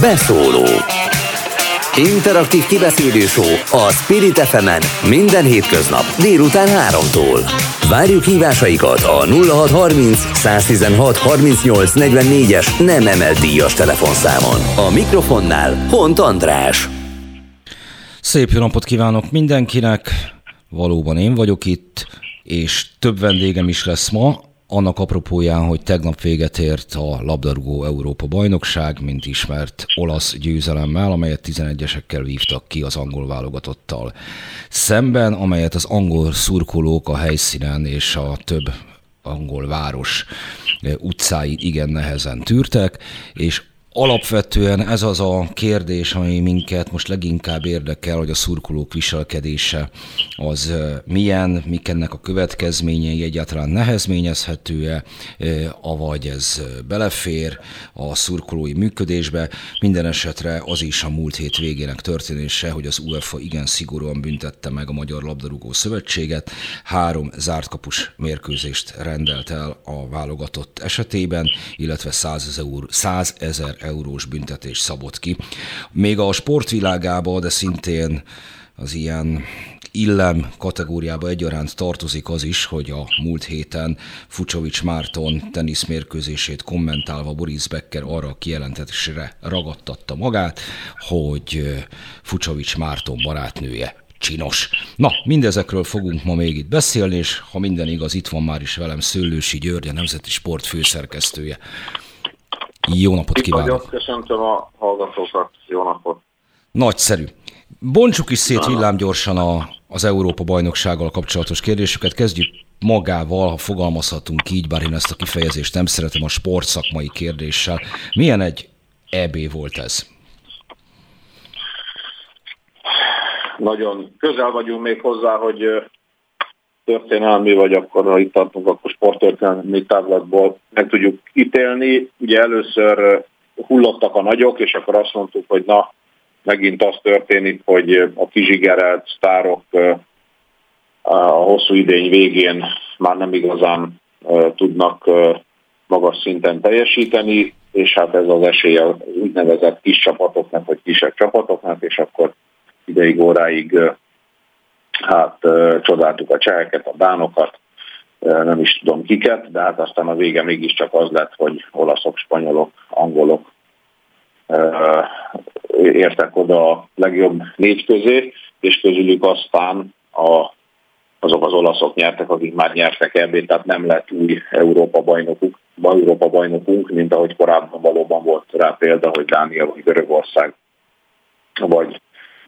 Beszóló Interaktív kibeszélő a Spirit fm minden hétköznap délután 3-tól. Várjuk hívásaikat a 0630 116 38 44-es nem emelt díjas telefonszámon. A mikrofonnál Hont András. Szép jó napot kívánok mindenkinek! Valóban én vagyok itt, és több vendégem is lesz ma annak apropóján, hogy tegnap véget ért a labdarúgó Európa bajnokság, mint ismert olasz győzelemmel, amelyet 11-esekkel vívtak ki az angol válogatottal szemben, amelyet az angol szurkolók a helyszínen és a több angol város utcái igen nehezen tűrtek, és Alapvetően ez az a kérdés, ami minket most leginkább érdekel, hogy a szurkolók viselkedése az milyen, mik ennek a következményei, egyáltalán nehezményezhető-e, avagy ez belefér a szurkolói működésbe. Minden esetre az is a múlt hét végének történése, hogy az UEFA igen szigorúan büntette meg a Magyar Labdarúgó Szövetséget. Három zártkapus mérkőzést rendelt el a válogatott esetében, illetve 100 ezer, 100 ezer eurós büntetés szabott ki. Még a sportvilágába, de szintén az ilyen illem kategóriába egyaránt tartozik az is, hogy a múlt héten Fucsovics Márton teniszmérkőzését kommentálva Boris Becker arra a kijelentésre ragadtatta magát, hogy Fucsovics Márton barátnője csinos. Na, mindezekről fogunk ma még itt beszélni, és ha minden igaz, itt van már is velem Szőlősi György, a Nemzeti Sport főszerkesztője. Jó napot kívánok! Nagyon köszöntöm a hallgatókat, jó napot! Nagyszerű. Bontsuk is szét villámgyorsan a, az Európa bajnoksággal kapcsolatos kérdéseket. Kezdjük magával, ha fogalmazhatunk így, bár én ezt a kifejezést nem szeretem a sportszakmai kérdéssel. Milyen egy EB volt ez? Nagyon közel vagyunk még hozzá, hogy történelmi, vagy akkor, ha itt tartunk, akkor sporttörténelmi távlatból meg tudjuk ítélni. Ugye először hullottak a nagyok, és akkor azt mondtuk, hogy na, megint az történik, hogy a kizsigerelt sztárok a hosszú idény végén már nem igazán tudnak magas szinten teljesíteni, és hát ez az esély az úgynevezett kis csapatoknak, vagy kisebb csapatoknak, és akkor ideig óráig hát csodáltuk a cseheket, a dánokat, nem is tudom kiket, de hát aztán a vége mégiscsak az lett, hogy olaszok, spanyolok, angolok értek oda a legjobb négy közé, és közülük aztán a, azok az olaszok nyertek, akik már nyertek ebbé, tehát nem lett új Európa bajnokuk, Európa bajnokunk, mint ahogy korábban valóban volt rá példa, hogy Dánia vagy Görögország, vagy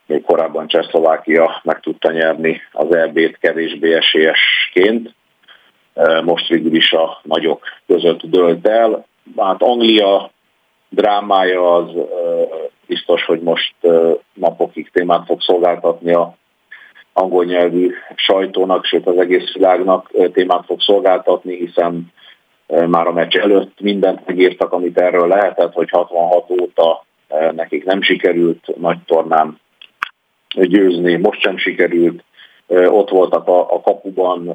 még korábban Csehszlovákia meg tudta nyerni az EB-t kevésbé esélyesként. Most végül is a nagyok között dölt el. Hát Anglia drámája az biztos, hogy most napokig témát fog szolgáltatni a angol nyelvű sajtónak, sőt az egész világnak témát fog szolgáltatni, hiszen már a meccs előtt mindent megírtak, amit erről lehetett, hogy 66 óta nekik nem sikerült nagy tornán győzni, most sem sikerült, ott voltak a, a kapuban,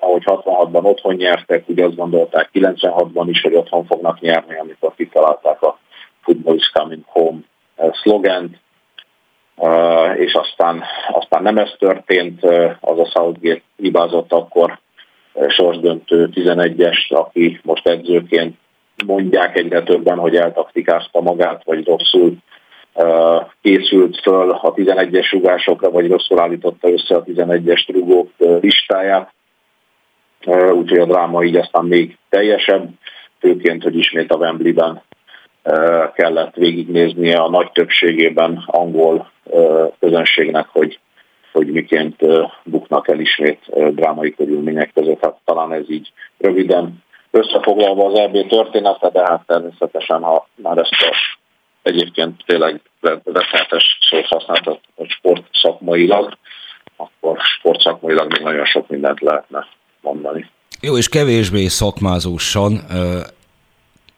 ahogy 66-ban otthon nyertek, ugye azt gondolták 96-ban is, hogy otthon fognak nyerni, amikor kitalálták a Football is coming home szlogent, és aztán, aztán nem ez történt, az a Southgate hibázott akkor sorsdöntő 11-es, aki most edzőként mondják egyre többen, hogy eltaktikázta magát, vagy rosszul készült föl a 11-es rugásokra, vagy rosszul állította össze a 11-es rugók listáját. Úgyhogy a dráma így aztán még teljesebb, főként, hogy ismét a Wembley-ben kellett végignéznie a nagy többségében angol közönségnek, hogy, hogy miként buknak el ismét drámai körülmények között. Hát talán ez így röviden összefoglalva az EB története, de hát természetesen, ha már ezt a egyébként tényleg veszetes szót használt a sport szakmailag, akkor sport szakmailag még nagyon sok mindent lehetne mondani. Jó, és kevésbé szakmázósan,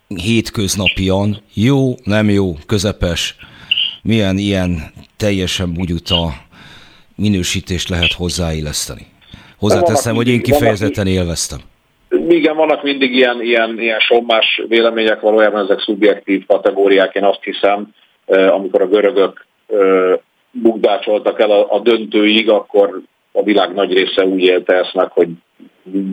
hétköznapian, jó, nem jó, közepes, milyen ilyen teljesen bugyuta minősítést lehet hozzáilleszteni? Hozzáteszem, hogy én kifejezetten élveztem igen, vannak mindig ilyen, ilyen, ilyen sommás vélemények, valójában ezek szubjektív kategóriák, én azt hiszem, amikor a görögök bukdácsoltak el a, a döntőig, akkor a világ nagy része úgy élte ezt meg, hogy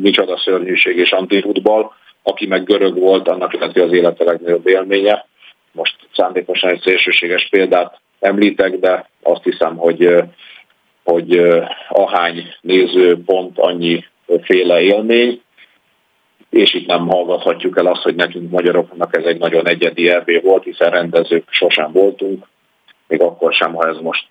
micsoda szörnyűség és antifutball. Aki meg görög volt, annak hogy az élete legnagyobb élménye. Most szándékosan egy szélsőséges példát említek, de azt hiszem, hogy, hogy ahány néző pont annyi féle élmény, és itt nem hallgathatjuk el azt, hogy nekünk magyaroknak ez egy nagyon egyedi EB volt, hiszen rendezők sosem voltunk, még akkor sem, ha ez most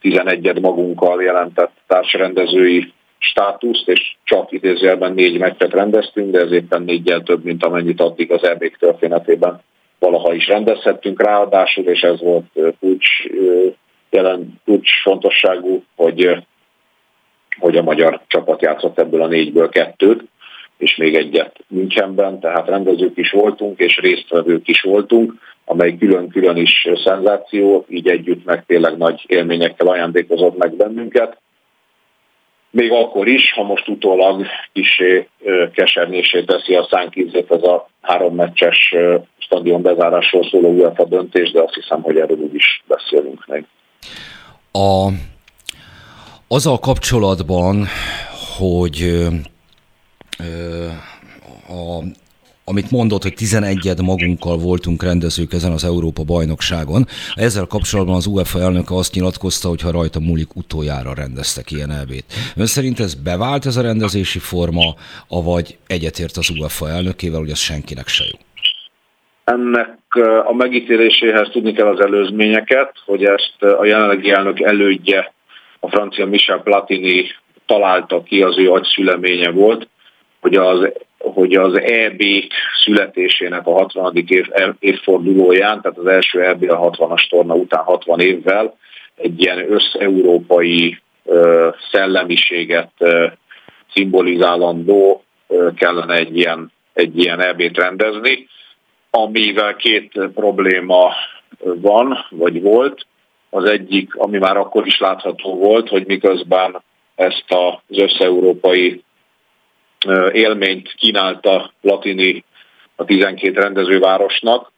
11 magunkkal jelentett társrendezői státuszt, és csak idézőjelben négy meccset rendeztünk, de ez éppen négyel több, mint amennyit addig az eb történetében valaha is rendezhettünk. Ráadásul, és ez volt kulcs, jelen kulcs fontosságú, hogy, hogy a magyar csapat játszott ebből a négyből kettőt, és még egyet Münchenben, tehát rendezők is voltunk, és résztvevők is voltunk, amely külön-külön is szenzáció, így együtt meg tényleg nagy élményekkel ajándékozott meg bennünket. Még akkor is, ha most utólag kisé kesernésé teszi a szánkízét ez a három meccses stadion bezárásról szóló UEFA döntés, de azt hiszem, hogy erről is beszélünk még. A, azzal kapcsolatban, hogy a, amit mondott, hogy 11 magunkkal voltunk rendezők ezen az Európa bajnokságon. Ezzel kapcsolatban az UEFA elnöke azt nyilatkozta, hogy ha rajta múlik, utoljára rendeztek ilyen elvét. Ön szerint ez bevált ez a rendezési forma, avagy egyetért az UEFA elnökével, hogy ez senkinek se jó? Ennek a megítéléséhez tudni kell az előzményeket, hogy ezt a jelenlegi elnök elődje, a francia Michel Platini találta ki, az ő agyszüleménye volt, hogy az, hogy az EB születésének a 60. Év, évfordulóján, tehát az első EB a 60-as torna után 60 évvel egy ilyen összeurópai szellemiséget szimbolizálandó kellene egy ilyen, egy ilyen EB-t rendezni, amivel két probléma van, vagy volt. Az egyik, ami már akkor is látható volt, hogy miközben ezt az összeurópai élményt kínálta Latini a 12 rendezővárosnak,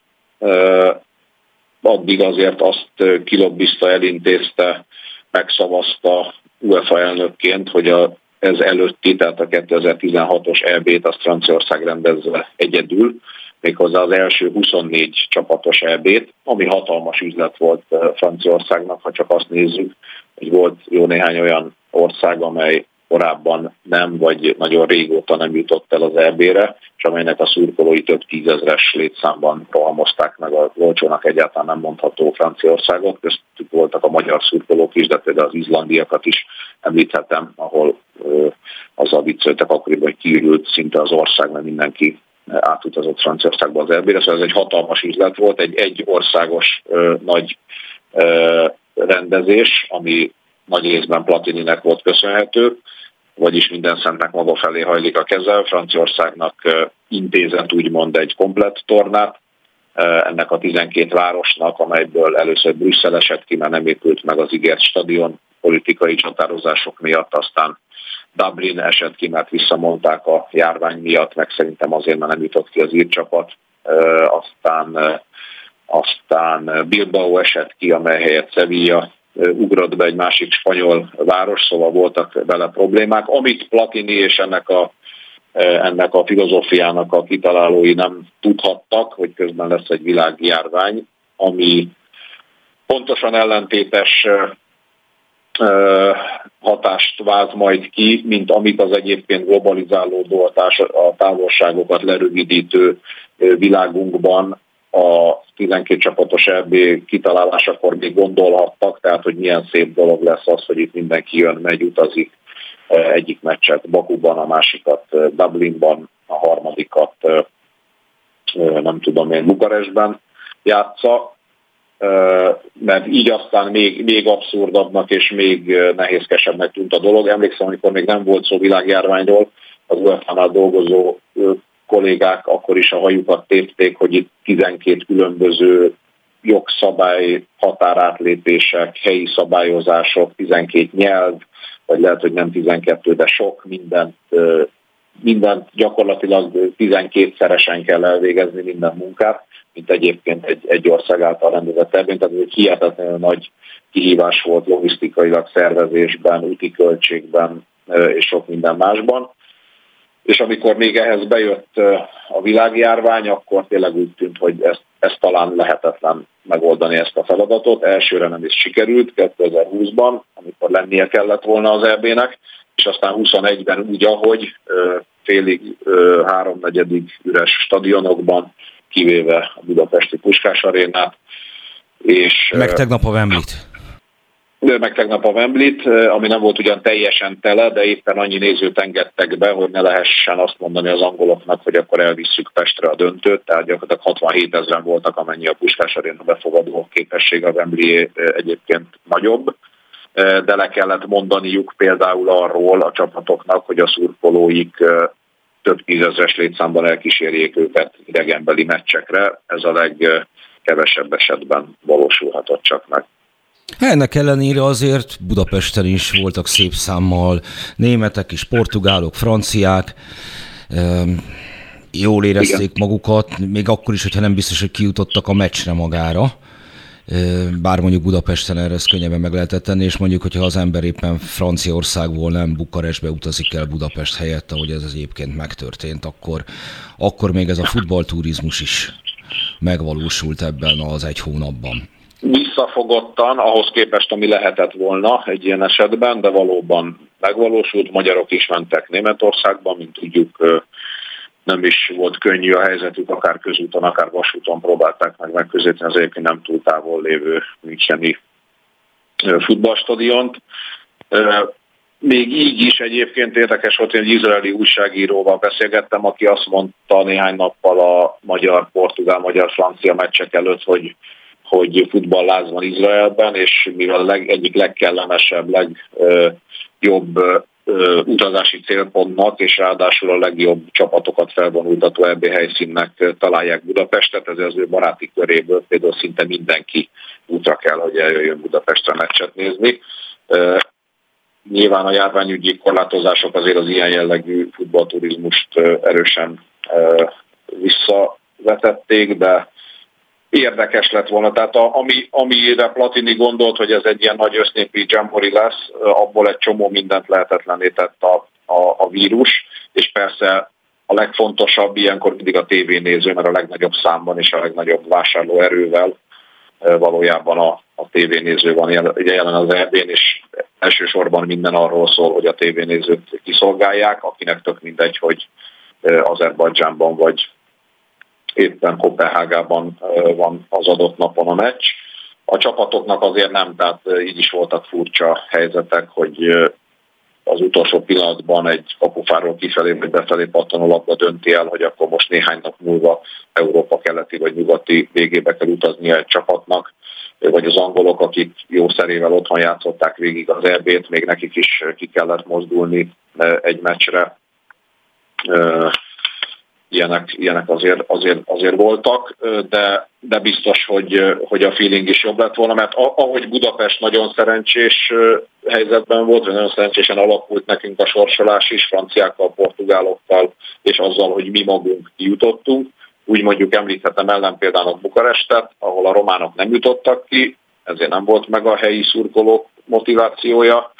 addig azért azt kilobbizta, elintézte, megszavazta UEFA elnökként, hogy a, ez előtti, tehát a 2016-os EB-t azt Franciaország rendezve egyedül, méghozzá az első 24 csapatos EB-t, ami hatalmas üzlet volt Franciaországnak, ha csak azt nézzük, hogy volt jó néhány olyan ország, amely korábban nem, vagy nagyon régóta nem jutott el az EB-re, és amelynek a szurkolói több tízezres létszámban rohamozták meg a olcsónak egyáltalán nem mondható Franciaországot, köztük voltak a magyar szurkolók is, de például az izlandiakat is említhetem, ahol ö, azzal vicceltek akkoriban, hogy kiürült szinte az ország, mert mindenki átutazott Franciaországba az EB-re, szóval ez egy hatalmas üzlet volt, egy egy országos ö, nagy ö, rendezés, ami nagy részben Platininek volt köszönhető, vagyis minden szentnek maga felé hajlik a keze. Franciaországnak intézett úgymond egy komplett tornát, ennek a 12 városnak, amelyből először Brüsszel esett ki, mert nem épült meg az ígért stadion politikai csatározások miatt, aztán Dublin esett ki, mert visszamondták a járvány miatt, meg szerintem azért, mert nem jutott ki az írcsapat. Aztán, aztán Bilbao esett ki, amely helyett Sevilla ugrott be egy másik spanyol város, szóval voltak vele problémák, amit Platini és ennek a, ennek a filozófiának a kitalálói nem tudhattak, hogy közben lesz egy világjárvány, ami pontosan ellentétes hatást váz majd ki, mint amit az egyébként globalizálódó a távolságokat lerövidítő világunkban a 12 csapatos EB kitalálásakor még gondolhattak, tehát hogy milyen szép dolog lesz az, hogy itt mindenki jön, megy, utazik egyik meccset Bakuban, a másikat Dublinban, a harmadikat nem tudom én Bukarestben játsza, mert így aztán még, még abszurdabbnak és még nehézkesebbnek tűnt a dolog. Emlékszem, amikor még nem volt szó világjárványról, az UEFA-nál dolgozó kollégák akkor is a hajukat tépték, hogy itt 12 különböző jogszabály, határátlépések, helyi szabályozások, 12 nyelv, vagy lehet, hogy nem 12, de sok mindent mindent gyakorlatilag 12-szeresen kell elvégezni minden munkát, mint egyébként egy, egy ország által rendezett tervén, tehát ez egy hihetetlenül nagy kihívás volt logisztikailag, szervezésben, úti költségben és sok minden másban. És amikor még ehhez bejött a világjárvány, akkor tényleg úgy tűnt, hogy ezt, ezt talán lehetetlen megoldani ezt a feladatot. Elsőre nem is sikerült 2020-ban, amikor lennie kellett volna az EB-nek, és aztán 21-ben úgy, ahogy félig, háromnegyedig üres stadionokban, kivéve a budapesti Puskás arénát. És, meg tegnap a Wembley-t meg tegnap a Wembley-t, ami nem volt ugyan teljesen tele, de éppen annyi nézőt engedtek be, hogy ne lehessen azt mondani az angoloknak, hogy akkor elvisszük Pestre a döntőt, tehát gyakorlatilag 67 ezeren voltak, amennyi a Puskás Aréna befogadó képesség a Wembley egyébként nagyobb, de le kellett mondaniuk például arról a csapatoknak, hogy a szurkolóik több tízezres létszámban elkísérjék őket idegenbeli meccsekre. Ez a legkevesebb esetben valósulhatott csak meg. Ennek ellenére azért Budapesten is voltak szép számmal németek is, portugálok, franciák, jól érezték Igen. magukat, még akkor is, hogyha nem biztos, hogy kijutottak a meccsre magára, bár mondjuk Budapesten erre ezt könnyebben meg lehetett tenni, és mondjuk, hogyha az ember éppen Franciaországból nem Bukarestbe utazik el Budapest helyett, ahogy ez egyébként megtörtént, akkor, akkor még ez a futballturizmus is megvalósult ebben az egy hónapban visszafogottan ahhoz képest, ami lehetett volna egy ilyen esetben, de valóban megvalósult. Magyarok is mentek Németországba, mint tudjuk, nem is volt könnyű a helyzetük, akár közúton, akár vasúton próbálták meg megközelíteni az egyébként nem túl távol lévő Müncheni futballstadiont. Még így is egyébként érdekes volt, hogy egy izraeli újságíróval beszélgettem, aki azt mondta néhány nappal a magyar, portugál, magyar, francia meccsek előtt, hogy hogy futballláz van Izraelben, és mivel leg, egyik legkellemesebb, legjobb utazási célpontnak, és ráadásul a legjobb csapatokat felvonultató EB helyszínnek találják Budapestet, ezért az ő baráti köréből például szinte mindenki útra kell, hogy eljöjjön Budapestre meccset nézni. Nyilván a járványügyi korlátozások azért az ilyen jellegű futballturizmust erősen visszavetették, de érdekes lett volna. Tehát a, ami, amire Platini gondolt, hogy ez egy ilyen nagy össznépi jambori lesz, abból egy csomó mindent lehetetlené tett a, a, a vírus, és persze a legfontosabb ilyenkor mindig a tévénéző, mert a legnagyobb számban és a legnagyobb vásárlóerővel valójában a, a tévénéző van jelen, jelen az erdén, és elsősorban minden arról szól, hogy a tévénézőt kiszolgálják, akinek tök mindegy, hogy Azerbajdzsánban vagy éppen Kopenhágában van az adott napon a meccs. A csapatoknak azért nem, tehát így is voltak furcsa helyzetek, hogy az utolsó pillanatban egy kapufáról kifelé vagy befelé pattanó labda dönti el, hogy akkor most néhány nap múlva Európa keleti vagy nyugati végébe kell utazni egy csapatnak, vagy az angolok, akik jó szerével otthon játszották végig az EB-t, még nekik is ki kellett mozdulni egy meccsre ilyenek, ilyenek azért, azért, azért voltak, de, de biztos, hogy, hogy a feeling is jobb lett volna, mert ahogy Budapest nagyon szerencsés helyzetben volt, vagy nagyon szerencsésen alakult nekünk a sorsolás is, franciákkal, portugálokkal, és azzal, hogy mi magunk kijutottunk, úgy mondjuk említhetem például Bukarestet, ahol a románok nem jutottak ki, ezért nem volt meg a helyi szurkolók motivációja,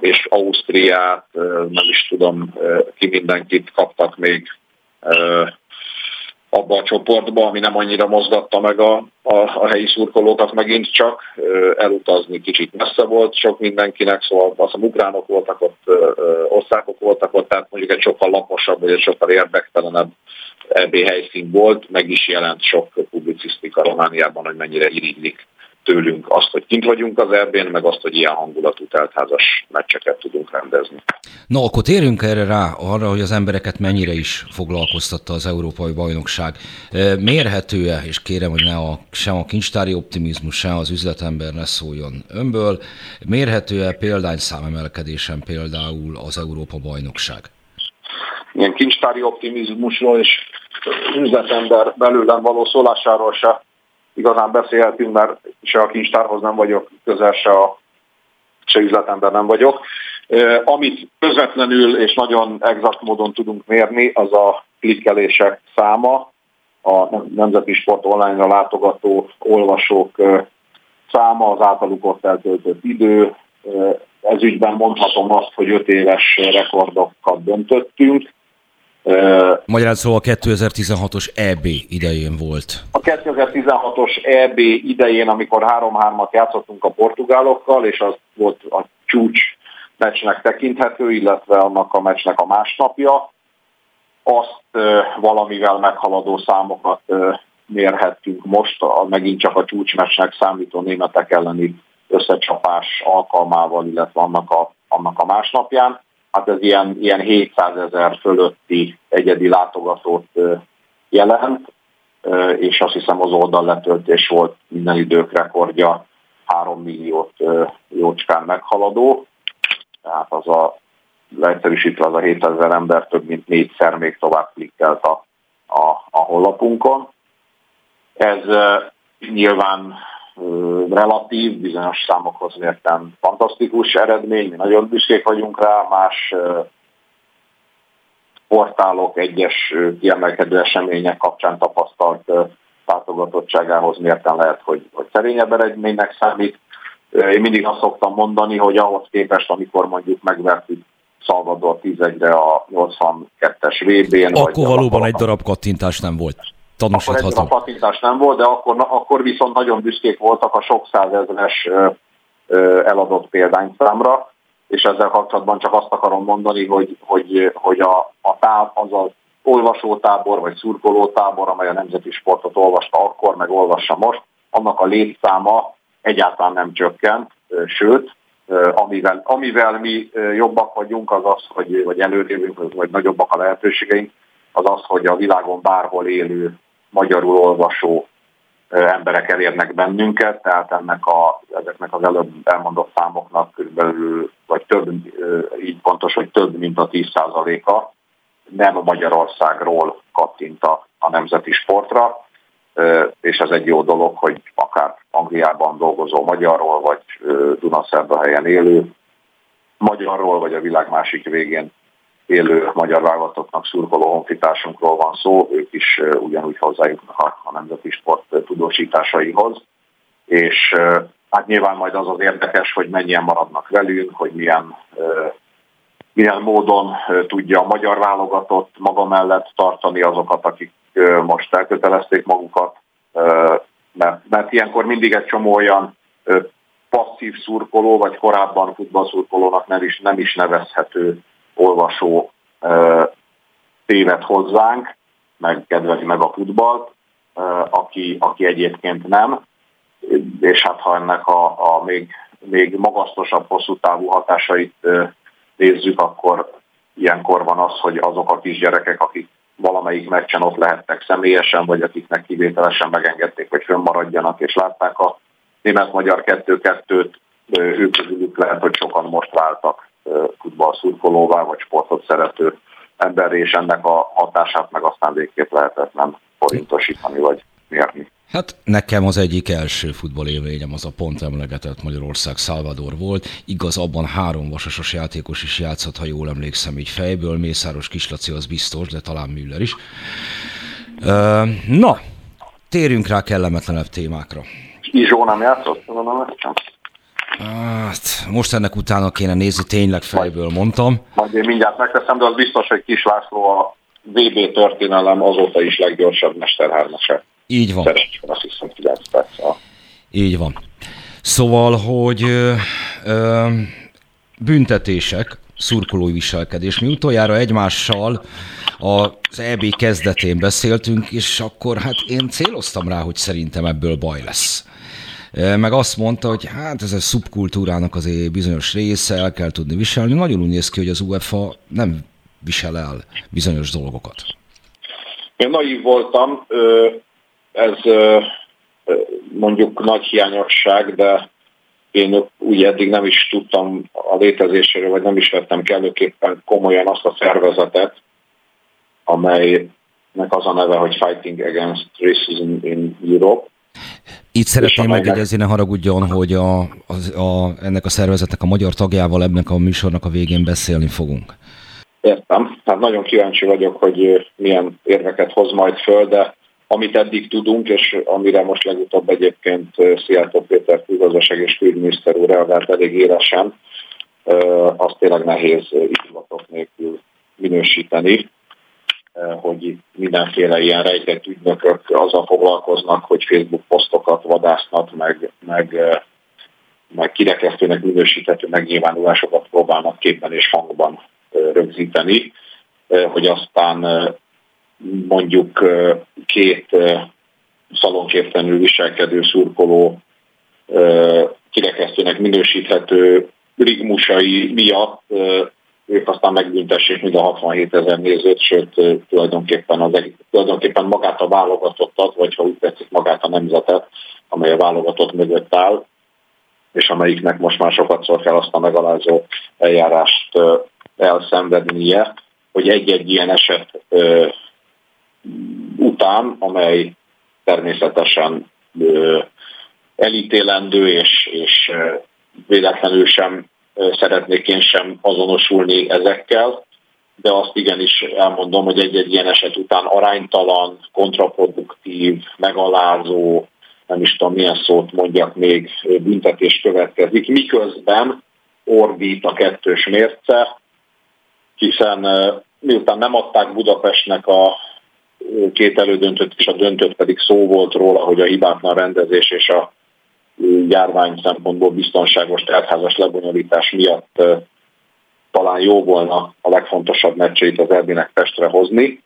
és Ausztriát, nem is tudom, ki mindenkit kaptak még abba a csoportba, ami nem annyira mozgatta meg a, a, a helyi szurkolókat megint csak. Elutazni kicsit messze volt sok mindenkinek, szóval azt a ukránok voltak ott, osztákok voltak ott, tehát mondjuk egy sokkal laposabb, vagy egy sokkal érdektelenebb EB helyszín volt, meg is jelent sok publicisztika Romániában, hogy mennyire irigylik tőlünk azt, hogy kint vagyunk az erbén, meg azt, hogy ilyen hangulatú teltházas meccseket tudunk rendezni. No, akkor térjünk erre rá, arra, hogy az embereket mennyire is foglalkoztatta az Európai Bajnokság. Mérhető-e, és kérem, hogy ne a, sem a kincstári optimizmus, sem az üzletember ne szóljon önből, mérhető-e példányszámemelkedésen például az Európa Bajnokság? Ilyen kincstári optimizmusról és üzletember belőlem való szólásáról se igazán beszélhetünk, mert se a kincstárhoz nem vagyok közel, se a se üzletember nem vagyok. Amit közvetlenül és nagyon exakt módon tudunk mérni, az a klikkelések száma, a Nemzeti Sport online-ra látogató olvasók száma, az általuk ott eltöltött idő. Ez ügyben mondhatom azt, hogy öt éves rekordokat döntöttünk. Magyarán szóval a 2016-os EB idején volt. A 2016-os EB idején, amikor 3-3-at játszottunk a portugálokkal, és az volt a csúcs meccsnek tekinthető, illetve annak a meccsnek a másnapja, azt valamivel meghaladó számokat mérhettünk most, a, megint csak a csúcsmesnek számító németek elleni összecsapás alkalmával, illetve annak a, annak a másnapján. Hát ez ilyen, ilyen 700 ezer fölötti egyedi látogatót jelent, és azt hiszem az oldal letöltés volt minden idők rekordja 3 milliót jócskán meghaladó. Tehát az a leegyszerűsítve az a 7000 ember több mint négyszer még tovább klikkelt a, a, a honlapunkon. Ez nyilván relatív, bizonyos számokhoz mérten fantasztikus eredmény, mi nagyon büszkék vagyunk rá, más portálok egyes kiemelkedő események kapcsán tapasztalt látogatottságához mérten lehet, hogy, hogy szerényebb eredménynek számít. Én mindig azt szoktam mondani, hogy ahhoz képest, amikor mondjuk megvertük Salvador 11-re a 82-es VB-n. Akkor valóban egy darab kattintás nem volt. Tanúsítható. Akkor darab kattintás nem volt, de akkor, akkor viszont nagyon büszkék voltak a sok százezres eladott példányszámra, és ezzel kapcsolatban csak azt akarom mondani, hogy, hogy, hogy a, a táv, az az olvasótábor vagy szurkolótábor, amely a nemzeti sportot olvasta akkor, meg olvassa most, annak a létszáma egyáltalán nem csökkent, sőt, amivel, amivel mi jobbak vagyunk, az az, hogy, vagy előrébb, vagy nagyobbak a lehetőségeink, az az, hogy a világon bárhol élő magyarul olvasó emberek elérnek bennünket, tehát ennek a, ezeknek az előbb elmondott számoknak körülbelül, vagy több, így pontos, hogy több, mint a 10%-a nem Magyarországról kattint a, a nemzeti sportra, és ez egy jó dolog, hogy akár Angliában dolgozó magyarról, vagy Dunaszerdahelyen élő magyarról, vagy a világ másik végén élő magyar vállalatoknak szurkoló honfitársunkról van szó, ők is ugyanúgy hozzájutnak a nemzeti sport tudósításaihoz, és hát nyilván majd az az érdekes, hogy mennyien maradnak velünk, hogy milyen milyen módon tudja a magyar válogatott maga mellett tartani azokat, akik most elkötelezték magukat, mert, mert ilyenkor mindig egy csomó olyan passzív szurkoló, vagy korábban futballszurkolónak nem is, nem is nevezhető olvasó téved hozzánk, meg kedveli meg a futballt, aki, aki egyébként nem, és hát ha ennek a, a még, még magasztosabb, hosszú távú hatásait nézzük, akkor ilyenkor van az, hogy azok a kisgyerekek, akik valamelyik meccsen ott lehettek személyesen, vagy akiknek kivételesen megengedték, hogy fönnmaradjanak, és látták a német-magyar 2-2-t, ők lehet, hogy sokan most váltak futballszurkolóvá, vagy sportot szerető ember, és ennek a hatását meg aztán végképp lehetetlen forintosítani, vagy mérni. Hát nekem az egyik első futballélményem az a pont emlegetett Magyarország Salvador volt. Igaz, abban három vasasos játékos is játszott, ha jól emlékszem így fejből. Mészáros Kislaci az biztos, de talán Müller is. Na, térjünk rá kellemetlenebb témákra. Izsó nem játszott? Hát, most ennek utána kéne nézni, tényleg fejből mondtam. Majd én mindjárt megteszem, de az biztos, hogy Kis László a VB történelem azóta is leggyorsabb mesterhármasa. Így van. Szerencsén azt hiszem 9 perc. Így van. Szóval, hogy ö, ö, büntetések, szurkolói viselkedés. Mi utoljára egymással az EB kezdetén beszéltünk, és akkor hát én céloztam rá, hogy szerintem ebből baj lesz. Meg azt mondta, hogy hát ez a szubkultúrának azért bizonyos része, el kell tudni viselni. Nagyon úgy néz ki, hogy az UEFA nem visel el bizonyos dolgokat. Én naív voltam, ez mondjuk nagy hiányosság, de én úgy eddig nem is tudtam a létezéséről, vagy nem is vettem kellőképpen komolyan azt a szervezetet, amelynek az a neve, hogy Fighting Against Racism in Europe. Itt szeretném megjegyezni, ne haragudjon, hogy a, a, a, ennek a szervezetnek a magyar tagjával ennek a műsornak a végén beszélni fogunk. Értem. Hát nagyon kíváncsi vagyok, hogy milyen érveket hoz majd föl, de amit eddig tudunk, és amire most legutóbb egyébként Szijjártó Péter külgazdaság és külügyminiszter úr reagált elég élesen, azt tényleg nehéz indulatok nélkül minősíteni, hogy mindenféle ilyen rejtett ügynökök azzal foglalkoznak, hogy Facebook posztokat vadásznak, meg, meg, meg kirekesztőnek minősíthető megnyilvánulásokat próbálnak képen és hangban rögzíteni, hogy aztán mondjuk két szalonképtelenül viselkedő szurkoló kirekesztőnek minősíthető rigmusai miatt ők aztán megbüntessék mind a 67 ezer nézőt, sőt tulajdonképpen, az, tulajdonképpen magát a válogatottat, vagy ha úgy tetszik magát a nemzetet, amely a válogatott mögött áll, és amelyiknek most már sokat szor kell azt a megalázó eljárást elszenvednie, hogy egy-egy ilyen eset után, amely természetesen elítélendő, és, és véletlenül sem szeretnék én sem azonosulni ezekkel, de azt igenis elmondom, hogy egy-egy ilyen eset után aránytalan, kontraproduktív, megalázó, nem is tudom milyen szót mondjak még, büntetés következik, miközben ordít a kettős mérce, hiszen miután nem adták Budapestnek a két elődöntött és a döntött pedig szó volt róla, hogy a hibátlan rendezés és a járvány szempontból biztonságos teltházas lebonyolítás miatt talán jó volna a legfontosabb meccseit az Erbinek Pestre hozni.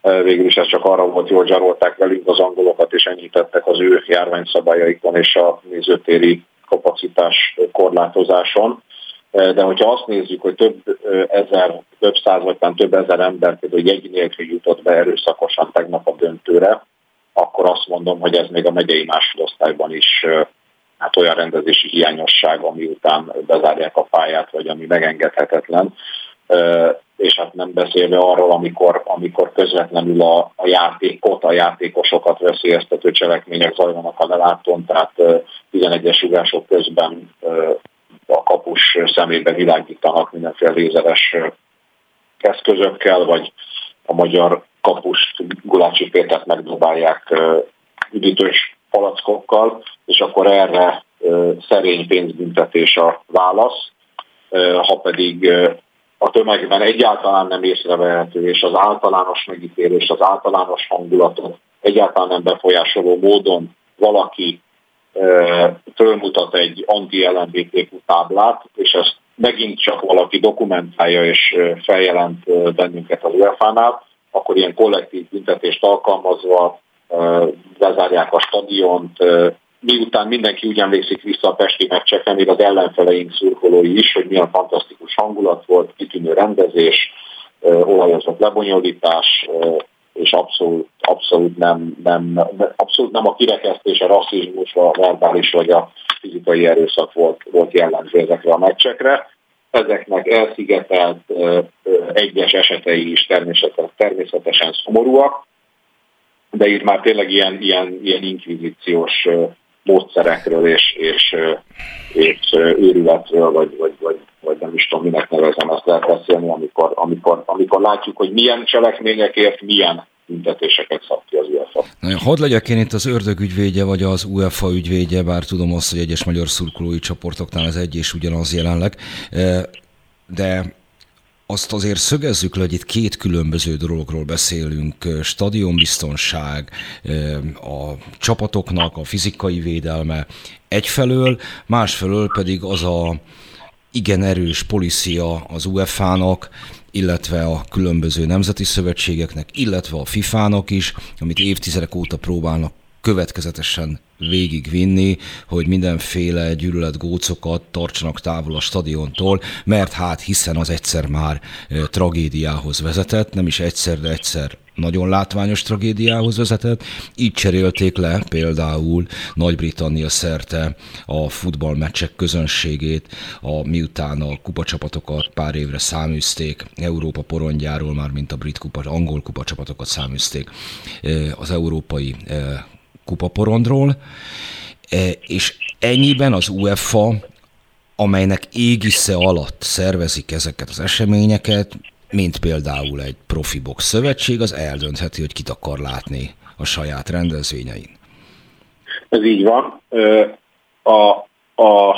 Végül is ez csak arra volt, hogy zsarolták velünk az angolokat, és enyhítettek az ő járványszabályaikon és a nézőtéri kapacitás korlátozáson. De hogyha azt nézzük, hogy több ezer, több száz vagy több ezer ember például jegy nélkül jutott be erőszakosan tegnap a döntőre, akkor azt mondom, hogy ez még a megyei másodosztályban is hát olyan rendezési hiányosság, ami után bezárják a pályát, vagy ami megengedhetetlen. És hát nem beszélve arról, amikor, amikor közvetlenül a, a játékot, a játékosokat veszélyeztető cselekmények zajlanak a lelátón, tehát 11-es ugások közben a kapus szemébe világítanak mindenféle lézeres eszközökkel, vagy a magyar kapust Gulácsi Pétert megdobálják üdítős palackokkal, és akkor erre szerény pénzbüntetés a válasz, ha pedig a tömegben egyáltalán nem észrevehető, és az általános megítélés, az általános hangulatot egyáltalán nem befolyásoló módon valaki fölmutat egy anti-LMBTQ táblát, és ezt megint csak valaki dokumentálja és feljelent bennünket az UEFA-nál, akkor ilyen kollektív büntetést alkalmazva bezárják a stadiont, miután mindenki úgy emlékszik vissza a Pesti meccsekre, még az ellenfeleink szurkolói is, hogy milyen fantasztikus hangulat volt, kitűnő rendezés, olajozott lebonyolítás, és abszolút, abszolút, nem, nem, abszolút nem a kirekesztés, a rasszizmus, a verbális vagy a fizikai erőszak volt, volt jellemző ezekre a meccsekre. Ezeknek elszigetelt egyes esetei is természetesen, természetesen szomorúak, de itt már tényleg ilyen, ilyen, ilyen inkvizíciós módszerekről és, és, és őrületről, vagy, vagy, vagy, vagy nem is tudom, minek nevezem, ezt lehet beszélni, amikor, amikor, amikor látjuk, hogy milyen cselekményekért milyen büntetéseket szab ki az UEFA. Hadd legyek én itt az ördög ügyvédje, vagy az UEFA ügyvédje, bár tudom azt, hogy egyes magyar szurkolói csoportoknál ez egy és ugyanaz jelenleg, de azt azért szögezzük le, hogy itt két különböző dologról beszélünk. Stadionbiztonság, a csapatoknak a fizikai védelme egyfelől, másfelől pedig az a igen erős policia az UEFA-nak, illetve a különböző nemzeti szövetségeknek, illetve a FIFA-nak is, amit évtizedek óta próbálnak következetesen végigvinni, hogy mindenféle gyűlöletgócokat tartsanak távol a stadiontól, mert hát hiszen az egyszer már tragédiához vezetett, nem is egyszer, de egyszer nagyon látványos tragédiához vezetett. Így cserélték le például Nagy-Britannia szerte a futballmeccsek közönségét, a, miután a kupacsapatokat pár évre száműzték, Európa porondjáról már, mint a brit kupa, angol kupacsapatokat száműzték az európai kupaporondról, És ennyiben az UEFA, amelynek égisze alatt szervezik ezeket az eseményeket, mint például egy profi box szövetség, az eldöntheti, hogy kit akar látni a saját rendezvényein. Ez így van. A, a,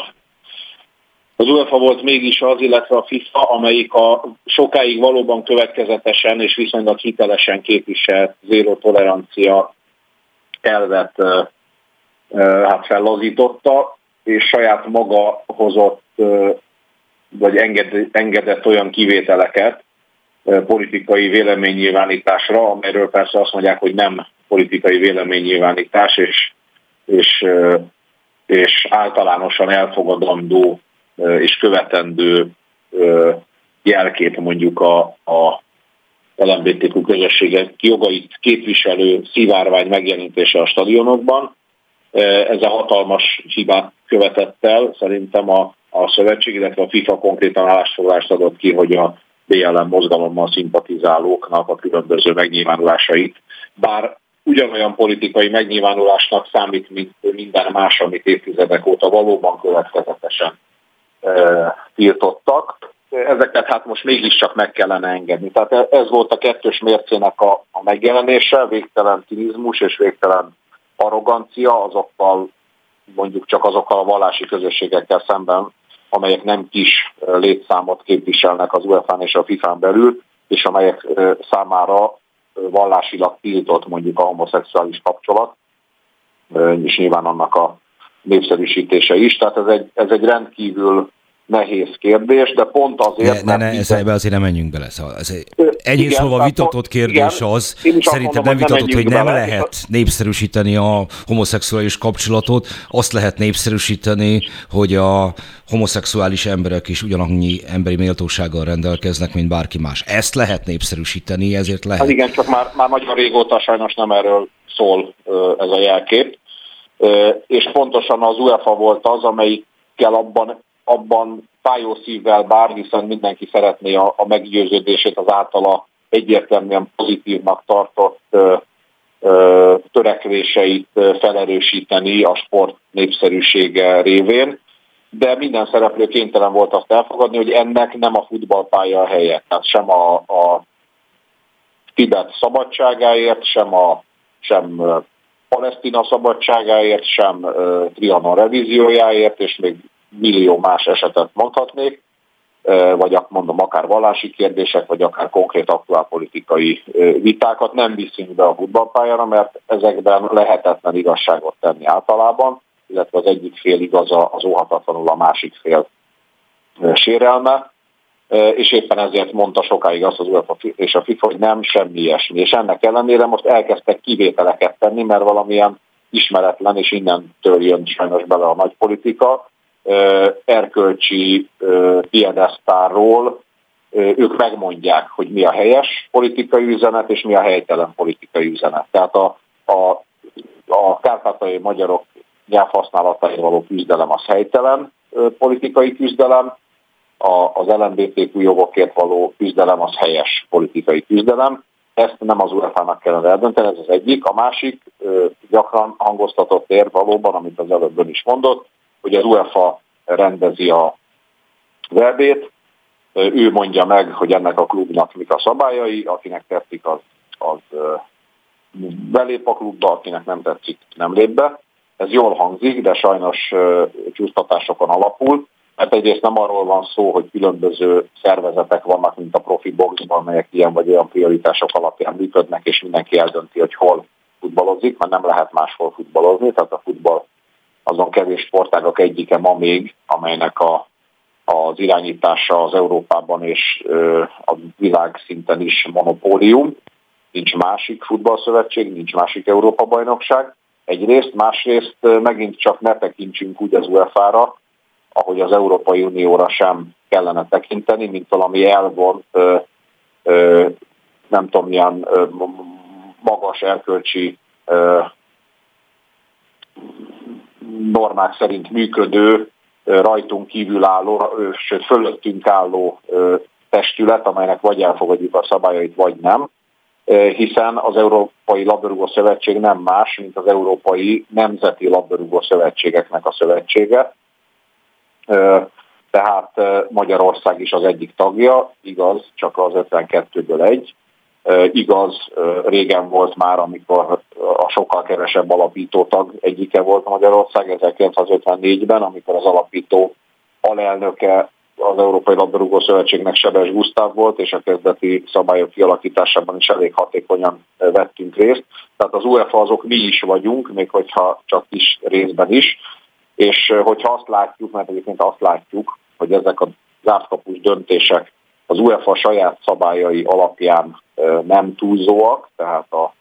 az UEFA volt mégis az, illetve a FIFA, amelyik a sokáig valóban következetesen és viszonylag hitelesen képviselt zéró tolerancia elvet hát fellazította, és saját maga hozott, vagy engedett olyan kivételeket, politikai véleménynyilvánításra, amelyről persze azt mondják, hogy nem politikai véleménynyilvánítás, és, és, és általánosan elfogadandó és követendő jelkép mondjuk a, a LMBTQ közösségek jogait képviselő szivárvány megjelenítése a stadionokban. Ez a hatalmas hibát követett el, szerintem a, a szövetség, illetve a FIFA konkrétan állásfoglalást adott ki, hogy a BLM mozgalommal szimpatizálóknak a különböző megnyilvánulásait, bár ugyanolyan politikai megnyilvánulásnak számít, mint minden más, amit évtizedek óta valóban következetesen e, tiltottak. Ezeket hát most mégiscsak meg kellene engedni. Tehát ez volt a kettős mércének a, a megjelenése, végtelen cinizmus és végtelen arrogancia azokkal, mondjuk csak azokkal a vallási közösségekkel szemben, amelyek nem kis létszámot képviselnek az UEFA-n és a FIFA-n belül, és amelyek számára vallásilag tiltott mondjuk a homoszexuális kapcsolat, és nyilván annak a népszerűsítése is. Tehát ez egy, ez egy rendkívül nehéz kérdés, de pont azért... Ne, ne, ne ez ebbe azért nem menjünk bele. Szóval ez ennyi szóval vitatott kérdés igen, az, szerintem mondom, nem vitatott, hogy nem bele. lehet népszerűsíteni a homoszexuális kapcsolatot, azt lehet népszerűsíteni, hogy a homoszexuális emberek is ugyanannyi emberi méltósággal rendelkeznek, mint bárki más. Ezt lehet népszerűsíteni, ezért lehet. Hát igen, csak már, már nagyon régóta sajnos nem erről szól ez a jelkép. És pontosan az UEFA volt az, amelyikkel abban abban fájó szívvel bár, hiszen mindenki szeretné a, a meggyőződését az általa egyértelműen pozitívnak tartott ö, ö, törekvéseit felerősíteni a sport népszerűsége révén, de minden szereplő kénytelen volt azt elfogadni, hogy ennek nem a futballpálya a helye. Tehát sem a, a Tibet szabadságáért, sem a sem Palesztina szabadságáért, sem uh, Trianon revíziójáért, és még millió más esetet mondhatnék, vagy mondom, akár vallási kérdések, vagy akár konkrét aktuálpolitikai vitákat. Nem viszünk be a futballpályára, mert ezekben lehetetlen igazságot tenni általában, illetve az egyik fél igaza az óhatatlanul a másik fél sérelme, és éppen ezért mondta sokáig azt az UEFA és a FIFA, hogy nem semmi ilyesmi. És ennek ellenére most elkezdtek kivételeket tenni, mert valamilyen ismeretlen, és innentől jön sajnos bele a nagy politika, erkölcsi piedesztárról ők megmondják, hogy mi a helyes politikai üzenet, és mi a helytelen politikai üzenet. Tehát a, a, a kárpátai magyarok nyelvhasználatai való küzdelem az helytelen politikai küzdelem, a, az LMBTQ jogokért való küzdelem az helyes politikai küzdelem. Ezt nem az UEFA-nak kellene eldönteni, ez az egyik. A másik gyakran hangoztatott ér valóban, amit az előbb is mondott, hogy az UEFA rendezi a verbét, ő mondja meg, hogy ennek a klubnak mik a szabályai, akinek tetszik, az, az belép a klubba, akinek nem tetszik, nem lép be. Ez jól hangzik, de sajnos csúsztatásokon alapul, mert egyrészt nem arról van szó, hogy különböző szervezetek vannak, mint a profi boxban, amelyek ilyen vagy olyan prioritások alapján működnek, és mindenki eldönti, hogy hol futballozik, mert nem lehet máshol futballozni, tehát a futball azon kevés sportágak egyike ma még, amelynek a, az irányítása az Európában és a világ szinten is monopólium. Nincs másik futballszövetség, nincs másik Európa-bajnokság. Egyrészt, másrészt megint csak ne tekintsünk úgy az UEFA-ra, ahogy az Európai Unióra sem kellene tekinteni, mint valami elvont, nem tudom, milyen magas erkölcsi normák szerint működő, rajtunk kívül álló, sőt fölöttünk álló testület, amelynek vagy elfogadjuk a szabályait, vagy nem. hiszen az Európai Labdarúgó Szövetség nem más, mint az Európai Nemzeti Labdarúgó Szövetségeknek a szövetsége. Tehát Magyarország is az egyik tagja, igaz, csak az 52-ből egy. Igaz, régen volt már, amikor a sokkal kevesebb alapító tag egyike volt Magyarország, 1954-ben, amikor az alapító alelnöke az Európai Labdarúgó Szövetségnek Sebes Gusztáv volt, és a kezdeti szabályok kialakításában is elég hatékonyan vettünk részt. Tehát az UEFA azok mi is vagyunk, még hogyha csak is részben is, és hogyha azt látjuk, mert egyébként azt látjuk, hogy ezek a zártkapus döntések az UEFA saját szabályai alapján nem túlzóak, tehát a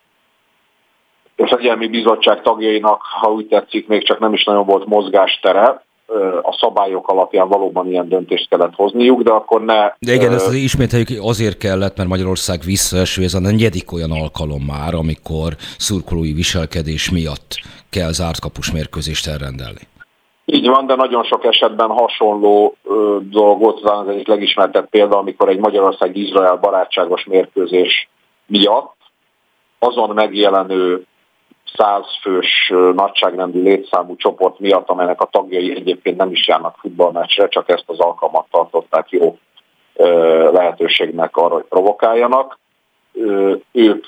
Fegyelmi Bizottság tagjainak, ha úgy tetszik, még csak nem is nagyon volt mozgástere, a szabályok alapján valóban ilyen döntést kellett hozniuk, de akkor ne... De igen, ezt ismételjük, azért kellett, mert Magyarország visszaeső, ez a negyedik olyan alkalom már, amikor szurkolói viselkedés miatt kell zárt kapus mérkőzést elrendelni. Így van, de nagyon sok esetben hasonló ö, dolgot, az egyik legismertebb példa, amikor egy Magyarország-Izrael barátságos mérkőzés miatt azon megjelenő százfős nagyságrendű létszámú csoport miatt, amelynek a tagjai egyébként nem is járnak futballmeccsre, csak ezt az alkalmat tartották jó lehetőségnek arra, hogy provokáljanak. Ők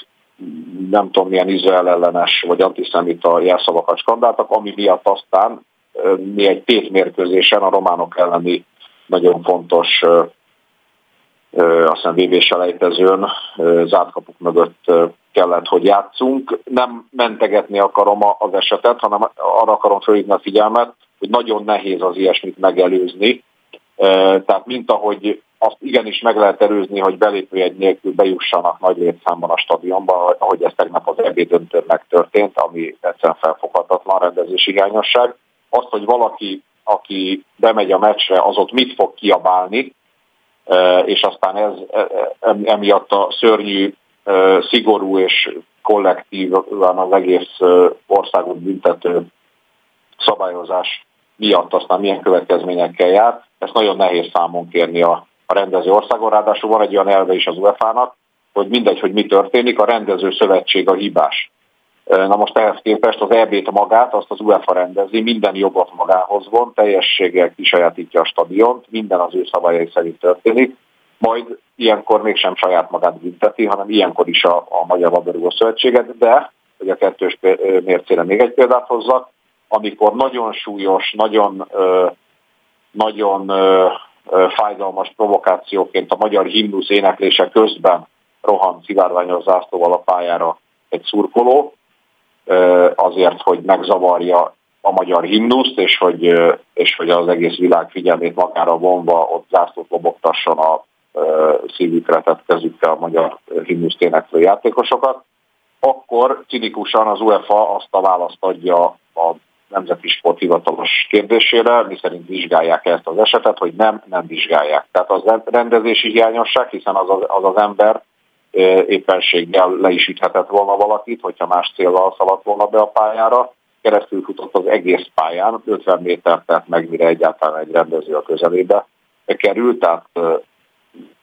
nem tudom milyen Izrael ellenes vagy antiszemita jelszavakat skandáltak, ami miatt aztán mi egy tétmérkőzésen a románok elleni nagyon fontos azt hiszem VB selejtezőn zárt mögött kellett, hogy játszunk. Nem mentegetni akarom az esetet, hanem arra akarom felhívni a figyelmet, hogy nagyon nehéz az ilyesmit megelőzni. Tehát mint ahogy azt igenis meg lehet előzni, hogy belépőjegy nélkül bejussanak nagy létszámban a stadionba, ahogy ez tegnap az EB döntőn megtörtént, ami egyszerűen felfoghatatlan rendezési hiányosság. Azt, hogy valaki, aki bemegy a meccsre, az ott mit fog kiabálni, és aztán ez emiatt a szörnyű, szigorú és kollektívan az egész országot büntető szabályozás miatt aztán milyen következményekkel jár, ezt nagyon nehéz számon kérni a, a rendező országon. Ráadásul van egy olyan elve is az UEFA-nak, hogy mindegy, hogy mi történik, a rendező szövetség a hibás. Na most ehhez képest az EB-t magát, azt az UEFA rendezi, minden jogot magához von, teljességgel kisajátítja a stadiont, minden az ő szabályai szerint történik, majd ilyenkor mégsem saját magát bünteti, hanem ilyenkor is a, a Magyar Labdarúgó Szövetséget, de, hogy a kettős mércére még egy példát hozzak, amikor nagyon súlyos, nagyon, nagyon fájdalmas provokációként a magyar himnusz éneklése közben rohan szivárványos zászlóval a pályára egy szurkoló, azért, hogy megzavarja a magyar himnuszt, és hogy, és hogy az egész világ figyelmét magára vonva ott zászlót lobogtasson a szívükre tett kezükkel a magyar himnuszt éneklő játékosokat, akkor cinikusan az UEFA azt a választ adja a Nemzeti Sport hivatalos kérdésére, miszerint vizsgálják ezt az esetet, hogy nem, nem vizsgálják. Tehát az rendezési hiányosság, hiszen az az, az, az ember éppenséggel le is üthetett volna valakit, hogyha más célral szaladt volna be a pályára, keresztül futott az egész pályán, 50 méter tett meg, mire egyáltalán egy rendező a közelébe került, tehát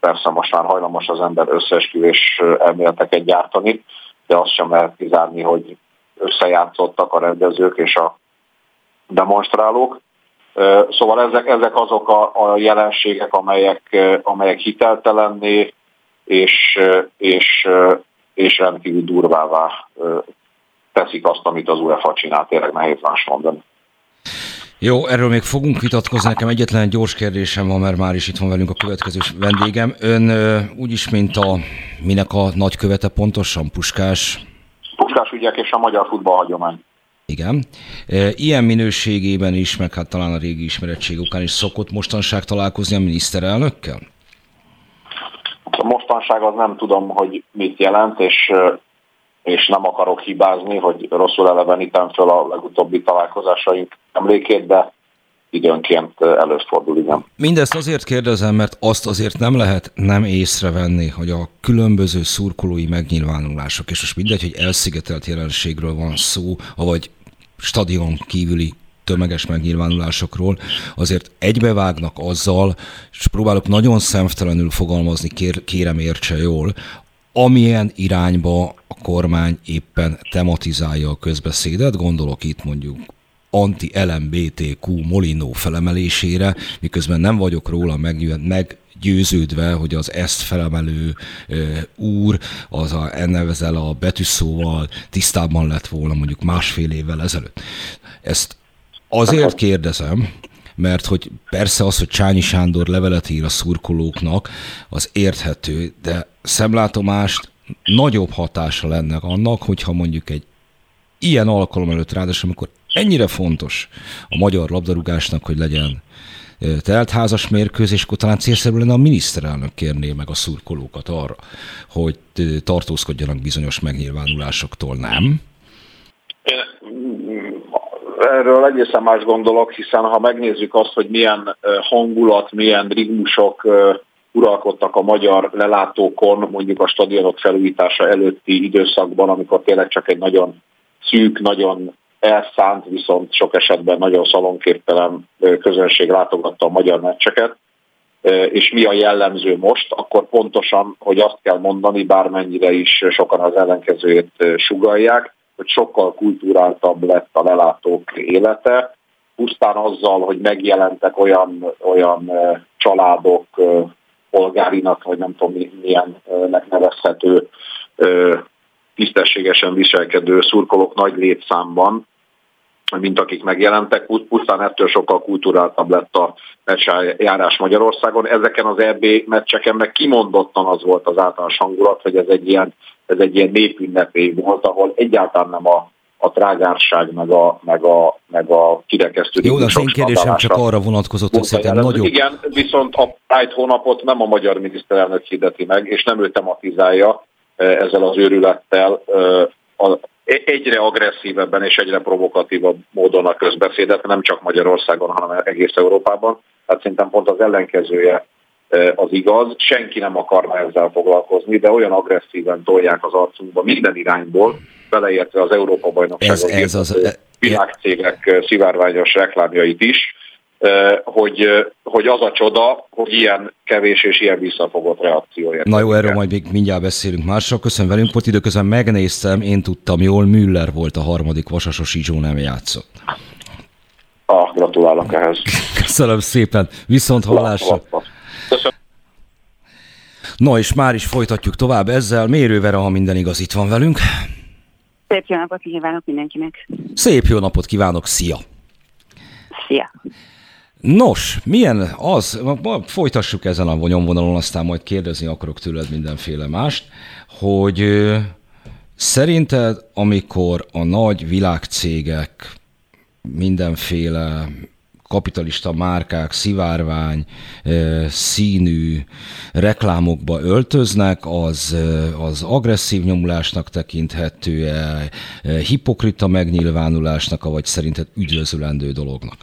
persze most már hajlamos az ember összeesküvés elméleteket gyártani, de azt sem lehet kizárni, hogy összejátszottak a rendezők és a demonstrálók. Szóval ezek, ezek azok a, a jelenségek, amelyek, amelyek hiteltelenné és, és, és rendkívül durvává teszik azt, amit az UEFA csinál, tényleg nehéz más mondani. Jó, erről még fogunk vitatkozni. Nekem egyetlen egy gyors kérdésem van, mert már is itt van velünk a következő vendégem. Ön úgyis, mint a minek a nagykövete pontosan, Puskás? Puskás ügyek és a magyar futballhagyomány. Igen. Ilyen minőségében is, meg hát talán a régi ismerettség okán is szokott mostanság találkozni a miniszterelnökkel? A mostanság az nem tudom, hogy mit jelent, és, és nem akarok hibázni, hogy rosszul elevenítem föl a legutóbbi találkozásaink emlékét, de időnként előfordul, igen. Mindezt azért kérdezem, mert azt azért nem lehet nem észrevenni, hogy a különböző szurkolói megnyilvánulások, és most mindegy, hogy elszigetelt jelenségről van szó, vagy stadion kívüli tömeges megnyilvánulásokról, azért egybevágnak azzal, és próbálok nagyon szemtelenül fogalmazni, kér, kérem értse jól, amilyen irányba a kormány éppen tematizálja a közbeszédet, gondolok itt mondjuk anti-LMBTQ Molinó felemelésére, miközben nem vagyok róla meggyőződve, hogy az ezt felemelő úr az a, ennevezel a betűszóval tisztában lett volna mondjuk másfél évvel ezelőtt. Ezt azért kérdezem, mert hogy persze az, hogy Csányi Sándor levelet ír a szurkolóknak, az érthető, de szemlátomást nagyobb hatása lenne annak, hogyha mondjuk egy ilyen alkalom előtt ráadásul, amikor ennyire fontos a magyar labdarúgásnak, hogy legyen teltházas mérkőzés, akkor talán célszerű lenne a miniszterelnök kérné meg a szurkolókat arra, hogy tartózkodjanak bizonyos megnyilvánulásoktól, nem? Erről egészen más gondolok, hiszen ha megnézzük azt, hogy milyen hangulat, milyen rigmusok uralkodtak a magyar lelátókon, mondjuk a stadionok felújítása előtti időszakban, amikor tényleg csak egy nagyon szűk, nagyon elszánt, viszont sok esetben nagyon szalonképtelen közönség látogatta a magyar meccseket, és mi a jellemző most, akkor pontosan, hogy azt kell mondani, bármennyire is sokan az ellenkezőjét sugalják, hogy sokkal kultúráltabb lett a lelátók élete, pusztán azzal, hogy megjelentek olyan, olyan családok, polgárinak, vagy nem tudom milyennek nevezhető tisztességesen viselkedő szurkolók nagy létszámban, mint akik megjelentek, pusztán ettől sokkal kulturáltabb lett a járás Magyarországon. Ezeken az EB meccseken meg kimondottan az volt az általános hangulat, hogy ez egy ilyen, ez egy ilyen népünnepé volt, ahol egyáltalán nem a a trágárság, meg a, meg a, meg a kirekesztő. Jó, de az én kérdésem csak arra vonatkozott, hogy szerintem nagyobb... Igen, viszont a Pride hónapot nem a magyar miniszterelnök hirdeti meg, és nem ő tematizálja ezzel az őrülettel egyre agresszívebben és egyre provokatívabb módon a közbeszédet, nem csak Magyarországon, hanem egész Európában. Hát szerintem pont az ellenkezője az igaz. Senki nem akarna ezzel foglalkozni, de olyan agresszíven tolják az arcunkba minden irányból, beleértve az Európa bajnokságot, ez, ez az, világcégek szivárványos reklámjait is, hogy, hogy az a csoda, hogy ilyen kevés és ilyen visszafogott reakció érkezik. Na jó, erről majd még mindjárt beszélünk másra. Köszönöm velünk, volt időközben megnéztem, én tudtam jól, Müller volt a harmadik, Vasasos Izsó nem játszott. Ah, gratulálok ehhez. Köszönöm szépen, viszont hallásra. Köszönöm. Na és már is folytatjuk tovább ezzel. Mérővere, ha minden igaz, itt van velünk. Szép jó napot kívánok mindenkinek. Szép jó napot kívánok, szia! Szia! Nos, milyen az, folytassuk ezen a nyomvonalon, aztán majd kérdezni akarok tőled mindenféle mást, hogy szerinted, amikor a nagy világcégek mindenféle kapitalista márkák szivárvány színű reklámokba öltöznek, az, az agresszív nyomulásnak tekinthető-e, hipokrita megnyilvánulásnak, vagy szerinted üdvözölendő dolognak?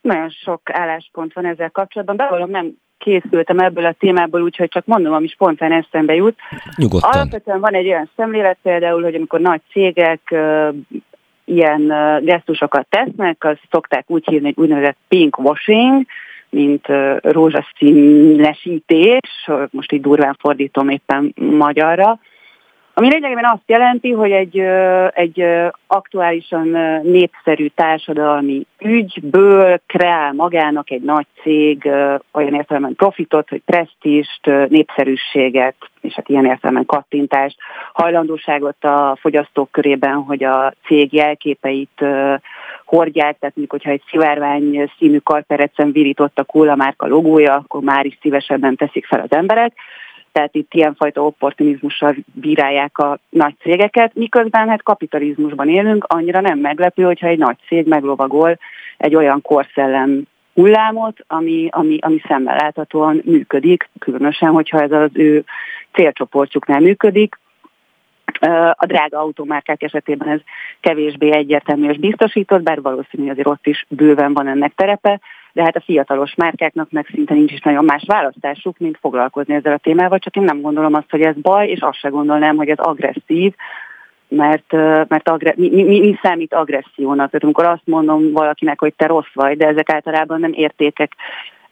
Nagyon sok álláspont van ezzel kapcsolatban. Bevallom, nem készültem ebből a témából, úgyhogy csak mondom, ami spontán eszembe jut. Nyugodtan. Alapvetően van egy olyan szemlélet például, hogy amikor nagy cégek ilyen gesztusokat tesznek, azt szokták úgy hívni, hogy úgynevezett pink washing, mint rózsaszínesítés, most így durván fordítom éppen magyarra, ami lényegében azt jelenti, hogy egy, egy aktuálisan népszerű társadalmi ügyből kreál magának egy nagy cég olyan értelemben profitot, hogy presztist, népszerűséget, és hát ilyen értelemben kattintást, hajlandóságot a fogyasztók körében, hogy a cég jelképeit hordják, tehát mondjuk, hogyha egy szivárvány színű karperecen virított a Kóla márka logója, akkor már is szívesebben teszik fel az emberek tehát itt ilyenfajta opportunizmussal bírálják a nagy cégeket, miközben hát kapitalizmusban élünk, annyira nem meglepő, hogyha egy nagy cég meglovagol egy olyan korszellem hullámot, ami, ami, ami szemmel láthatóan működik, különösen, hogyha ez az ő célcsoportjuknál működik. A drága automárkák esetében ez kevésbé egyértelmű és biztosított, bár valószínű azért ott is bőven van ennek terepe, de hát a fiatalos márkáknak meg szinte nincs is nagyon más választásuk, mint foglalkozni ezzel a témával, csak én nem gondolom azt, hogy ez baj, és azt se gondolnám, hogy ez agresszív, mert, mert agre- mi, mi, mi számít agressziónak? Tehát amikor azt mondom valakinek, hogy te rossz vagy, de ezek általában nem értékek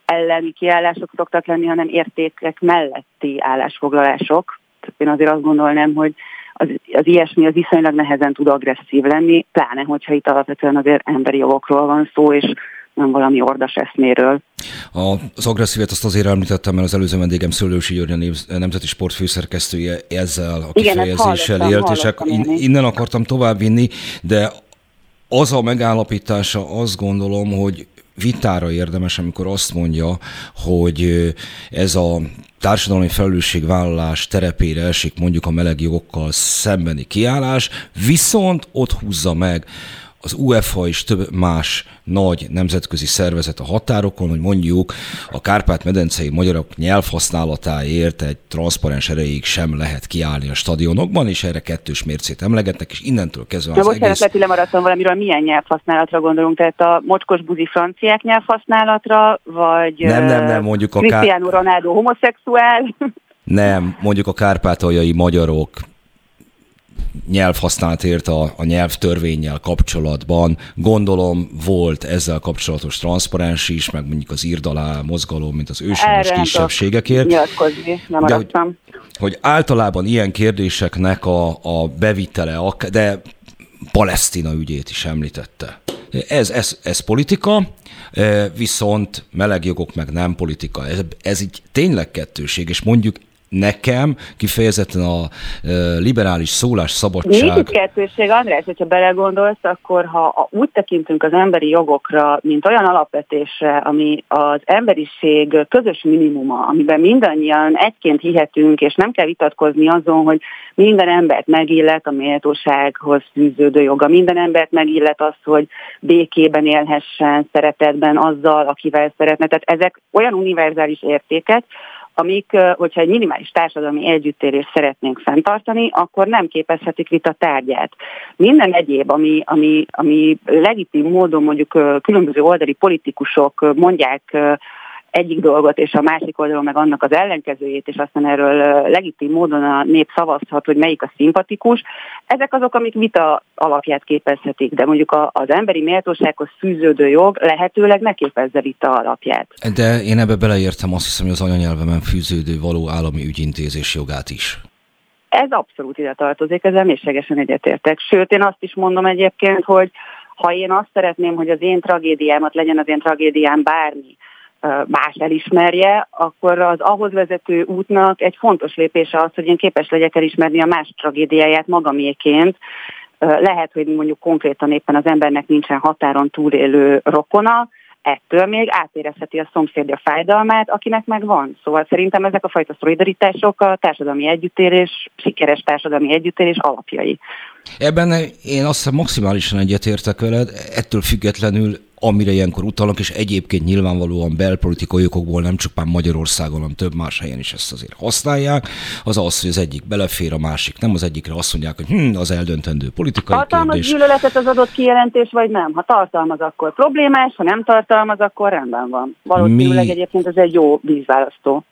elleni kiállások szoktak lenni, hanem értékek melletti állásfoglalások, én azért azt gondolnám, hogy az, az ilyesmi az viszonylag nehezen tud agresszív lenni, pláne hogyha itt alapvetően azért emberi jogokról van szó, és nem valami ordas eszméről. Az agresszívet azt azért említettem, mert az előző vendégem Szőlősi György, a Nemzeti Sport főszerkesztője ezzel a kifejezéssel élt, és innen akartam továbbvinni, de az a megállapítása azt gondolom, hogy vitára érdemes, amikor azt mondja, hogy ez a társadalmi felelősségvállalás terepére esik mondjuk a meleg jogokkal szembeni kiállás, viszont ott húzza meg az UEFA és több más nagy nemzetközi szervezet a határokon, hogy mondjuk a Kárpát-medencei magyarok nyelvhasználatáért egy transzparens erejéig sem lehet kiállni a stadionokban, és erre kettős mércét emlegetnek, és innentől kezdve az bocsánat, egész... hogy lemaradtam valamiről, milyen nyelvhasználatra gondolunk, tehát a mocskos buzi franciák nyelvhasználatra, vagy nem, nem, nem, mondjuk a Cristiano Ronaldo homoszexuál? Nem, mondjuk a kárpátaljai magyarok nyelvhasználatért a, a nyelvtörvényel kapcsolatban. Gondolom volt ezzel kapcsolatos transzparens is, meg mondjuk az írdalá mozgalom, mint az őshonos kisebbségekért. nem de hogy, hogy általában ilyen kérdéseknek a, a bevitele, de Palesztina ügyét is említette. Ez, ez, ez politika, e, viszont melegjogok meg nem politika. Ez, ez így tényleg kettőség, és mondjuk nekem kifejezetten a liberális szólás szabadság. Nincs kettőség, András, hogyha belegondolsz, akkor ha úgy tekintünk az emberi jogokra, mint olyan alapvetésre, ami az emberiség közös minimuma, amiben mindannyian egyként hihetünk, és nem kell vitatkozni azon, hogy minden embert megillet a méltósághoz fűződő joga, minden embert megillet az, hogy békében élhessen, szeretetben azzal, akivel szeretne. Tehát ezek olyan univerzális értékek, amik, hogyha egy minimális társadalmi együttérést szeretnénk fenntartani, akkor nem képezhetik vita tárgyát. Minden egyéb, ami, ami, ami legitim módon mondjuk különböző oldali politikusok mondják egyik dolgot, és a másik oldalon meg annak az ellenkezőjét, és aztán erről legitim módon a nép szavazhat, hogy melyik a szimpatikus. Ezek azok, amik vita alapját képezhetik, de mondjuk az emberi méltósághoz fűződő jog lehetőleg ne képezze vita alapját. De én ebbe beleértem azt hiszem, hogy az anyanyelvemen fűződő való állami ügyintézés jogát is. Ez abszolút ide tartozik, ezzel mélységesen egyetértek. Sőt, én azt is mondom egyébként, hogy ha én azt szeretném, hogy az én tragédiámat legyen az én tragédiám bármi, más elismerje, akkor az ahhoz vezető útnak egy fontos lépése az, hogy én képes legyek elismerni a más tragédiáját magaméként. Lehet, hogy mondjuk konkrétan éppen az embernek nincsen határon túlélő rokona, ettől még átérezheti a szomszédja fájdalmát, akinek meg van. Szóval szerintem ezek a fajta szolidaritások a társadalmi együttérés, sikeres társadalmi együttérés alapjai. Ebben én azt hiszem maximálisan egyetértek veled, ettől függetlenül amire ilyenkor utalnak, és egyébként nyilvánvalóan belpolitikai okokból nem csupán Magyarországon, hanem több más helyen is ezt azért használják, az az, hogy az egyik belefér, a másik nem, az egyikre azt mondják, hogy hm, az eldöntendő politikai tartalmaz kérdés. gyűlöletet az adott kijelentés, vagy nem? Ha tartalmaz, akkor problémás, ha nem tartalmaz, akkor rendben van. Valószínűleg Mi... egyébként ez egy jó vízválasztó.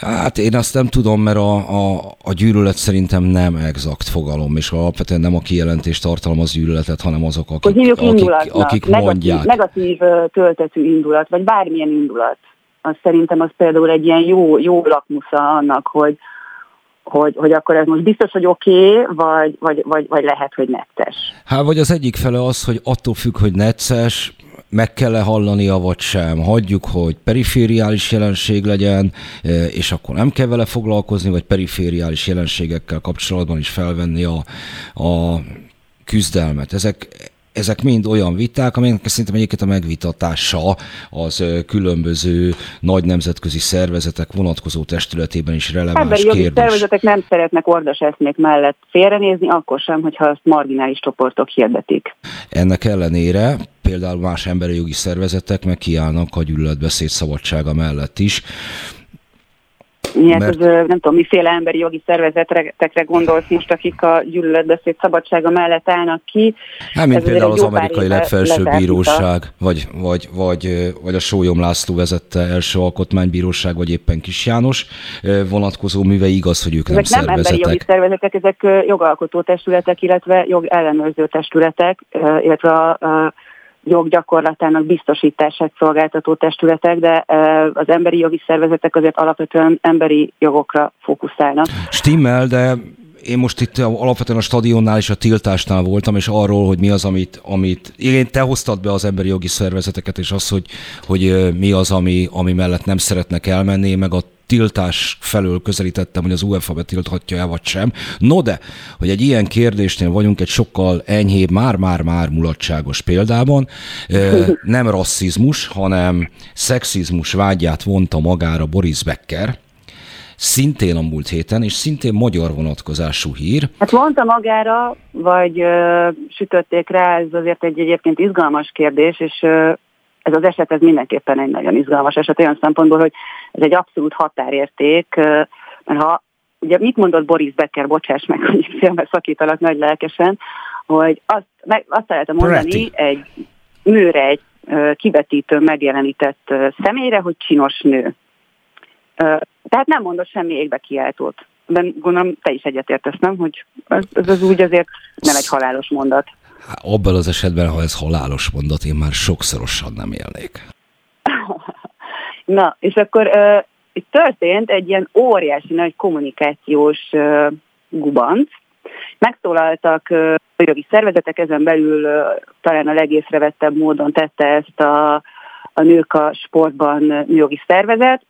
Hát én azt nem tudom, mert a, a, a gyűlölet szerintem nem exakt fogalom, és alapvetően nem a kijelentés tartalmaz gyűlöletet, hanem azok, akik, akik, akik negatív, mondják. Negatív töltetű indulat, vagy bármilyen indulat. Az szerintem az például egy ilyen jó, jó lakmusza annak, hogy, hogy, hogy akkor ez most biztos, hogy oké, okay, vagy, vagy, vagy, vagy lehet, hogy netes. Hát vagy az egyik fele az, hogy attól függ, hogy necces, meg kell-e hallania, vagy sem. Hagyjuk, hogy perifériális jelenség legyen, e, és akkor nem kell vele foglalkozni, vagy perifériális jelenségekkel kapcsolatban is felvenni a, a küzdelmet. Ezek, ezek mind olyan viták, amelyek szerintem egyébként a megvitatása az különböző nagy nemzetközi szervezetek vonatkozó testületében is releváns Emberi kérdés. Jogi szervezetek nem szeretnek ordas eszmék mellett félrenézni, akkor sem, hogyha azt marginális csoportok hirdetik. Ennek ellenére például más emberi jogi szervezetek meg kiállnak a gyűlöletbeszéd szabadsága mellett is. Hát Mert... ez, nem tudom, miféle emberi jogi szervezetekre gondolsz most, akik a gyűlöletbeszéd szabadsága mellett állnak ki. Hát, mint ez például az amerikai legfelsőbb bíróság, vagy, vagy, vagy, vagy a Sólyom László vezette első alkotmánybíróság, vagy éppen Kis János vonatkozó műve igaz, hogy ők ezek nem, nem szervezetek. emberi jogi szervezetek, ezek jogalkotó testületek, illetve jogellenőrző testületek, illetve a, a joggyakorlatának biztosítását szolgáltató testületek, de az emberi jogi szervezetek azért alapvetően emberi jogokra fókuszálnak. Stimmel, de én most itt alapvetően a stadionnál és a tiltásnál voltam, és arról, hogy mi az, amit, amit igen, te hoztad be az emberi jogi szervezeteket, és az, hogy, hogy mi az, ami, ami mellett nem szeretnek elmenni, meg a tiltás felől közelítettem, hogy az UEFA betilthatja el vagy sem. No de, hogy egy ilyen kérdésnél vagyunk egy sokkal enyhébb, már-már-már mulatságos példában, nem rasszizmus, hanem szexizmus vágyát vonta magára Boris Becker, szintén a múlt héten, és szintén magyar vonatkozású hír. Hát mondta magára, vagy ö, sütötték rá, ez azért egy egyébként izgalmas kérdés, és ö, ez az eset ez mindenképpen egy nagyon izgalmas eset olyan szempontból, hogy ez egy abszolút határérték, ö, mert ha ugye mit mondott Boris Becker, bocsáss meg, hogy félbe szakítalak nagy lelkesen, hogy azt, meg, azt szeretem mondani egy nőre, egy kivetítő megjelenített személyre, hogy csinos nő. Tehát nem mondott semmi égbe kiáltót. De gondolom te is egyetértesz, nem? Hogy ez, ez az úgy azért nem egy halálos mondat. Hát, abban az esetben, ha ez halálos mondat, én már sokszorosan nem élnék. Na, és akkor uh, itt történt egy ilyen óriási nagy kommunikációs uh, gubanc. Megszólaltak uh, a jogi szervezetek, ezen belül uh, talán a legészrevettebb módon tette ezt a, a nők a sportban nőjogi szervezet,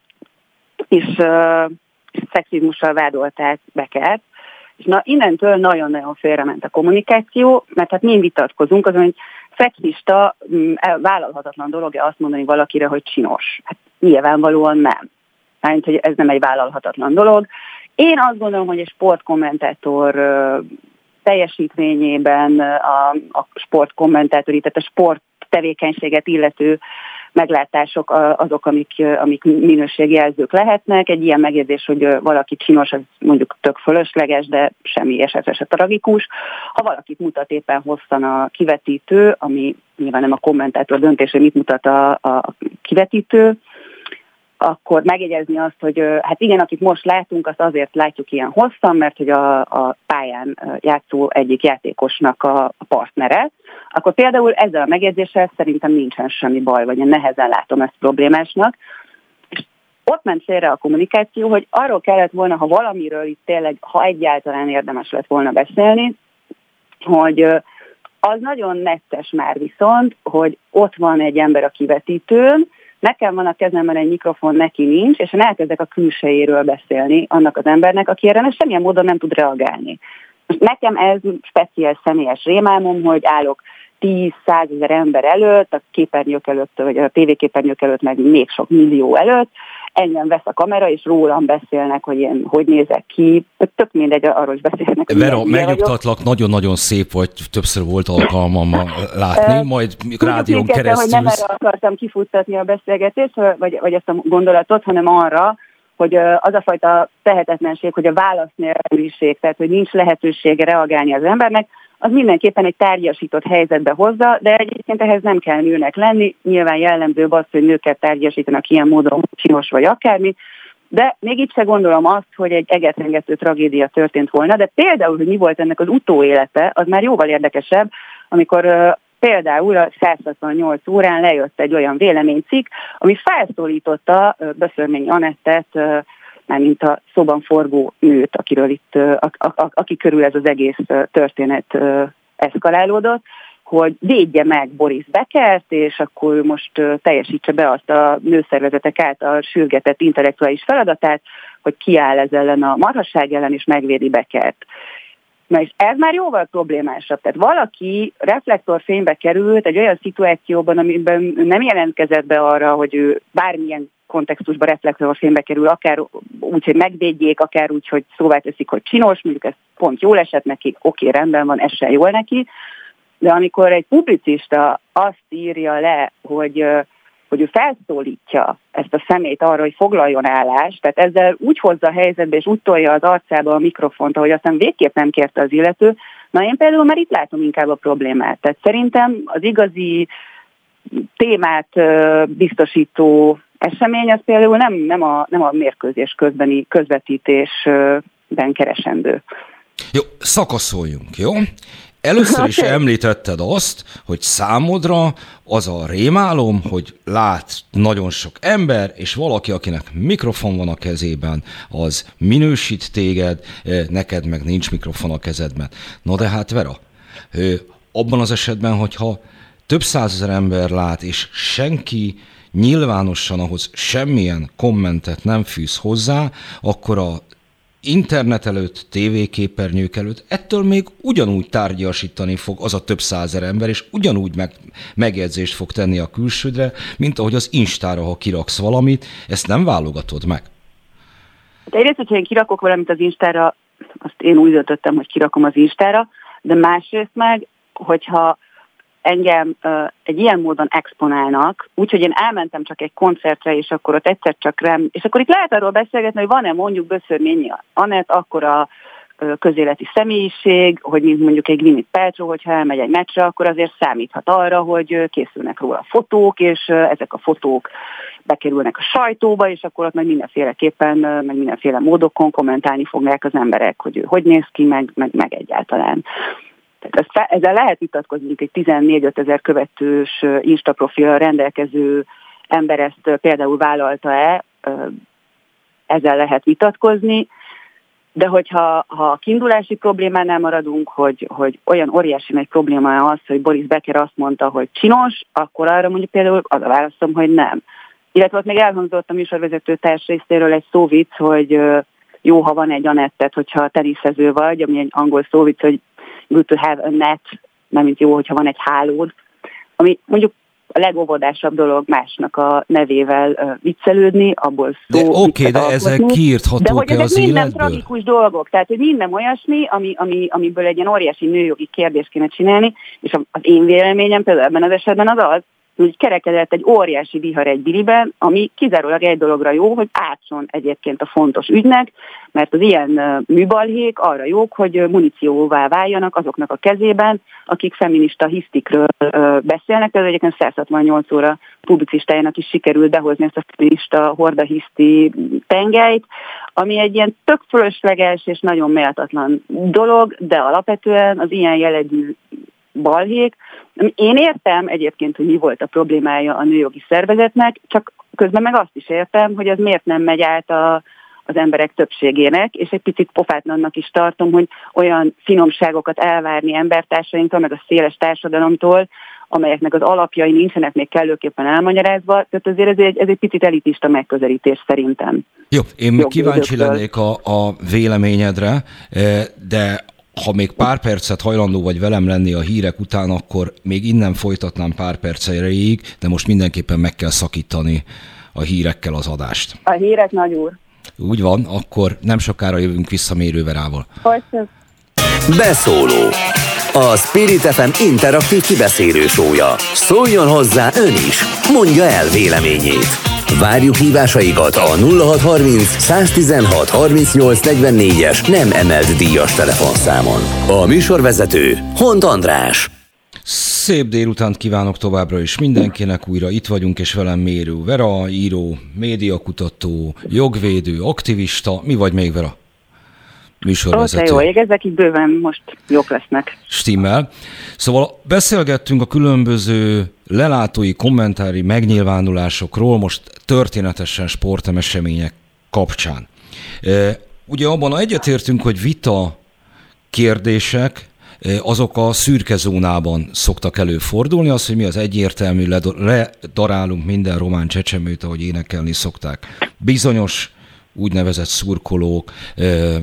és uh, szexizmussal vádolták Bekert. És na, innentől nagyon-nagyon félrement a kommunikáció, mert hát mi vitatkozunk azon, hogy szexista mm, vállalhatatlan dolog-e azt mondani valakire, hogy csinos. Hát nyilvánvalóan nem. Mert hogy ez nem egy vállalhatatlan dolog. Én azt gondolom, hogy egy sportkommentátor teljesítményében a, a sportkommentátori, tehát a sport tevékenységet illető meglátások azok, amik, amik minőségjelzők lehetnek. Egy ilyen megjegyzés, hogy valaki csinos, az mondjuk tök fölösleges, de semmi eset se tragikus. Ha valakit mutat éppen hosszan a kivetítő, ami nyilván nem a kommentátor döntés, hogy mit mutat a, a kivetítő, akkor megjegyezni azt, hogy hát igen, akit most látunk, azt azért látjuk ilyen hosszan, mert hogy a, a pályán játszó egyik játékosnak a, a partnere, akkor például ezzel a megjegyzéssel szerintem nincsen semmi baj, vagy én nehezen látom ezt problémásnak. És ott ment félre a kommunikáció, hogy arról kellett volna, ha valamiről itt tényleg, ha egyáltalán érdemes lett volna beszélni, hogy az nagyon nettes már viszont, hogy ott van egy ember a kivetítőn, nekem van a kezemben egy mikrofon, neki nincs, és én elkezdek a külsejéről beszélni annak az embernek, aki erre semmilyen módon nem tud reagálni. Most nekem ez speciális személyes rémálmom, hogy állok 10 ezer ember előtt, a képernyők előtt, vagy a tévéképernyők előtt, meg még sok millió előtt, engem vesz a kamera, és rólam beszélnek, hogy én hogy nézek ki, tök mindegy, arról is beszélnek. Vera, megnyugtatlak, nagyon-nagyon szép vagy, többször volt alkalmam látni, majd rádión keresztül. hogy nem erre akartam kifuttatni a beszélgetést, vagy, vagy ezt a gondolatot, hanem arra, hogy az a fajta tehetetlenség, hogy a válasz nélküliség, tehát hogy nincs lehetősége reagálni az embernek, az mindenképpen egy tárgyasított helyzetbe hozza, de egyébként ehhez nem kell nőnek lenni. Nyilván jellemző az, hogy nőket tárgyasítanak ilyen módon, csinos vagy akármi, de még itt se gondolom azt, hogy egy egetrengető tragédia történt volna, de például, hogy mi volt ennek az utóélete, az már jóval érdekesebb, amikor például a 168 órán lejött egy olyan véleménycikk, ami felszólította uh, Böszörményi Anettet, mint a szóban forgó nőt, akiről itt, aki körül ez az egész történet eszkalálódott, hogy védje meg Boris Beckert, és akkor most teljesítse be azt a nőszervezetek által sürgetett intellektuális feladatát, hogy kiáll ez ellen a marhasság ellen, és megvédi Beckert. Na és ez már jóval problémásabb. Tehát valaki reflektorfénybe került egy olyan szituációban, amiben nem jelentkezett be arra, hogy ő bármilyen kontextusba reflektorfénybe kerül, akár úgy, hogy megvédjék, akár úgy, hogy szóvá teszik, hogy csinos, mondjuk ez pont jól esett neki, oké, rendben van, ez se jól neki, de amikor egy publicista azt írja le, hogy hogy ő felszólítja ezt a szemét arra, hogy foglaljon állást, tehát ezzel úgy hozza a helyzetbe, és úgy tolja az arcába a mikrofont, ahogy aztán végképp nem kérte az illető, na én például már itt látom inkább a problémát. Tehát szerintem az igazi témát biztosító esemény az például nem, nem, a, nem a mérkőzés közbeni közvetítésben keresendő. Jó, szakaszoljunk, jó? Először is említetted azt, hogy számodra az a rémálom, hogy lát nagyon sok ember, és valaki, akinek mikrofon van a kezében, az minősít téged, neked meg nincs mikrofon a kezedben. No de hát Vera, abban az esetben, hogyha több százezer ember lát, és senki nyilvánosan ahhoz semmilyen kommentet nem fűz hozzá, akkor a internet előtt, tévéképernyők előtt, ettől még ugyanúgy tárgyasítani fog az a több százer ember, és ugyanúgy meg, megjegyzést fog tenni a külsődre, mint ahogy az Instára, ha kiraksz valamit, ezt nem válogatod meg. De egyrészt, hogyha én kirakok valamit az Instára, azt én úgy döntöttem, hogy kirakom az Instára, de másrészt meg, hogyha engem uh, egy ilyen módon exponálnak, úgyhogy én elmentem csak egy koncertre, és akkor ott egyszer csak rám, és akkor itt lehet arról beszélgetni, hogy van-e mondjuk Böszörményi Anett, akkor a uh, közéleti személyiség, hogy mint mondjuk egy Gwyneth Paltrow, hogyha elmegy egy meccsre, akkor azért számíthat arra, hogy készülnek róla fotók, és ezek a fotók bekerülnek a sajtóba, és akkor ott meg mindenféleképpen, meg mindenféle módokon kommentálni fogják az emberek, hogy ő hogy néz ki, meg, meg, meg egyáltalán. Tehát ezt, ezzel lehet vitatkozni, egy 14 ezer követős Insta profilra rendelkező ember ezt például vállalta-e, ezzel lehet vitatkozni, de hogyha ha a kiindulási problémánál maradunk, hogy, hogy olyan óriási nagy probléma az, hogy Boris Becker azt mondta, hogy csinos, akkor arra mondjuk például az a válaszom, hogy nem. Illetve ott még elhangzott a műsorvezető társ részéről egy szóvic, hogy jó, ha van egy anettet, hogyha teniszező vagy, ami egy angol szóvic, hogy good to have a net, nem mint jó, hogyha van egy hálód, ami mondjuk a legóvodásabb dolog másnak a nevével uh, viccelődni, abból szó. De oké, okay, de ezek kiírthatók De hogy ezek az minden életből? tragikus dolgok, tehát hogy minden olyasmi, ami, ami, amiből egy ilyen óriási nőjogi kérdést kéne csinálni, és az én véleményem például ebben az esetben az az, hogy kerekedett egy óriási vihar egy biliben, ami kizárólag egy dologra jó, hogy átson egyébként a fontos ügynek, mert az ilyen műbalhék arra jók, hogy munícióvá váljanak azoknak a kezében, akik feminista hisztikről beszélnek. Ez egyébként 168 óra publicistájának is sikerült behozni ezt a feminista hordahiszti tengelyt, ami egy ilyen tök fölösleges és nagyon méltatlan dolog, de alapvetően az ilyen jellegű balhék. Én értem egyébként, hogy mi volt a problémája a nőjogi szervezetnek, csak közben meg azt is értem, hogy az miért nem megy át a, az emberek többségének, és egy picit pofátlannak is tartom, hogy olyan finomságokat elvárni embertársainktól, meg a széles társadalomtól, amelyeknek az alapjai nincsenek még kellőképpen elmagyarázva, tehát azért ez egy, ez egy picit elitista megközelítés szerintem. Jó, én még kíváncsi lennék a, a véleményedre, de ha még pár percet hajlandó vagy velem lenni a hírek után, akkor még innen folytatnám pár perceig, de most mindenképpen meg kell szakítani a hírekkel az adást. A hírek nagy úr. Úgy van, akkor nem sokára jövünk vissza mérőverával. Beszóló. A Spirit FM interaktív kibeszélő sója. Szóljon hozzá ön is. Mondja el véleményét. Várjuk hívásaikat a 0630 116 38 es nem emelt díjas telefonszámon. A műsorvezető Hont András. Szép délutánt kívánok továbbra is mindenkinek, újra itt vagyunk, és velem Mérő Vera, író, médiakutató, jogvédő, aktivista, mi vagy még Vera? Műsorvezető. Ó, jó, ezek így bőven most jók lesznek. Stimmel. Szóval beszélgettünk a különböző lelátói, kommentári megnyilvánulásokról, most történetesen sportesemények kapcsán. E, ugye abban egyetértünk, hogy vita kérdések, e, azok a szürke zónában szoktak előfordulni, az, hogy mi az egyértelmű, ledarálunk minden román csecsemőt, ahogy énekelni szokták. Bizonyos úgynevezett szurkolók, e,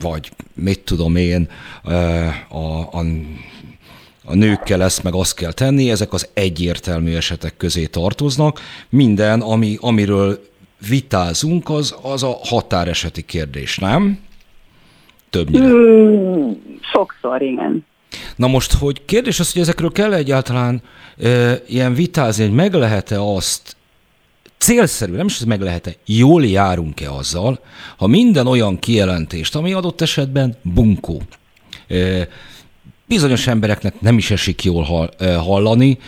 vagy mit tudom én, a, a, a nőkkel ezt meg azt kell tenni, ezek az egyértelmű esetek közé tartoznak. Minden, ami, amiről vitázunk, az, az a határeseti kérdés, nem? Többnyire. Mm, sokszor, igen. Na most, hogy kérdés az, hogy ezekről kell egyáltalán e, ilyen vitázni, hogy meg lehet-e azt célszerű, nem is ez meg lehet-e, jól járunk-e azzal, ha minden olyan kijelentést, ami adott esetben bunkó, bizonyos embereknek nem is esik jól hallani.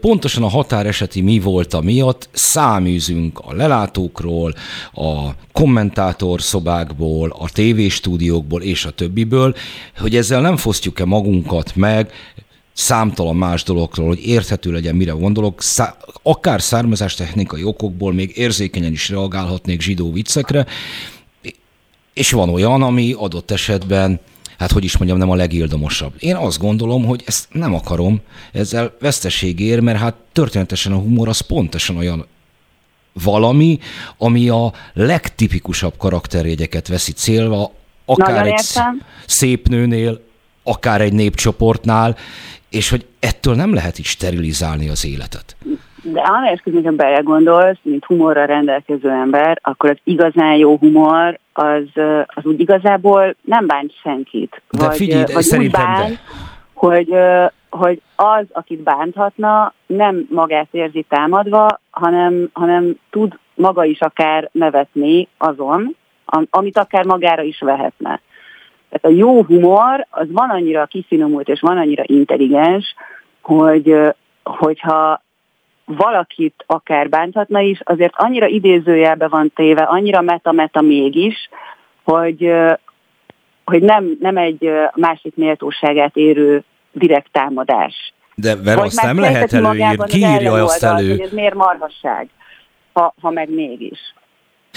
Pontosan a határeseti mi volt a miatt száműzünk a lelátókról, a kommentátor szobákból, a tévéstúdiókból és a többiből, hogy ezzel nem fosztjuk-e magunkat meg számtalan más dologról, hogy érthető legyen, mire gondolok, szá- akár származástechnikai okokból még érzékenyen is reagálhatnék zsidó viccekre, és van olyan, ami adott esetben hát hogy is mondjam, nem a legildomosabb. Én azt gondolom, hogy ezt nem akarom ezzel veszteség ér, mert hát történetesen a humor az pontosan olyan valami, ami a legtipikusabb karakterjegyeket veszi célva, akár Nagyon egy értem. szép nőnél, akár egy népcsoportnál, és hogy ettől nem lehet is sterilizálni az életet. De anélkül, hogyha belegondolsz, mint humorra rendelkező ember, akkor az igazán jó humor az, az úgy igazából nem bánt senkit. De vagy, figyelj, vagy úgy bán, de. hogy, hogy az, akit bánthatna, nem magát érzi támadva, hanem, hanem tud maga is akár nevetni azon, amit akár magára is vehetne. Tehát a jó humor az van annyira kifinomult és van annyira intelligens, hogy hogyha valakit akár bánthatna is, azért annyira idézőjelbe van téve, annyira meta-meta mégis, hogy, hogy nem, nem egy másik méltóságát érő direkt támadás. De Vera, azt nem lehet előírni, ki írja azt elő? Hogy ez miért marhasság, ha, ha meg mégis.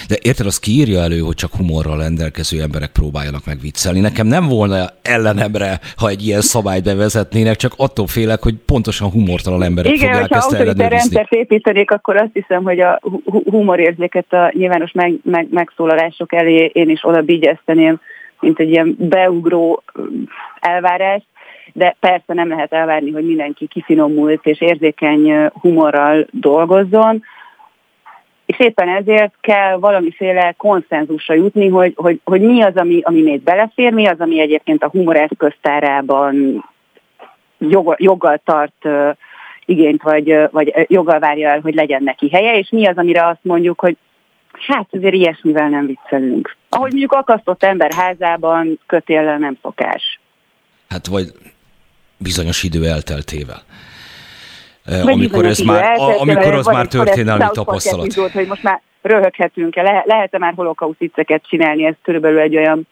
De érted, az kiírja elő, hogy csak humorral rendelkező emberek próbáljanak meg viccelni. Nekem nem volna ellenemre, ha egy ilyen szabályt bevezetnének, csak attól félek, hogy pontosan humortalan emberek Igen, fogják ezt ellenőrizni. Igen, rendszert építenék, akkor azt hiszem, hogy a humorérzéket a nyilvános meg, meg, megszólalások elé én is oda bigyezteném, mint egy ilyen beugró elvárás de persze nem lehet elvárni, hogy mindenki kifinomult és érzékeny humorral dolgozzon és éppen ezért kell valamiféle konszenzusra jutni, hogy, hogy, hogy mi az, ami, ami még belefér, mi az, ami egyébként a humor eszköztárában jog, joggal tart uh, igényt, vagy, vagy joggal várja el, hogy legyen neki helye, és mi az, amire azt mondjuk, hogy hát azért ilyesmivel nem viccelünk. Ahogy mondjuk akasztott ember házában kötéllel nem szokás. Hát vagy bizonyos idő elteltével. Vagy amikor, ez már, amikor az már történelmi tapasztalat. Epizód, hogy most már röhöghetünk-e, le, lehet-e már holokauszt vicceket csinálni, ez körülbelül egy olyan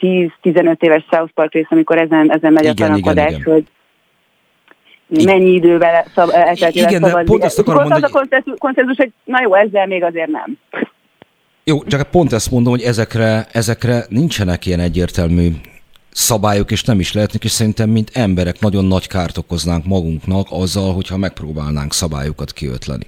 10-15 éves South Park rész, amikor ezen, ezen megy igen, a tanakodás, hogy mennyi idővel szab, eltelt Igen, de pont ezt akarom mondani, az a konszenzus, hogy na jó, ezzel még azért nem. Jó, csak pont ezt mondom, hogy ezekre, ezekre nincsenek ilyen egyértelmű szabályok, és nem is lehetnek, és szerintem, mint emberek nagyon nagy kárt okoznánk magunknak azzal, hogyha megpróbálnánk szabályokat kiötleni.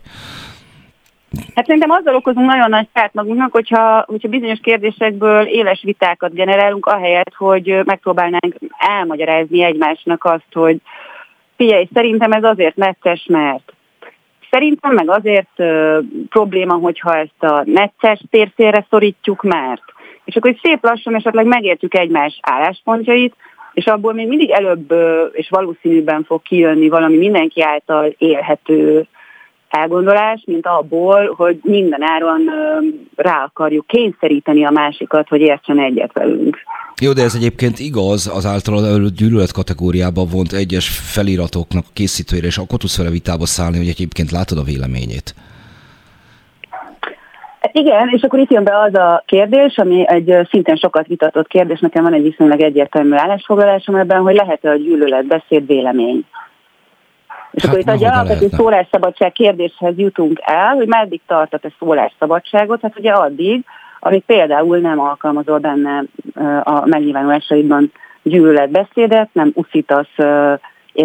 Hát szerintem azzal okozunk nagyon nagy kárt magunknak, hogyha, hogyha bizonyos kérdésekből éles vitákat generálunk, ahelyett, hogy megpróbálnánk elmagyarázni egymásnak azt, hogy figyelj, szerintem ez azért necces, mert szerintem meg azért ö, probléma, hogyha ezt a necces térfélre szorítjuk, mert és akkor egy szép lassan esetleg megértjük egymás álláspontjait, és abból még mindig előbb és valószínűbben fog kijönni valami mindenki által élhető elgondolás, mint abból, hogy minden áron rá akarjuk kényszeríteni a másikat, hogy értsen egyet velünk. Jó, de ez egyébként igaz az általad előtt gyűlölet kategóriában vont egyes feliratoknak készítőire, és akkor tudsz vele vitába szállni, hogy egyébként látod a véleményét. Igen, és akkor itt jön be az a kérdés, ami egy szintén sokat vitatott kérdés, nekem van egy viszonylag egyértelmű állásfoglalásom ebben, hogy lehet-e a gyűlölet beszéd vélemény. És hát akkor itt egy alapvető szólásszabadság kérdéshez jutunk el, hogy meddig tartat a szólásszabadságot, hát ugye addig, amíg például nem alkalmazol benne a megnyilvánulásaidban gyűlöletbeszédet, nem uszítasz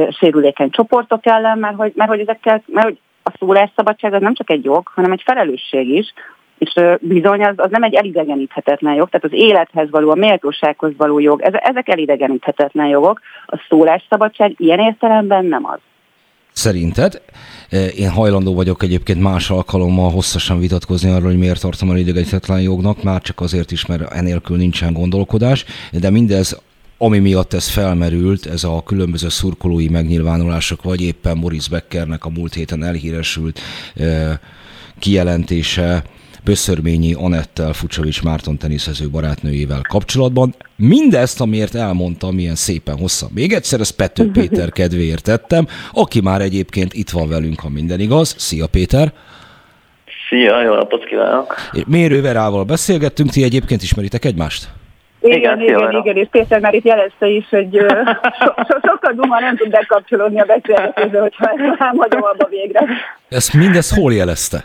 sérülékeny csoportok ellen, mert hogy, mert hogy ezekkel, mert hogy a szólásszabadság az nem csak egy jog, hanem egy felelősség is, és bizony az, az nem egy elidegeníthetetlen jog, tehát az élethez való, a méltósághoz való jog, ezek elidegeníthetetlen jogok, a szólásszabadság ilyen értelemben nem az. Szerinted? Én hajlandó vagyok egyébként más alkalommal hosszasan vitatkozni arról, hogy miért tartom el idegeníthetetlen jognak, már csak azért is, mert enélkül nincsen gondolkodás, de mindez ami miatt ez felmerült, ez a különböző szurkolói megnyilvánulások, vagy éppen Boris Beckernek a múlt héten elhíresült kijelentése, Böszörményi Anettel, Fucsovics Márton teniszező barátnőjével kapcsolatban. Mindezt, amiért elmondtam, milyen szépen hosszan. Még egyszer, ezt Pető Péter kedvéért tettem, aki már egyébként itt van velünk, ha minden igaz. Szia Péter! Szia, jó napot kívánok! Mérő Verával beszélgettünk, ti egyébként ismeritek egymást? Igen, igen, igen, igen, és Péter már itt jelezte is, hogy so, so, sokkal duma nem tud bekapcsolódni a beszélgetésbe, hogyha nem hagyom abba végre. Ezt mindez hol jelezte?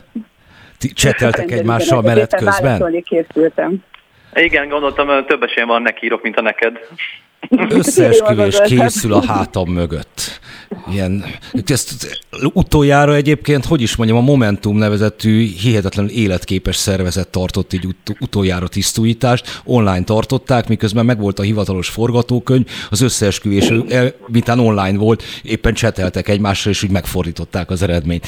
Ti cseteltek egymással menet közben? készültem. Igen, gondoltam, több esélyem van neki írok, mint a neked. Összeesküvés készül a hátam mögött. Ilyen, ezt utoljára egyébként, hogy is mondjam, a Momentum nevezetű hihetetlenül életképes szervezet tartott így ut- utoljára tisztújítást, online tartották, miközben megvolt a hivatalos forgatókönyv, az összeesküvés, mintán online volt, éppen cseteltek egymással, és úgy megfordították az eredményt.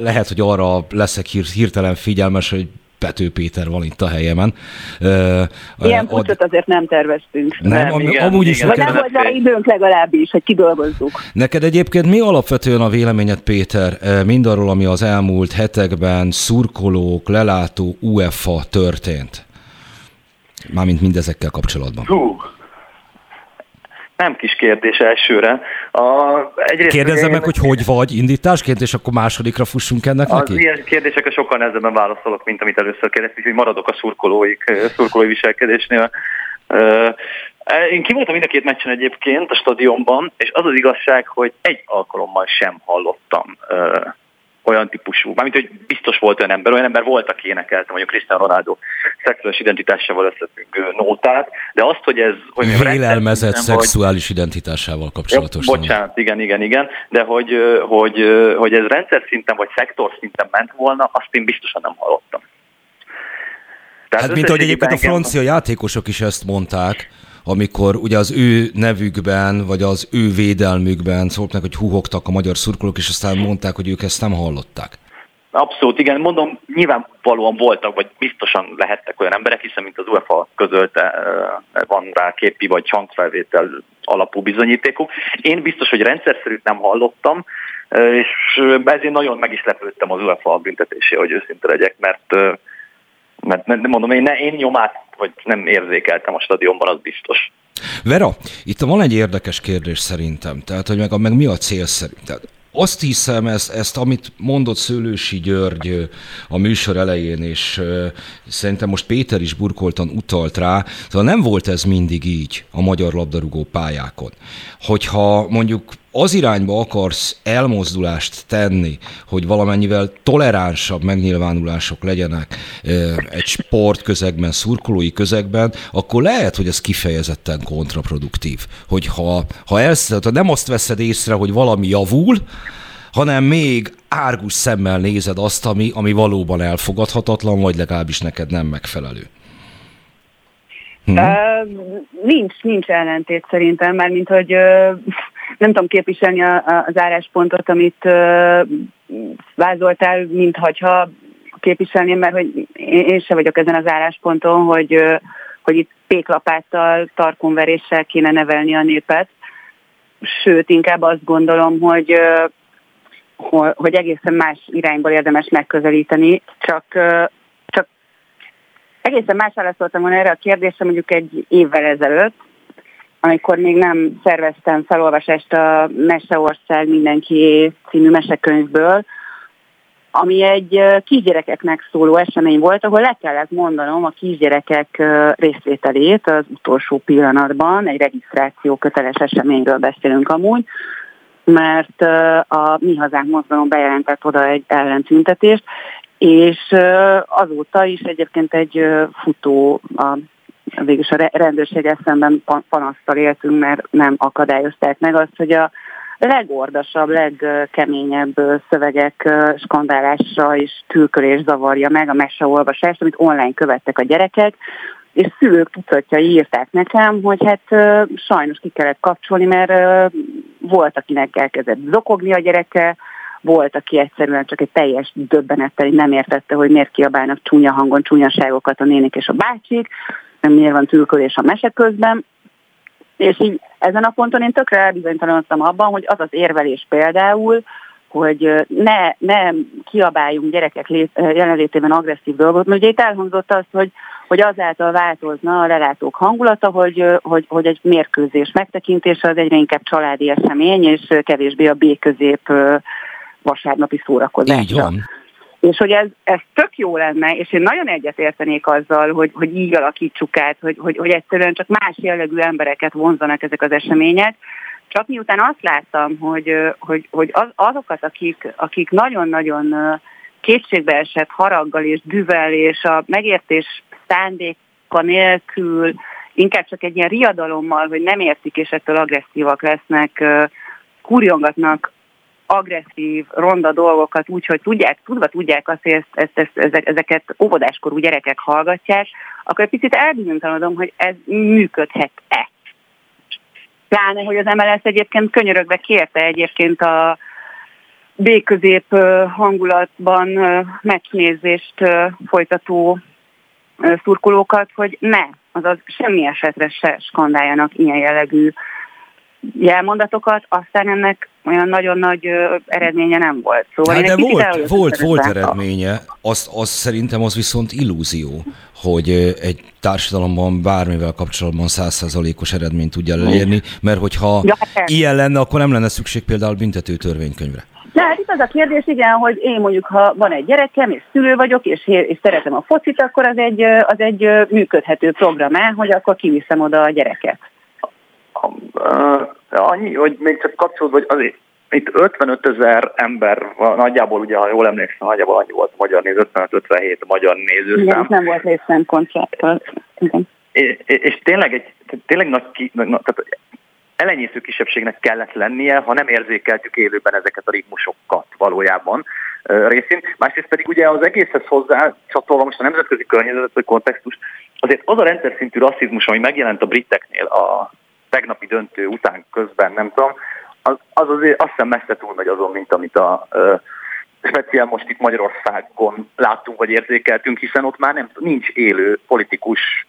Lehet, hogy arra leszek hirtelen figyelmes, hogy Pető Péter van itt a helyemen. Ilyen pucsot azért nem terveztünk. Nem, am, igen, amúgy is igen. neked... Nem volt rá időnk legalábbis, hogy kidolgozzuk. Neked egyébként mi alapvetően a véleményed, Péter, mindarról, ami az elmúlt hetekben szurkolók, lelátó UEFA történt? Mármint mindezekkel kapcsolatban. Hú, nem kis kérdés elsőre. A, egyrészt Kérdezzem meg, hogy hogy vagy indításként, és akkor másodikra fussunk ennek az neki? ilyen kérdésekre sokkal nehezebben válaszolok, mint amit először kérdeztem, hogy maradok a szurkolóik, szurkolói viselkedésnél. Én kivoltam mind a két meccsen egyébként a stadionban, és az az igazság, hogy egy alkalommal sem hallottam olyan típusú, mármint, hogy biztos volt olyan ember, olyan ember volt, aki énekelte mondjuk Cristiano Ronaldo szexuális identitásával összefüggő nótát, de azt, hogy ez... Hogy Vélelmezett szexuális vagy... identitásával kapcsolatos. Ja, bocsánat, igen, igen, igen, de hogy, hogy, hogy ez rendszer szinten vagy szektor szinten ment volna, azt én biztosan nem hallottam. Tehát hát mint ahogy egyébként a francia játékosok is ezt mondták, amikor ugye az ő nevükben, vagy az ő védelmükben szóltak, hogy húhogtak a magyar szurkolók, és aztán mondták, hogy ők ezt nem hallották. Abszolút, igen. Mondom, nyilvánvalóan voltak, vagy biztosan lehettek olyan emberek, hiszen mint az UEFA közölte, van rá képi vagy hangfelvétel alapú bizonyítékok. Én biztos, hogy rendszerszerűt nem hallottam, és ezért nagyon meg is lepődtem az UEFA büntetésé, hogy őszinte legyek, mert mert nem mondom, én, ne, én nyomát vagy nem érzékeltem a stadionban, az biztos. Vera, itt van egy érdekes kérdés szerintem, tehát hogy meg, meg mi a célszerű? Tehát azt hiszem, ezt, ezt, amit mondott Szőlősi György a műsor elején, és szerintem most Péter is burkoltan utalt rá, szóval nem volt ez mindig így a magyar labdarúgó pályákon. Hogyha mondjuk az irányba akarsz elmozdulást tenni, hogy valamennyivel toleránsabb megnyilvánulások legyenek egy sportközegben, szurkolói közegben, akkor lehet, hogy ez kifejezetten kontraproduktív. Hogyha ha elsz, ha nem azt veszed észre, hogy valami javul, hanem még árgus szemmel nézed azt, ami, ami valóban elfogadhatatlan, vagy legalábbis neked nem megfelelő. Hmm. Uh, nincs, nincs ellentét szerintem, mert mint hogy uh, nem tudom képviselni a, a, az álláspontot, amit uh, vázoltál, mintha képviselném, mert hogy én, én se vagyok ezen az állásponton, hogy, uh, hogy itt péklapáttal, tarkonveréssel kéne nevelni a népet. Sőt, inkább azt gondolom, hogy uh, hogy egészen más irányból érdemes megközelíteni, csak Egészen más válaszoltam volna erre a kérdésre mondjuk egy évvel ezelőtt, amikor még nem szerveztem felolvasást a Meseország mindenki című mesekönyvből, ami egy kisgyerekeknek szóló esemény volt, ahol le kellett mondanom a kisgyerekek részvételét az utolsó pillanatban, egy regisztráció köteles eseményről beszélünk amúgy, mert a Mi Hazánk mozgalom bejelentett oda egy ellentüntetést, és azóta is egyébként egy futó a végülis a rendőrséggel szemben panasztal éltünk, mert nem akadályozták meg azt, hogy a legordasabb, legkeményebb szövegek skandálása és tülkölés zavarja meg a meseolvasást, amit online követtek a gyerekek, és szülők tucatjai írták nekem, hogy hát sajnos ki kellett kapcsolni, mert volt, akinek elkezdett zokogni a gyereke, volt, aki egyszerűen csak egy teljes döbbenettel nem értette, hogy miért kiabálnak csúnya hangon csúnyaságokat a nénik és a bácsik, miért van tülkölés a mese közben. És így ezen a ponton én tökre elbizonytalanodtam abban, hogy az az érvelés például, hogy ne, ne kiabáljunk gyerekek jelenlétében agresszív dolgot, mert ugye itt elhangzott az, hogy, hogy azáltal változna a lelátók hangulata, hogy, hogy, hogy egy mérkőzés megtekintése az egyre inkább családi esemény, és kevésbé a B-közép vasárnapi szórakozás. Így van. És hogy ez, ez tök jó lenne, és én nagyon egyetértenék azzal, hogy, hogy így alakítsuk át, hogy, hogy, hogy egyszerűen csak más jellegű embereket vonzanak ezek az események, csak miután azt láttam, hogy, hogy, hogy az, azokat, akik, akik nagyon-nagyon kétségbe esett haraggal és düvel és a megértés szándéka nélkül, inkább csak egy ilyen riadalommal, hogy nem értik és ettől agresszívak lesznek, kurjongatnak agresszív, ronda dolgokat úgy, hogy tudják, tudva tudják azt, hogy ezt, ezt, ezt, ezeket óvodáskorú gyerekek hallgatják, akkor egy picit elbizonytalanodom, hogy ez működhet-e. Pláne, hogy az MLS egyébként könyörögve kérte egyébként a B-közép hangulatban megnézést folytató szurkolókat, hogy ne, azaz semmi esetre se skandáljanak ilyen jellegű jelmondatokat, aztán ennek olyan nagyon nagy eredménye nem volt. Szóval hát de volt, volt, volt eredménye, azt, azt szerintem az viszont illúzió, hogy egy társadalomban bármivel kapcsolatban százszázalékos eredményt tudja elérni, mert hogyha ja, hát ilyen lenne, akkor nem lenne szükség például büntető törvénykönyvre. De hát itt az a kérdés, igen, hogy én mondjuk, ha van egy gyerekem, és szülő vagyok, és, és szeretem a focit, akkor az egy, az egy működhető program hogy akkor kiviszem oda a gyereket. Annyi, hogy még csak kapcsolódva, hogy azért itt 55 ezer ember nagyjából ugye, ha jól emlékszem, nagyjából annyi volt magyar néző, 55-57 a magyar nézőszám. Igen, nem volt részem koncertől. És, és tényleg, egy, tényleg nagy, ki, nagy, tehát elenyésző kisebbségnek kellett lennie, ha nem érzékeltük élőben ezeket a ritmusokat valójában részint. Másrészt pedig ugye az egészhez hozzá csatolva most a nemzetközi környezetet vagy kontextust, azért az a rendszer szintű rasszizmus, ami megjelent a briteknél a tegnapi döntő után közben, nem tudom, az, az azért azt hiszem messze túl megy azon, mint amit a uh, speciál most itt Magyarországon láttunk vagy érzékeltünk, hiszen ott már nem, nincs élő politikus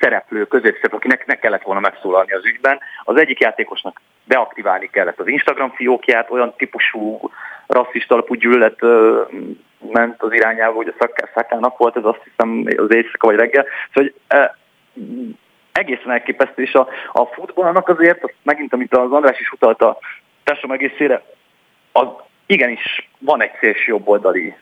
szereplő, középszereplő, akinek ne kellett volna megszólalni az ügyben. Az egyik játékosnak deaktiválni kellett az Instagram fiókját, olyan típusú rasszista alapú gyűlölet ment az irányába, hogy a szakának volt, ez azt hiszem az éjszaka vagy reggel. Szóval, hogy, egészen elképesztő, és a, a futballnak azért, azt megint amit az András is utalta a társadalom egészére, az igenis van egy szélső jobboldali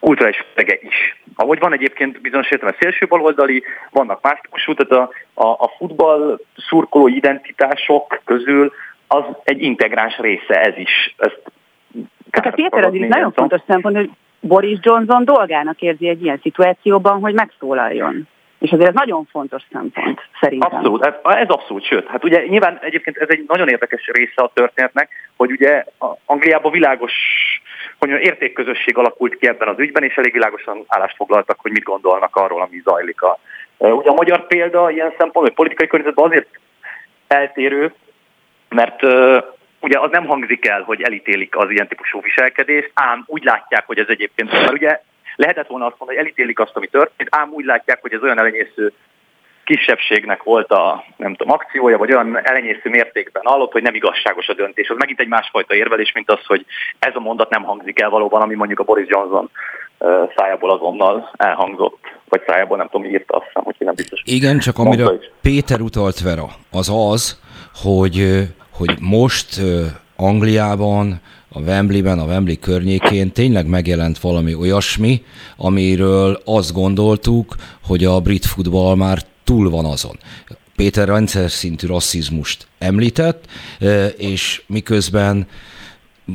kulturális fege is. Ahogy van egyébként bizonyos értelemben szélső baloldali, vannak más típusú, tehát a, a, a futball szurkoló identitások közül az egy integráns része ez is. Ezt tehát a Péter az nagyon fontos szempont, hogy Boris Johnson dolgának érzi egy ilyen szituációban, hogy megszólaljon. És azért ez nagyon fontos szempont, szerintem. Abszolút, ez, ez abszolút, sőt, hát ugye nyilván egyébként ez egy nagyon érdekes része a történetnek, hogy ugye Angliában világos, hogy értékközösség alakult ki ebben az ügyben, és elég világosan állást foglaltak, hogy mit gondolnak arról, ami zajlik. A, ugye a magyar példa ilyen szempontból, hogy politikai környezetben azért eltérő, mert ugye az nem hangzik el, hogy elítélik az ilyen típusú viselkedést, ám úgy látják, hogy ez egyébként, mert ugye Lehetett volna azt mondani, hogy elítélik azt, ami történt, ám úgy látják, hogy ez olyan elenyésző kisebbségnek volt a, nem tudom, akciója, vagy olyan elenyésző mértékben hallott, hogy nem igazságos a döntés. Az megint egy másfajta érvelés, mint az, hogy ez a mondat nem hangzik el valóban, ami mondjuk a Boris Johnson szájából azonnal elhangzott, vagy szájából nem tudom, írta azt hiszem, hogy nem biztos. Igen, csak amire Péter utalt Vera, az az, hogy, hogy most Angliában a Wembleyben, a Wembley környékén tényleg megjelent valami olyasmi, amiről azt gondoltuk, hogy a brit futball már túl van azon. Péter rendszer szintű rasszizmust említett, és miközben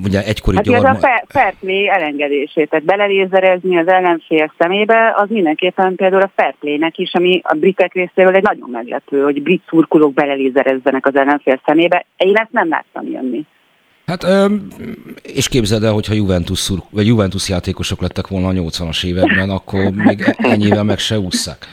ugye egykori hát gyarma... ez a fair play elengedését, tehát belelézerezni az ellenfél szemébe, az mindenképpen például a fair play-nek is, ami a britek részéről egy nagyon meglepő, hogy brit szurkolók belelézerezzenek az ellenfél szemébe. Én ezt nem láttam jönni. Hát, és képzeld el, hogyha Juventus, szur, vagy Juventus játékosok lettek volna a 80-as években, akkor még ennyivel meg se ússzák.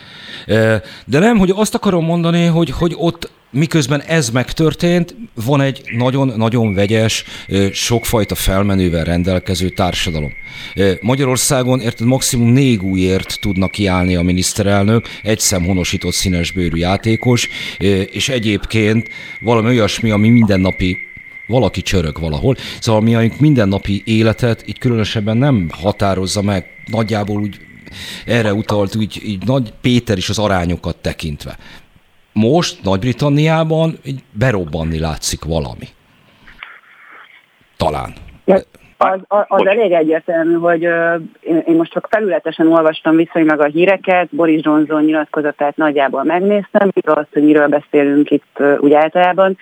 De nem, hogy azt akarom mondani, hogy, hogy ott miközben ez megtörtént, van egy nagyon-nagyon vegyes, sokfajta felmenővel rendelkező társadalom. Magyarországon érted maximum négy újért tudnak kiállni a miniszterelnök, egy szem honosított színesbőrű játékos, és egyébként valami olyasmi, ami mindennapi valaki csörög valahol. Szóval mi a mindennapi életet így különösebben nem határozza meg, nagyjából úgy erre utalt úgy, így Nagy Péter is az arányokat tekintve. Most Nagy-Britanniában így berobbanni látszik valami. Talán. Az, az, az elég egyértelmű, hogy én most csak felületesen olvastam viszonylag a híreket, Boris Johnson nyilatkozatát nagyjából megnéztem, azt, hogy miről beszélünk itt uh, úgy általában,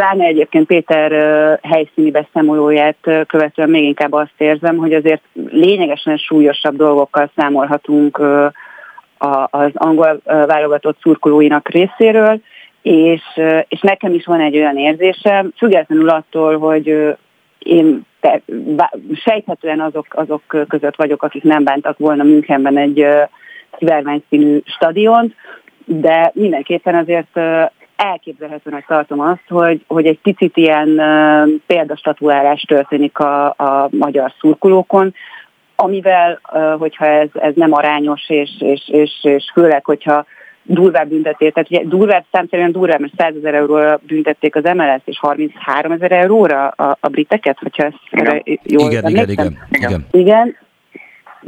pláne egyébként Péter helyszíni beszámolóját követően még inkább azt érzem, hogy azért lényegesen súlyosabb dolgokkal számolhatunk az angol válogatott szurkolóinak részéről, és, és nekem is van egy olyan érzésem, függetlenül attól, hogy én te, sejthetően azok, azok között vagyok, akik nem bántak volna Münchenben egy szivárvány színű stadiont, de mindenképpen azért elképzelhetőnek tartom azt, hogy, hogy egy picit ilyen példastatuálás történik a, a magyar szurkolókon, amivel, hogyha ez, ez nem arányos, és, és, és, és főleg, hogyha durvább büntetét, tehát ugye durvább számszerűen durvább, mert 100 ezer euróra büntették az MLS, és 33 ezer euróra a, a briteket, hogyha ezt igen. jól igen, igen, igen, igen. Igen,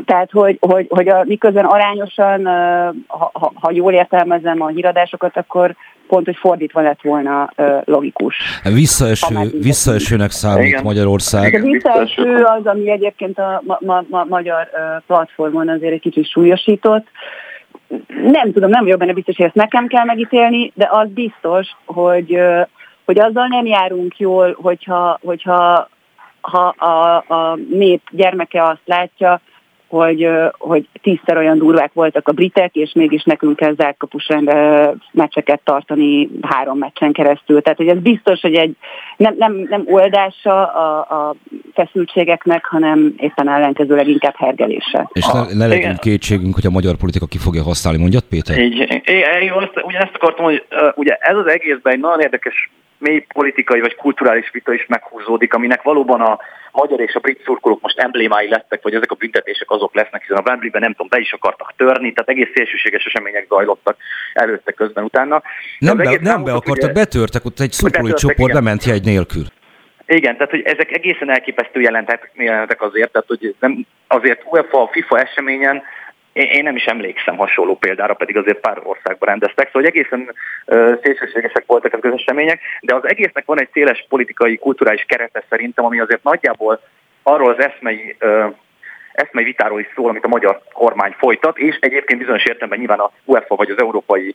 tehát, hogy, hogy, hogy a, miközben arányosan, ha, ha, ha jól értelmezem a híradásokat, akkor pont, hogy fordítva lett volna logikus. Visszaeső, visszaesőnek számít Igen. Magyarország. A visszaeső az, ami egyébként a ma, ma, ma, magyar platformon azért egy kicsit súlyosított, nem tudom, nem vagyok benne biztos, hogy ezt nekem kell megítélni, de az biztos, hogy, hogy azzal nem járunk jól, hogyha, hogyha ha a, a nép gyermeke azt látja, hogy, hogy tízszer olyan durvák voltak a britek, és mégis nekünk kell zárkapus meccseket tartani három meccsen keresztül. Tehát, hogy ez biztos, hogy egy nem, nem, nem oldása a, a feszültségeknek, hanem éppen ellenkezőleg inkább hergelése. És ne, ne legyen kétségünk, hogy a magyar politika ki fogja használni, mondjad Péter? Így, én, én azt, ugyanezt akartam, hogy uh, ugye ez az egészben egy nagyon érdekes mély politikai vagy kulturális vita is meghúzódik, aminek valóban a magyar és a brit szurkolók most emblémái lettek, vagy ezek a büntetések azok lesznek, hiszen a Wembley-ben nem tudom, be is akartak törni, tehát egész szélsőséges események zajlottak előtte, közben, utána. Nem, be, nem be akartak, ugye, betörtek, ott egy szurkolói csoport igen. bement jegy nélkül. Igen, tehát hogy ezek egészen elképesztő jelentek, jelentek azért, tehát hogy nem, azért UEFA, FIFA eseményen én, nem is emlékszem hasonló példára, pedig azért pár országban rendeztek, szóval egészen szélsőségesek voltak az események, de az egésznek van egy széles politikai, kulturális kerete szerintem, ami azért nagyjából arról az eszmei eszmei vitáról is szól, amit a magyar kormány folytat, és egyébként bizonyos értelemben nyilván a UEFA vagy az európai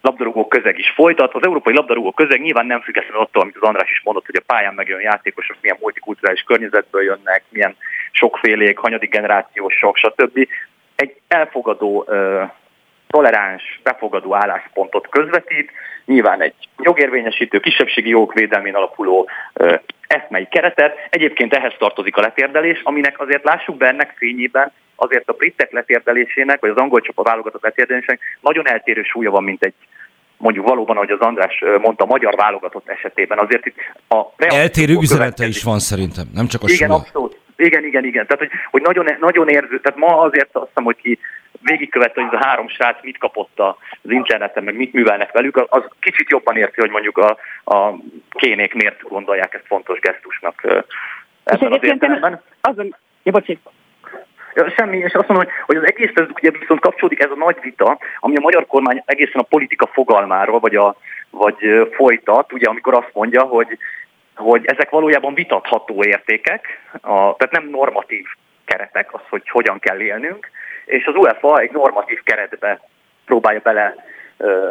labdarúgó közeg is folytat. Az európai labdarúgó közeg nyilván nem függetlenül attól, amit az András is mondott, hogy a pályán megjön játékosok milyen multikulturális környezetből jönnek, milyen sokfélék, hanyadik generációsok, stb egy elfogadó, toleráns, befogadó álláspontot közvetít, nyilván egy jogérvényesítő, kisebbségi jogok védelmén alapuló eszmei keretet. Egyébként ehhez tartozik a letérdelés, aminek azért lássuk be ennek fényében, azért a britek letérdelésének, vagy az angol csapat válogatott letérdelésének nagyon eltérő súlya van, mint egy mondjuk valóban, ahogy az András mondta, a magyar válogatott esetében. Azért itt a Eltérő üzenete is van szerintem, nem csak a Igen, súlya. abszolút. Igen, igen, igen. Tehát, hogy, hogy nagyon, nagyon érző, tehát ma azért azt hiszem, hogy ki végigkövette, hogy ez a három srác mit kapott az interneten, meg mit művelnek velük, az kicsit jobban érti, hogy mondjuk a, a kénék miért gondolják ezt fontos gesztusnak ebben az értelemben. Azon, ja, bocsánat. Ja, semmi, és azt mondom, hogy, hogy az egész ez ugye viszont kapcsolódik ez a nagy vita, ami a magyar kormány egészen a politika fogalmáról, vagy, a, vagy folytat, ugye amikor azt mondja, hogy hogy ezek valójában vitatható értékek, a, tehát nem normatív keretek, az, hogy hogyan kell élnünk, és az UEFA egy normatív keretbe próbálja bele ö,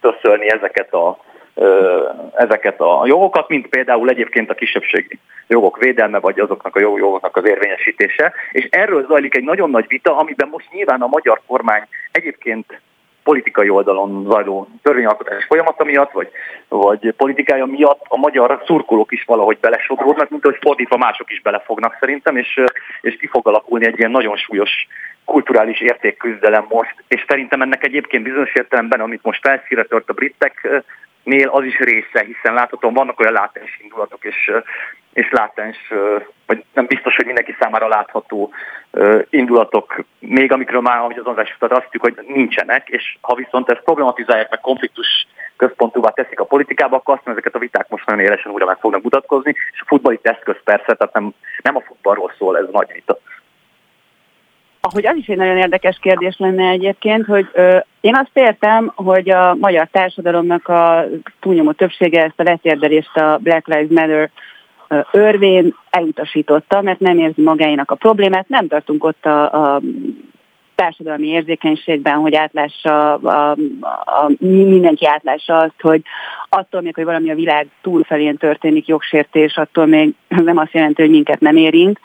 töszölni ezeket a, ö, ezeket a jogokat, mint például egyébként a kisebbségi jogok védelme, vagy azoknak a jogoknak az érvényesítése. És erről zajlik egy nagyon nagy vita, amiben most nyilván a magyar kormány egyébként politikai oldalon zajló törvényalkotás folyamata miatt, vagy, vagy politikája miatt a magyar szurkolók is valahogy belesodródnak, mint hogy fordítva mások is belefognak szerintem, és, és ki fog alakulni egy ilyen nagyon súlyos kulturális értékküzdelem most, és szerintem ennek egyébként bizonyos értelemben, amit most felszíre tört a briteknél, az is része, hiszen láthatóan vannak olyan látens indulatok, és, és látens, vagy nem biztos, hogy mindenki számára látható indulatok, még amikről már, ahogy az András azt tudjuk, hogy nincsenek, és ha viszont ezt problematizálják, meg konfliktus központúvá teszik a politikába, akkor azt ezeket a viták most nagyon élesen újra meg fognak mutatkozni, és a futball itt eszköz persze, tehát nem, nem a futballról szól ez nagy vita. Ahogy az is egy nagyon érdekes kérdés lenne egyébként, hogy ö, én azt értem, hogy a magyar társadalomnak a túlnyomó többsége ezt a letérdelést a Black Lives Matter örvén elutasította, mert nem érzi magáinak a problémát, nem tartunk ott a, a társadalmi érzékenységben, hogy átlássa, a, a, a, mindenki átlássa azt, hogy attól még, hogy valami a világ túlfelén történik jogsértés, attól még nem azt jelenti, hogy minket nem érint,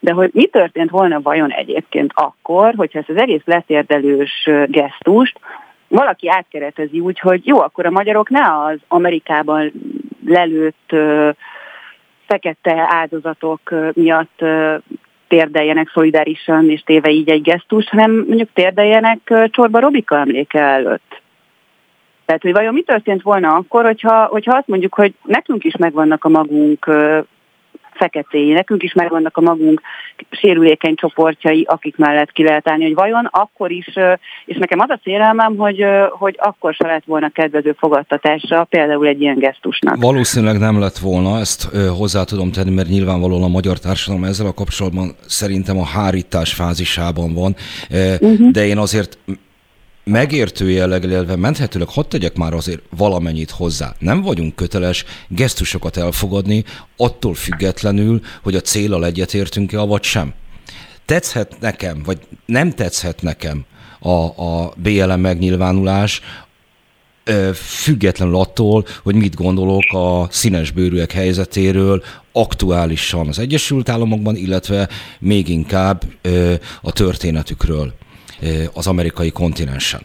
de hogy mi történt volna vajon egyébként akkor, hogyha ezt az egész letérdelős gesztust valaki átkeretezi úgy, hogy jó, akkor a magyarok ne az Amerikában lelőtt fekete áldozatok miatt térdeljenek szolidárisan és téve így egy gesztus, hanem mondjuk térdeljenek Csorba Robika emléke előtt. Tehát, hogy vajon mi történt volna akkor, hogyha, hogyha azt mondjuk, hogy nekünk is megvannak a magunk feketéi. Nekünk is megvannak a magunk sérülékeny csoportjai, akik mellett ki lehet állni, hogy vajon akkor is, és nekem az a félelmem, hogy, hogy akkor se lett volna kedvező fogadtatása például egy ilyen gesztusnak. Valószínűleg nem lett volna, ezt hozzá tudom tenni, mert nyilvánvalóan a magyar társadalom ezzel a kapcsolatban szerintem a hárítás fázisában van, uh-huh. de én azért megértő jelleggel élve menthetőleg hadd tegyek már azért valamennyit hozzá. Nem vagyunk köteles gesztusokat elfogadni, attól függetlenül, hogy a célral egyetértünk-e, vagy sem. Tetszhet nekem, vagy nem tetszhet nekem a, a BLM megnyilvánulás, függetlenül attól, hogy mit gondolok a színesbőrűek helyzetéről aktuálisan az Egyesült Államokban, illetve még inkább a történetükről az amerikai kontinensen.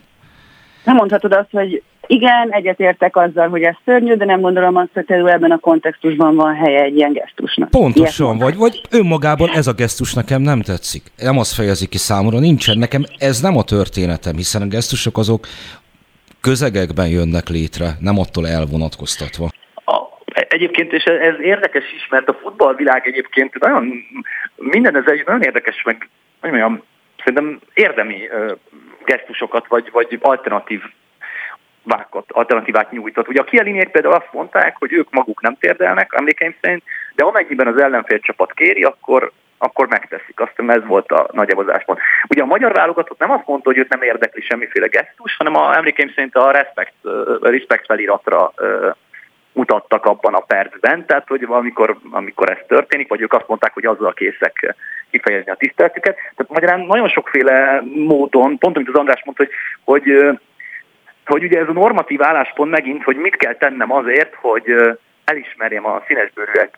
Nem mondhatod azt, hogy igen, egyetértek azzal, hogy ez szörnyű, de nem gondolom azt, hogy ebben a kontextusban van helye egy ilyen gesztusnak. Pontosan, vagy, vagy önmagában ez a gesztus nekem nem tetszik. Nem azt fejezi ki számomra, nincsen nekem, ez nem a történetem, hiszen a gesztusok azok közegekben jönnek létre, nem attól elvonatkoztatva. Egyébként, és ez érdekes is, mert a futballvilág egyébként nagyon, minden ez egy nagyon érdekes, meg olyan szerintem érdemi gesztusokat, vagy, vagy alternatív vákat, alternatívát nyújtott. Ugye a kieliniek például azt mondták, hogy ők maguk nem térdelnek, emlékeim szerint, de amennyiben az ellenfél csapat kéri, akkor, akkor megteszik. Azt hiszem ez volt a nagy pont. Ugye a magyar válogatott nem azt mondta, hogy őt nem érdekli semmiféle gesztus, hanem a, emlékeim szerint a respect, respect feliratra mutattak abban a percben, tehát hogy amikor, amikor ez történik, vagy ők azt mondták, hogy azzal készek kifejezni a tiszteletüket. Tehát magyarán nagyon sokféle módon, pont amit az András mondta, hogy, hogy, hogy ugye ez a normatív álláspont megint, hogy mit kell tennem azért, hogy elismerjem a színesbőrűek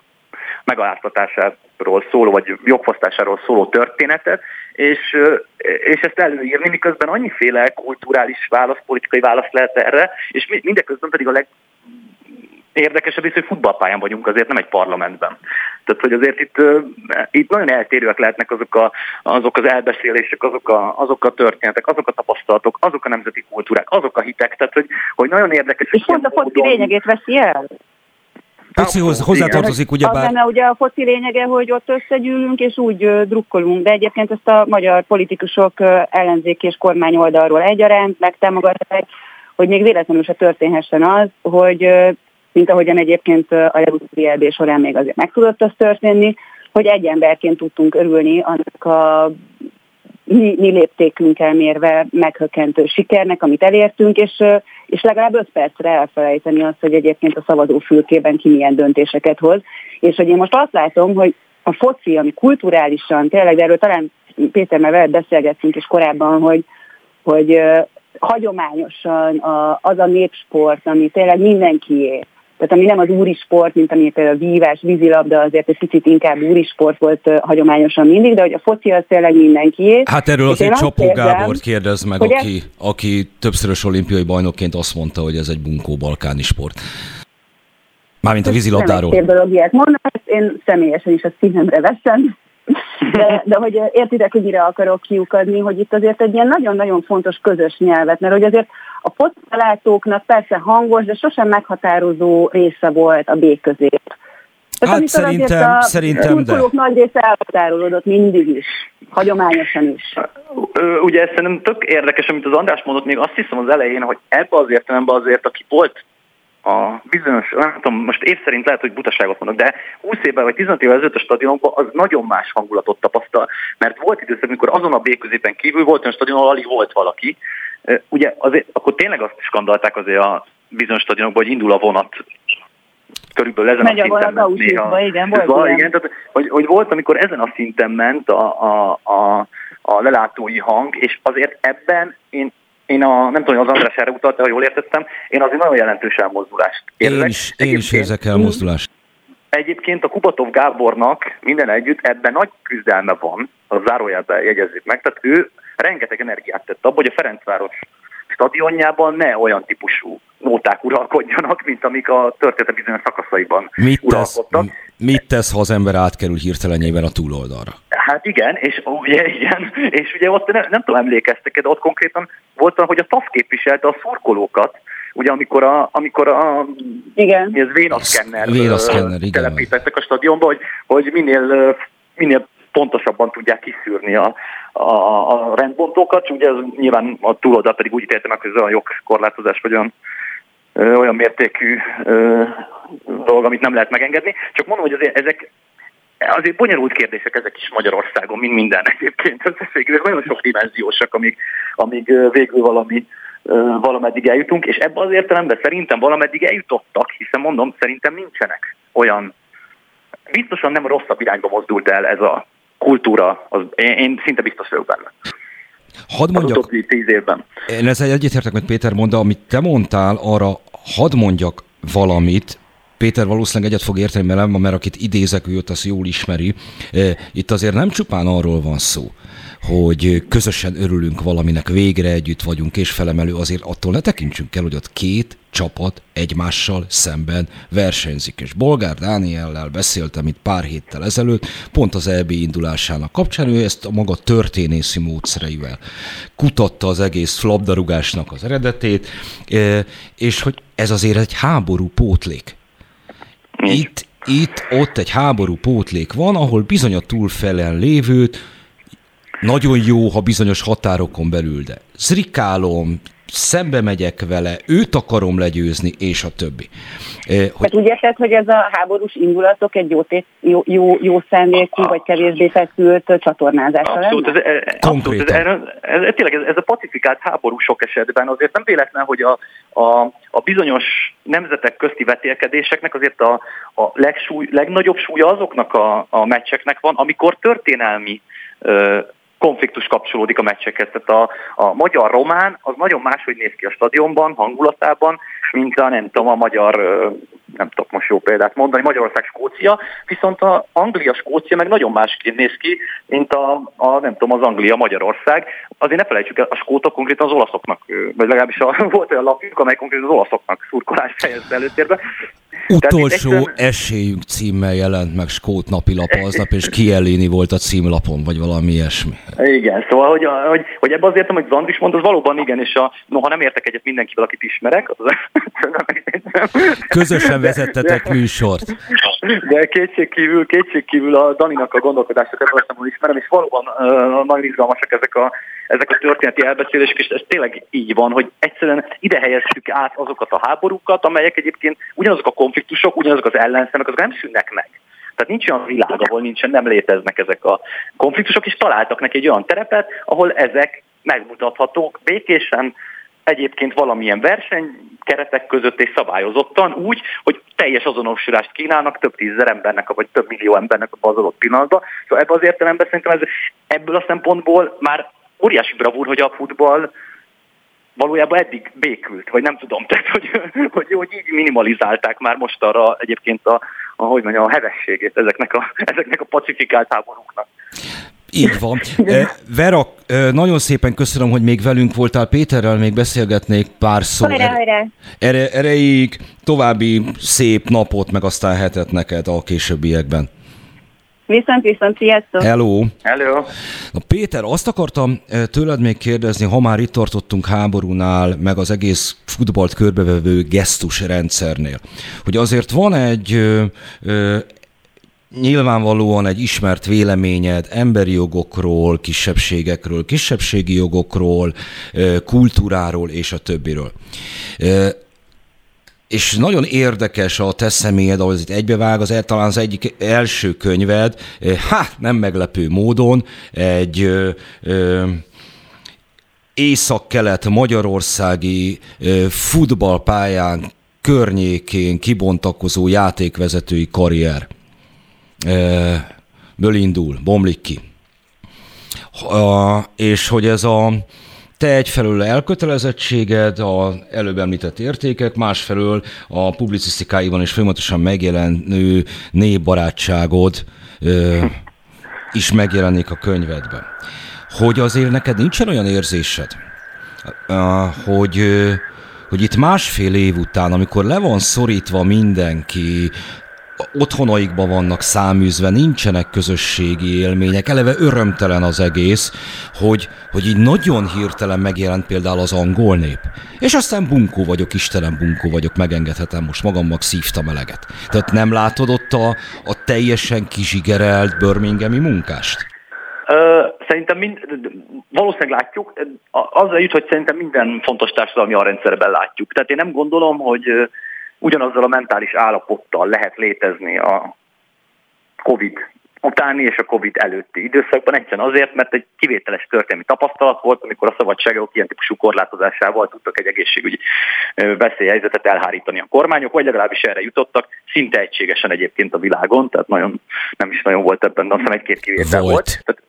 megaláztatásáról szóló, vagy jogfosztásáról szóló történetet, és, és ezt előírni, miközben annyiféle kulturális válasz, politikai válasz lehet erre, és mindeközben pedig a leg, érdekesebb is, hogy futballpályán vagyunk, azért nem egy parlamentben. Tehát, hogy azért itt, itt nagyon eltérőek lehetnek azok, a, azok az elbeszélések, azok a, azok a történetek, azok a tapasztalatok, azok a nemzeti kultúrák, azok a hitek, tehát, hogy, hogy nagyon érdekes. És pont a foci lényegét veszi el? Focihoz hozzátartozik ugye bár... Az lenne ugye a foci lényege, hogy ott összegyűlünk és úgy drukkolunk, de egyébként ezt a magyar politikusok ellenzék és kormány oldalról egyaránt megtámogatják, hogy még véletlenül se történhessen az, hogy mint ahogyan egyébként a legutóbbi EB során még azért meg tudott az történni, hogy egy emberként tudtunk örülni annak a mi, mi léptékünkkel mérve meghökkentő sikernek, amit elértünk, és, és legalább öt percre elfelejteni azt, hogy egyébként a szavazó fülkében ki milyen döntéseket hoz. És hogy én most azt látom, hogy a foci, ami kulturálisan, tényleg, de erről talán Péter már veled beszélgettünk is korábban, hogy, hogy hagyományosan az a népsport, ami tényleg mindenkié, tehát ami nem az úri sport, mint ami például a vívás, vízilabda, azért egy picit inkább úri sport volt hagyományosan mindig, de hogy a foci az tényleg mindenkié. Hát erről azért Csapó Gábort kérdez meg, aki, ez... aki többszörös olimpiai bajnokként azt mondta, hogy ez egy bunkó balkáni sport. Mármint a vízilabdáról. Nem dolog ilyet mondani, én személyesen is a szívemre veszem, de, de hogy értitek, hogy mire akarok kiukadni, hogy itt azért egy ilyen nagyon-nagyon fontos közös nyelvet, mert hogy azért a fotbalátóknak persze hangos, de sosem meghatározó része volt a béközép. Tehát hát szerintem, a szerintem de. nagy része elhatárolódott mindig is, hagyományosan is. Ugye ez szerintem tök érdekes, amit az András mondott, még azt hiszem az elején, hogy ebbe az értelemben azért, aki volt a bizonyos, nem tudom, most év szerint lehet, hogy butaságot mondok, de 20 évvel vagy 15 évvel ezelőtt a stadionokban az nagyon más hangulatot tapasztal, mert volt időszak, amikor azon a B középen kívül volt olyan stadion, ahol alig volt valaki. Ugye azért, akkor tényleg azt skandalták azért a bizonyos stadionokban, hogy indul a vonat körülbelül ezen Megy a szinten ment néha. Igen, volt szóval, igen, tehát, hogy, hogy, volt, amikor ezen a szinten ment a, a, a, a lelátói hang, és azért ebben én én a, nem tudom, hogy az András erre utalta, ha jól értettem, én azért nagyon jelentős elmozdulást érzek. Én is, én is érzek elmozdulást. Egyébként a Kubatov Gábornak minden együtt ebben nagy küzdelme van, a zárójelben jegyezzük meg, tehát ő rengeteg energiát tett abba, hogy a Ferencváros stadionjában ne olyan típusú nóták uralkodjanak, mint amik a történet bizonyos szakaszaiban mit uralkodtak. Tesz, mit tesz, ha az ember átkerül hirtelenjében a túloldalra? Hát igen, és ugye igen, és ugye ott nem, nem tudom emlékeztek, de ott konkrétan volt, hogy a TAF képviselte a szurkolókat, ugye amikor a, amikor a igen. ez vénaszkenner, telepítettek a stadionba, hogy, hogy minél, minél pontosabban tudják kiszűrni a, a, a rendbontókat, ugye ez nyilván a túloldal pedig úgy ítéltem meg, hogy ez olyan jogkorlátozás, vagy olyan, ö, olyan mértékű ö, dolog, amit nem lehet megengedni. Csak mondom, hogy azért ezek azért bonyolult kérdések ezek is Magyarországon, mint minden egyébként. Ezek nagyon sok dimenziósak, amíg, amíg végül valami valameddig eljutunk, és ebben az értelemben szerintem valameddig eljutottak, hiszen mondom, szerintem nincsenek olyan, biztosan nem rosszabb irányba mozdult el ez a kultúra, az, én, én szinte biztos vagyok benne. Hadd mondjak, az tíz évben. Én ezzel egyetértek, hogy Péter mondta, amit te mondtál, arra hadd mondjak valamit, Péter valószínűleg egyet fog érteni velem, mert akit idézek, ő azt jól ismeri. Itt azért nem csupán arról van szó, hogy közösen örülünk valaminek, végre együtt vagyunk és felemelő, azért attól ne tekintsünk el, hogy ott két csapat egymással szemben versenyzik. És Bolgár Dániellel beszéltem itt pár héttel ezelőtt, pont az EB indulásának kapcsán, ő ezt a maga történészi módszereivel kutatta az egész flabdarugásnak az eredetét, és hogy ez azért egy háború pótlék. Itt, itt, ott egy háború pótlék van, ahol bizony a túlfelen lévőt nagyon jó, ha bizonyos határokon belül, de zrikálom, szembe megyek vele, őt akarom legyőzni, és a többi. Eh, hogy... Hát úgy érted, hogy ez a háborús indulatok egy jó, tét, jó, jó, jó szándékú, vagy kevésbé feszült csatornázása abszolút, Ez, ez, abszolút, ez, ez, ez, tényleg ez, ez a pacifikált háború sok esetben azért nem véletlen, hogy a, a, a bizonyos nemzetek közti vetélkedéseknek azért a, a legsúly, legnagyobb súlya azoknak a, a meccseknek van, amikor történelmi konfliktus kapcsolódik a meccsekhez. Tehát a, a magyar-román az nagyon máshogy néz ki a stadionban, hangulatában, mint a nem tudom, a magyar, nem tudok most jó példát mondani, Magyarország-Skócia, viszont a Anglia-Skócia meg nagyon másként néz ki, mint a, a nem tudom, az Anglia-Magyarország. Azért ne felejtsük el, a skótok konkrétan az olaszoknak, vagy legalábbis a, volt olyan lapjuk, amely konkrétan az olaszoknak szurkolást helyezte előtérbe. Utolsó egyszerűen... esélyünk címmel jelent meg Skót napilap aznap, és Kielini volt a címlapon, vagy valami ilyesmi. Igen, szóval, hogy, hogy, hogy ebben azért, amit Zandis mond, az valóban igen, és a, noha nem értek egyet mindenkivel, akit ismerek, az Közösen vezettetek műsort. De kétségkívül, kétségkívül a Daninak a gondolkodását ebben ismerem, és valóban uh, nagyon izgalmasak ezek a, ezek a történeti elbeszélések, és ez tényleg így van, hogy egyszerűen ide helyeztük át azokat a háborúkat, amelyek egyébként ugyanazok a konfliktusok, ugyanazok az ellenszemek, azok nem szűnnek meg. Tehát nincs olyan világ, ahol nincsen, nem léteznek ezek a konfliktusok, és találtak neki egy olyan terepet, ahol ezek megmutathatók békésen, egyébként valamilyen verseny keretek között és szabályozottan úgy, hogy teljes azonosulást kínálnak több tízezer embernek, vagy több millió embernek a adott pillanatban. Szóval ebben az értelemben szerintem ez, ebből a szempontból már óriási bravúr, hogy a futball valójában eddig békült, vagy nem tudom, tehát hogy, hogy, hogy így minimalizálták már most arra egyébként a, a, hogy mondjam, a hevességét ezeknek a, ezeknek a pacifikált háborúknak. Így van. Vera, nagyon szépen köszönöm, hogy még velünk voltál. Péterrel még beszélgetnék pár szó. Erre, erejéig további szép napot, meg aztán hetet neked a későbbiekben. Viszont, viszont, sziasztok! Hello! Hello! Na Péter, azt akartam eh, tőled még kérdezni, ha már itt tartottunk háborúnál, meg az egész futballt körbevevő gesztusrendszernél, hogy azért van egy ö, ö, nyilvánvalóan egy ismert véleményed emberi jogokról, kisebbségekről, kisebbségi jogokról, kultúráról és a többiről. És nagyon érdekes a te személyed, ahol itt egybevág, az talán az egyik első könyved, hát nem meglepő módon, egy ö, ö, észak-kelet magyarországi futballpályán környékén kibontakozó játékvezetői karrier ből indul, bomlik ki. És hogy ez a te egyfelől elkötelezettséged, az előbb említett értékek, másfelől a publicisztikáiban is folyamatosan megjelenő népbarátságod ö, is megjelenik a könyvedben. Hogy azért neked nincsen olyan érzésed, hogy, hogy itt másfél év után, amikor le van szorítva mindenki, otthonaikban vannak száműzve, nincsenek közösségi élmények, eleve örömtelen az egész, hogy, hogy így nagyon hirtelen megjelent például az angol nép. És aztán bunkó vagyok, Istenem bunkó vagyok, megengedhetem most magamnak szívta meleget. Tehát nem látod ott a, a teljesen kizsigerelt Birminghami munkást? Ö, szerintem mind, valószínűleg látjuk, azzal jut, hogy szerintem minden fontos társadalmi arrendszerben látjuk. Tehát én nem gondolom, hogy ugyanazzal a mentális állapottal lehet létezni a COVID utáni és a Covid előtti időszakban, egyszerűen azért, mert egy kivételes történelmi tapasztalat volt, amikor a szabadságok ilyen típusú korlátozásával tudtak egy egészségügyi veszélyhelyzetet elhárítani a kormányok, vagy legalábbis erre jutottak, szinte egységesen egyébként a világon, tehát nagyon, nem is nagyon volt ebben, de azt hiszem egy-két kivétel volt. volt. Tehát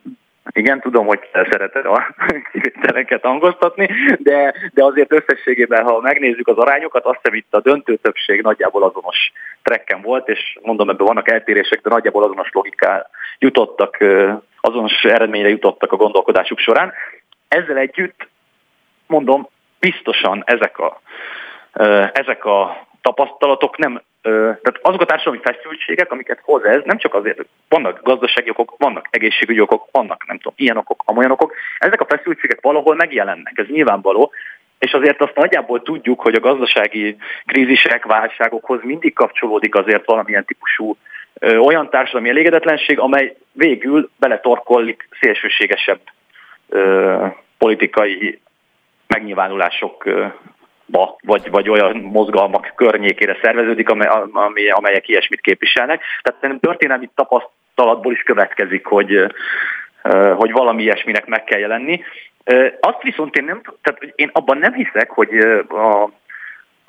igen, tudom, hogy szereted a kivételeket hangoztatni, de, de azért összességében, ha megnézzük az arányokat, azt hiszem itt a döntő többség nagyjából azonos trekken volt, és mondom, ebben vannak eltérések, de nagyjából azonos logiká jutottak, azonos eredményre jutottak a gondolkodásuk során. Ezzel együtt, mondom, biztosan ezek a, ezek a tapasztalatok nem tehát azok a társadalmi feszültségek, amiket hoz ez, nem csak azért, vannak gazdasági okok, vannak egészségügyi okok, vannak nem tudom, ilyen okok, amolyan okok, ezek a feszültségek valahol megjelennek, ez nyilvánvaló, és azért azt nagyjából tudjuk, hogy a gazdasági krízisek, válságokhoz mindig kapcsolódik azért valamilyen típusú ö, olyan társadalmi elégedetlenség, amely végül beletorkollik szélsőségesebb ö, politikai megnyilvánulások ba, vagy, vagy olyan mozgalmak környékére szerveződik, amely, amely, amelyek ilyesmit képviselnek. Tehát szerintem történelmi tapasztalatból is következik, hogy, hogy valami ilyesminek meg kell jelenni. Azt viszont én nem, tehát én abban nem hiszek, hogy a,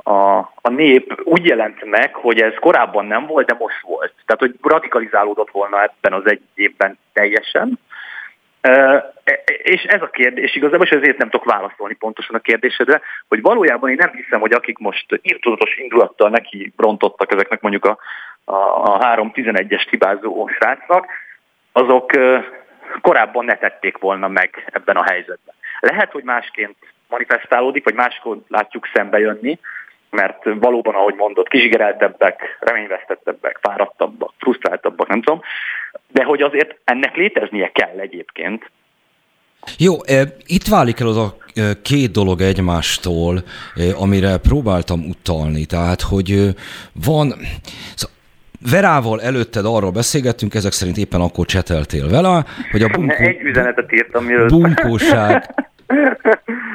a, a nép úgy jelent meg, hogy ez korábban nem volt, de most volt. Tehát, hogy radikalizálódott volna ebben az egy évben teljesen, és ez a kérdés igazából, és ezért nem tudok válaszolni pontosan a kérdésedre, hogy valójában én nem hiszem, hogy akik most írtudatos indulattal neki brontottak ezeknek mondjuk a, a, a 3-11-es hibázó srácnak, azok korábban ne tették volna meg ebben a helyzetben. Lehet, hogy másként manifestálódik, vagy máskor látjuk szembe jönni, mert valóban, ahogy mondott, kizsigereltebbek, reményvesztettebbek, fáradtabbak, frusztráltabbak, nem tudom, de hogy azért ennek léteznie kell egyébként. Jó, itt válik el az a két dolog egymástól, amire próbáltam utalni. Tehát, hogy van... Szóval Verával előtted arról beszélgettünk, ezek szerint éppen akkor cseteltél vele, hogy a bunkó... Egy üzenetet írtam, mielőtt. bunkóság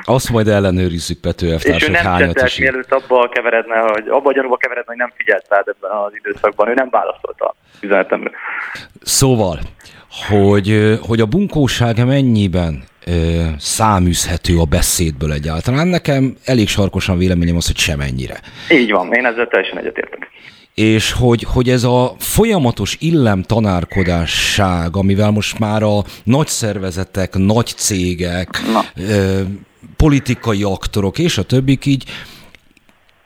Azt majd ellenőrizzük Pető elvtárs, hogy hányat is mielőtt abba keveredne, hogy abba a gyanúba keveredne, hogy nem figyelt rád ebben az időszakban, ő nem válaszolt a üzenetemre. Szóval, hogy, hogy a bunkóság mennyiben ö, száműzhető a beszédből egyáltalán. Nekem elég sarkosan véleményem az, hogy semennyire. Így van, én ezzel teljesen egyetértek és hogy, hogy ez a folyamatos illem tanárkodásság, amivel most már a nagy szervezetek, nagy cégek, ö, politikai aktorok és a többik így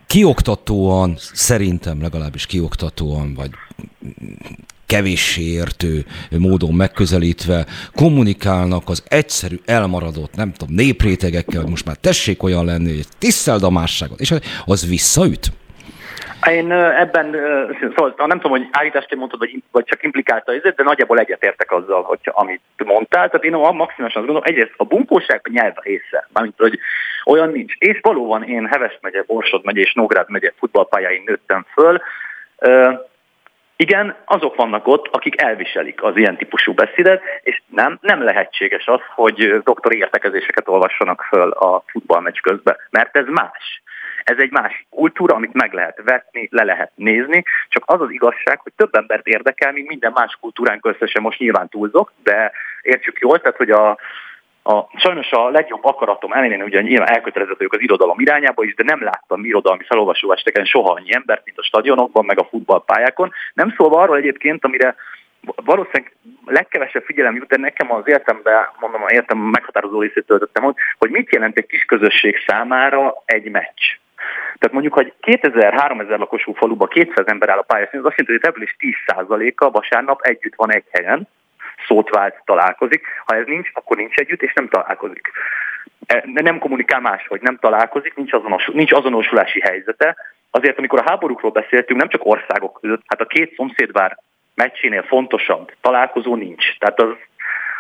kioktatóan, szerintem legalábbis kioktatóan, vagy kevéssé értő módon megközelítve kommunikálnak az egyszerű, elmaradott, nem tudom, néprétegekkel, hogy most már tessék olyan lenni, hogy tiszteld a másságot, és az visszaüt. Én ebben, szóval nem tudom, hogy állításként mondtad, vagy, vagy csak implikálta ezért, de nagyjából egyetértek azzal, hogy amit mondtál. Tehát én a maximálisan azt gondolom, egyrészt a bunkóság a nyelv része, mármint, hogy olyan nincs. És valóban én Heves megye, Borsod megye és Nógrád megye futballpályáin nőttem föl. Igen, azok vannak ott, akik elviselik az ilyen típusú beszédet, és nem, nem lehetséges az, hogy doktori értekezéseket olvassanak föl a futballmeccs közben, mert ez más Ez egy másik kultúra, amit meg lehet vetni, le lehet nézni, csak az az igazság, hogy több embert érdekel, mint minden más kultúránk összesen, most nyilván túlzok, de értsük jól, tehát hogy a, a, sajnos a legjobb akaratom ellenére ugye nyilván elkötelezett vagyok az irodalom irányába is, de nem láttam irodalmi felolvasó esteken soha annyi embert, mint a stadionokban, meg a futballpályákon. Nem szólva arról egyébként, amire valószínűleg legkevesebb figyelem jut, de nekem az értembe, mondom, az értem meghatározó részét töltöttem ott, hogy mit jelent egy kis közösség számára egy meccs. Tehát mondjuk, hogy 2000-3000 lakosú faluba 200 ember áll a pályaszín, az azt jelenti, hogy a település 10%-a vasárnap együtt van egy helyen, szót vált, találkozik. Ha ez nincs, akkor nincs együtt, és nem találkozik. E, nem kommunikál máshogy, nem találkozik, nincs, azonos, nincs azonosulási helyzete. Azért, amikor a háborúkról beszéltünk, nem csak országok között, hát a két szomszédvár meccsénél fontosabb találkozó nincs. Tehát az,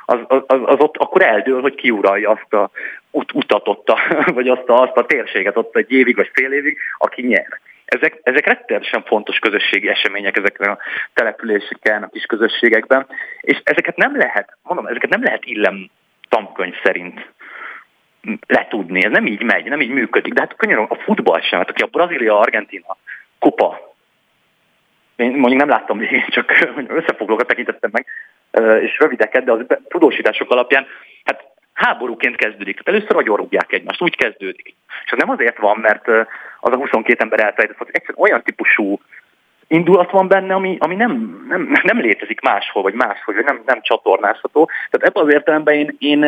az, az, az ott akkor eldől, hogy kiuralja azt a ut, utat ott, a, vagy azt a, azt a térséget ott egy évig vagy fél évig, aki nyer. Ezek, ezek rettenetesen fontos közösségi események ezekben a településeken, a kis közösségekben, és ezeket nem lehet, mondom, ezeket nem lehet illem tankönyv szerint letudni. Ez nem így megy, nem így működik. De hát könnyen a futball sem, hát aki a Brazília-Argentina kupa, én mondjuk nem láttam még, csak összefoglalókat tekintettem meg, és rövideket, de az tudósítások alapján, hát háborúként kezdődik. Először nagyon rúgják egymást, úgy kezdődik. És nem azért van, mert az a 22 ember elfelejtett, hogy egyszerűen olyan típusú indulat van benne, ami, ami nem, nem, nem létezik máshol, vagy máshol, vagy nem, nem csatornázható. Tehát ebben az értelemben én, én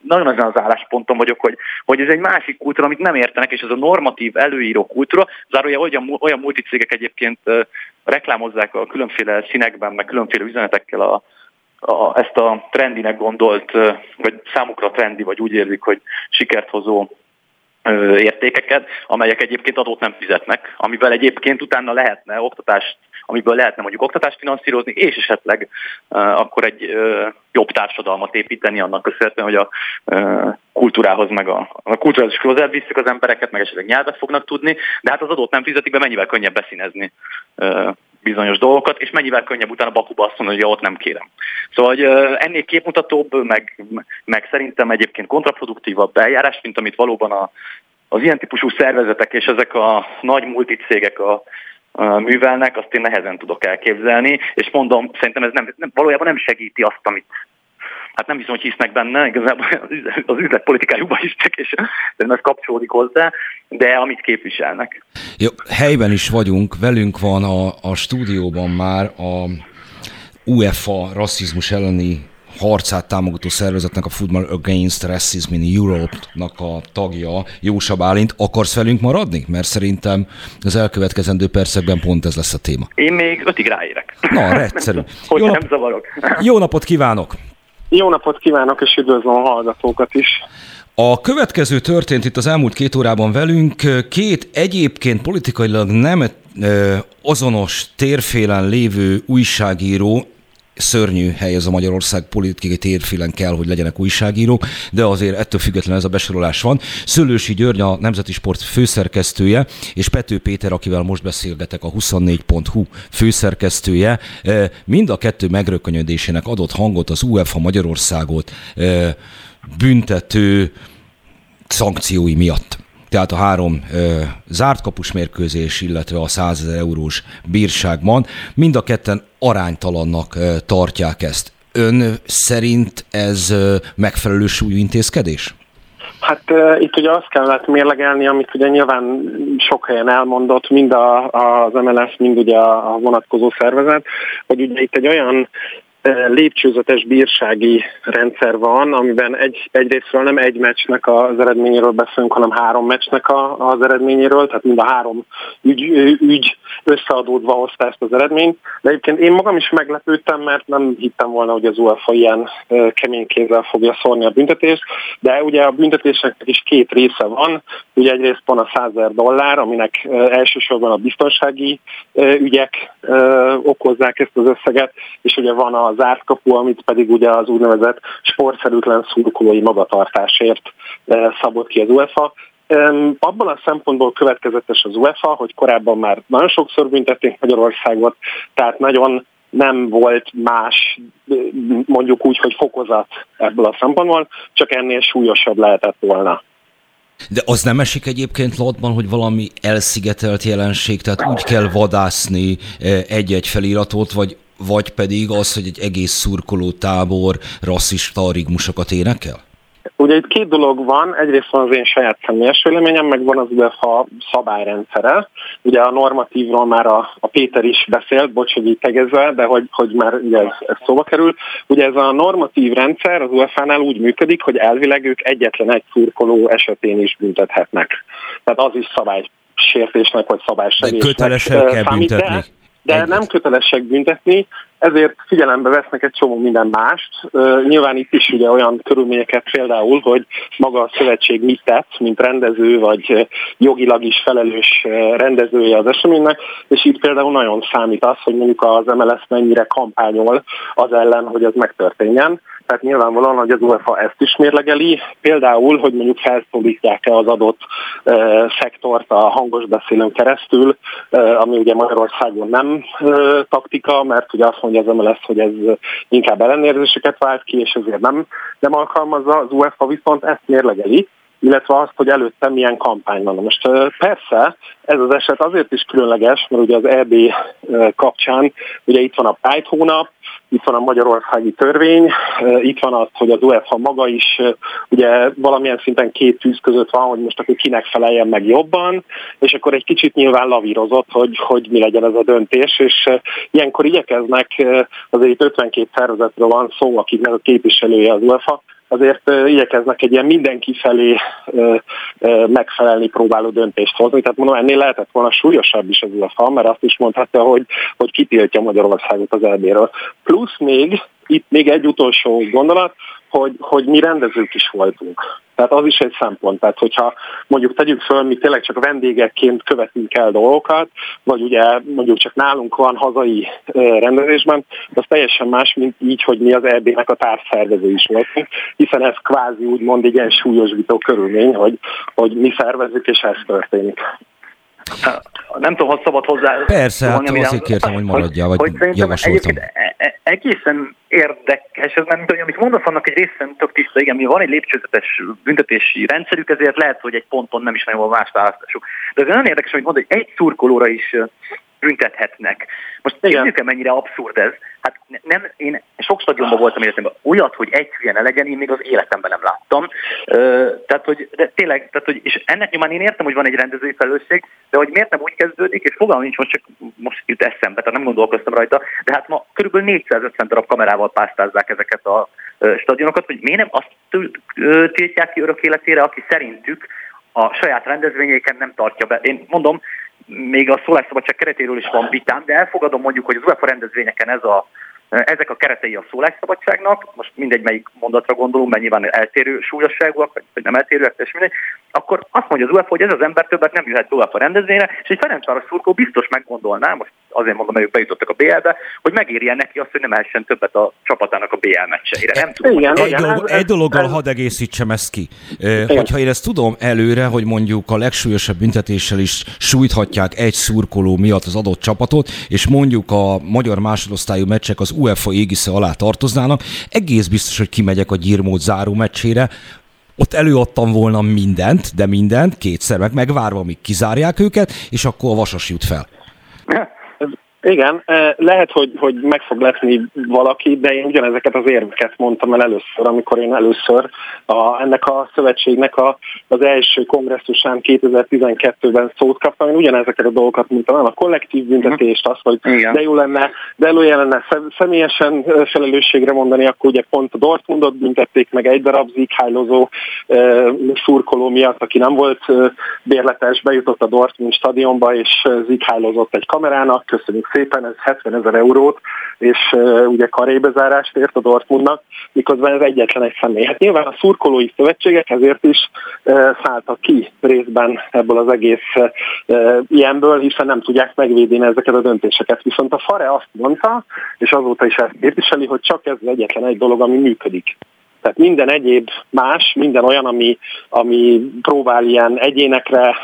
nagyon azon az állásponton vagyok, hogy, hogy ez egy másik kultúra, amit nem értenek, és ez a normatív előíró kultúra, zárója olyan, olyan multicégek egyébként reklámozzák a különféle színekben, meg különféle üzenetekkel a, a, ezt a trendinek gondolt, vagy számukra trendi, vagy úgy érzik, hogy sikert hozó értékeket, amelyek egyébként adót nem fizetnek, amivel egyébként utána lehetne oktatást, amiből lehetne mondjuk oktatást finanszírozni, és esetleg akkor egy jobb társadalmat építeni annak köszönhetően, hogy a kultúrához meg a, a kulturális közel viszik az embereket, meg esetleg nyelvet fognak tudni, de hát az adót nem fizetik be, mennyivel könnyebb beszínezni bizonyos dolgokat, és mennyivel könnyebb utána Bakuba azt mondani, hogy ja, ott nem kérem. Szóval hogy ennél képmutatóbb, meg, meg szerintem egyébként kontraproduktívabb eljárás, mint amit valóban a, az ilyen típusú szervezetek és ezek a nagy multicégek a, művelnek, azt én nehezen tudok elképzelni, és mondom, szerintem ez nem, nem, valójában nem segíti azt, amit hát nem hiszem, hogy hisznek benne, igazából az üzletpolitikájukban is csak, és ez kapcsolódik hozzá, de amit képviselnek. Jó, helyben is vagyunk, velünk van a, a stúdióban már a UEFA rasszizmus elleni harcát támogató szervezetnek, a Football Against Racism in Europe-nak a tagja, Jósa Bálint. Akarsz velünk maradni? Mert szerintem az elkövetkezendő percekben pont ez lesz a téma. Én még ötig ráérek. Na, egyszerű. hogy Jó, nap... nem zavarok. Jó napot kívánok! Jó napot kívánok, és üdvözlöm a hallgatókat is. A következő történt itt az elmúlt két órában velünk. Két egyébként politikailag nem azonos térfélen lévő újságíró szörnyű hely ez a Magyarország politikai térfélen kell, hogy legyenek újságírók, de azért ettől függetlenül ez a besorolás van. Szőlősi György a Nemzeti Sport főszerkesztője, és Pető Péter, akivel most beszélgetek, a 24.hu főszerkesztője, e, mind a kettő megrökönyödésének adott hangot az UEFA Magyarországot e, büntető szankciói miatt tehát a három ö, zárt kapus mérkőzés, illetve a 100 ezer eurós bírságban, mind a ketten aránytalannak ö, tartják ezt. Ön szerint ez ö, megfelelő súlyú intézkedés? Hát uh, itt ugye azt kellett mérlegelni, amit ugye nyilván sok helyen elmondott, mind a, az MLS, mind ugye a, a vonatkozó szervezet, hogy ugye itt egy olyan lépcsőzetes bírsági rendszer van, amiben egy, egyrésztről nem egy meccsnek az eredményéről beszélünk, hanem három meccsnek a, az eredményéről, tehát mind a három ügy, ügy összeadódva hozta ezt az eredményt. De egyébként én magam is meglepődtem, mert nem hittem volna, hogy az UEFA ilyen kemény kézzel fogja szórni a büntetést, de ugye a büntetéseknek is két része van. Ugye egyrészt van a 100 dollár, aminek elsősorban a biztonsági ügyek okozzák ezt az összeget, és ugye van az zárt kapu, amit pedig ugye az úgynevezett sportszerűtlen szurkolói magatartásért szabott ki az UEFA. Abban a szempontból következetes az UEFA, hogy korábban már nagyon sokszor büntették Magyarországot, tehát nagyon nem volt más, mondjuk úgy, hogy fokozat ebből a szempontból, csak ennél súlyosabb lehetett volna. De az nem esik egyébként latban, hogy valami elszigetelt jelenség, tehát úgy kell vadászni egy-egy feliratot, vagy, vagy pedig az, hogy egy egész szurkoló tábor rasszista rigmusokat énekel? Ugye itt két dolog van, egyrészt van az én saját személyes véleményem, meg van az UEFA szabályrendszere. Ugye a normatívról már a, a Péter is beszélt, bocs, hogy így tegezve, de hogy, hogy már ugye ez, ez szóba kerül. Ugye ez a normatív rendszer az UEFA-nál úgy működik, hogy elvileg ők egyetlen egy szurkoló esetén is büntethetnek. Tehát az is szabálysértésnek vagy szabálysértésnek kötelesek kell büntetni. De, de nem kötelesek büntetni, ezért figyelembe vesznek egy csomó minden mást. Nyilván itt is ugye olyan körülményeket például, hogy maga a szövetség mit tett, mint rendező, vagy jogilag is felelős rendezője az eseménynek, és itt például nagyon számít az, hogy mondjuk az MLS mennyire kampányol az ellen, hogy ez megtörténjen. Tehát nyilvánvalóan, hogy az UEFA ezt is mérlegeli, például, hogy mondjuk felszólítják-e az adott e, szektort a hangos beszélőn keresztül, e, ami ugye Magyarországon nem e, taktika, mert ugye azt mondja az MLS, hogy ez inkább ellenérzéseket vált ki, és ezért nem, nem alkalmazza, az UEFA viszont ezt mérlegeli, illetve azt, hogy előtte milyen kampány van. Most persze ez az eset azért is különleges, mert ugye az EB kapcsán ugye itt van a Pride hónap, itt van a magyarországi törvény, itt van az, hogy az UEFA maga is ugye valamilyen szinten két tűz között van, hogy most akkor kinek feleljen meg jobban, és akkor egy kicsit nyilván lavírozott, hogy, hogy mi legyen ez a döntés, és ilyenkor igyekeznek, azért itt 52 szervezetről van szó, akiknek a képviselője az UEFA, azért igyekeznek egy ilyen mindenki felé megfelelni próbáló döntést hozni. Tehát mondom, ennél lehetett volna súlyosabb is az UEFA, mert azt is mondhatta, hogy, hogy kitiltja Magyarországot az elbéről. Plusz még, itt még egy utolsó gondolat, hogy, hogy mi rendezők is voltunk. Tehát az is egy szempont. Tehát, hogyha mondjuk tegyük föl, mi tényleg csak vendégekként követünk el dolgokat, vagy ugye mondjuk csak nálunk van hazai rendezésben, az teljesen más, mint így, hogy mi az EB-nek a társszervező is voltunk, hiszen ez kvázi úgymond egy ilyen súlyosbító körülmény, hogy, hogy mi szervezzük, és ez történik. Nem tudom, ha szabad hozzá. Persze, hát azért kértem, hogy maradjál, vagy hogy javasoltam. E- e- egészen érdekes, ez nem tudom, amit mondasz, annak egy részen tök tiszta, igen, mi van egy lépcsőzetes büntetési rendszerük, ezért lehet, hogy egy ponton nem is nagyon más választásuk. De ez nagyon érdekes, hogy mondod, hogy egy szurkolóra is büntethetnek. Most nézzük mennyire abszurd ez. Hát nem, én sok stadionban voltam életemben. Olyat, hogy egy hülye ne legyen, én még az életemben nem láttam. Ö, tehát, hogy de tényleg, tehát, hogy, és ennek nyomán én értem, hogy van egy rendezői felelősség, de hogy miért nem úgy kezdődik, és fogalmam nincs, most csak most jut eszembe, tehát nem gondolkoztam rajta, de hát ma körülbelül 450 darab kamerával pásztázzák ezeket a stadionokat, hogy miért nem azt tiltják ki örök életére, aki szerintük a saját rendezvényeiken nem tartja be. Én mondom, még a szólásszabadság keretéről is van vitám, de elfogadom mondjuk, hogy az UEFA rendezvényeken ez a ezek a keretei a szólásszabadságnak, most mindegy melyik mondatra gondolunk, mert nyilván eltérő súlyosságúak, vagy nem eltérőek, és mindegy, akkor azt mondja az UEFA, hogy ez az ember többet nem jöhet tovább a rendezvényre, és egy Ferencváros szurkó biztos meggondolná, most azért mondom, hogy ők bejutottak a BL-be, hogy megéri neki azt, hogy nem essen többet a csapatának a BL meccseire. Nem tudom, igen, egy, dolog, egy dologgal ez, hadd egészítsem ezt ki. Igen. Hogyha én ezt tudom előre, hogy mondjuk a legsúlyosabb büntetéssel is sújthatják egy szurkoló miatt az adott csapatot, és mondjuk a magyar másodosztályú meccsek az UEFA égisze alá tartoznának, egész biztos, hogy kimegyek a gyírmód záró meccsére, ott előadtam volna mindent, de mindent, kétszer meg megvárva, amíg kizárják őket, és akkor a vasas jut fel. Igen, lehet, hogy, hogy meg fog lepni valaki, de én ugyanezeket az érveket mondtam el először, amikor én először a, ennek a szövetségnek a, az első kongresszusán 2012-ben szót kaptam, én ugyanezeket a dolgokat mondtam el, a kollektív büntetést, azt, hogy Igen. de jó lenne, de jó lenne személyesen felelősségre mondani, akkor ugye pont a Dortmundot büntették meg egy darab zikhálozó e, szurkoló miatt, aki nem volt bérletes, bejutott a Dortmund stadionba, és zikhálózott egy kamerának, köszönjük szépen, ez 70 ezer eurót, és uh, ugye karébezárást ért a Dortmundnak, miközben ez egyetlen egy személy. Hát nyilván a szurkolói szövetségek ezért is uh, szálltak ki részben ebből az egész uh, ilyenből, hiszen nem tudják megvédeni ezeket a döntéseket. Viszont a FARE azt mondta, és azóta is ezt képviseli, hogy csak ez egyetlen egy dolog, ami működik. Tehát minden egyéb más, minden olyan, ami, ami próbál ilyen egyénekre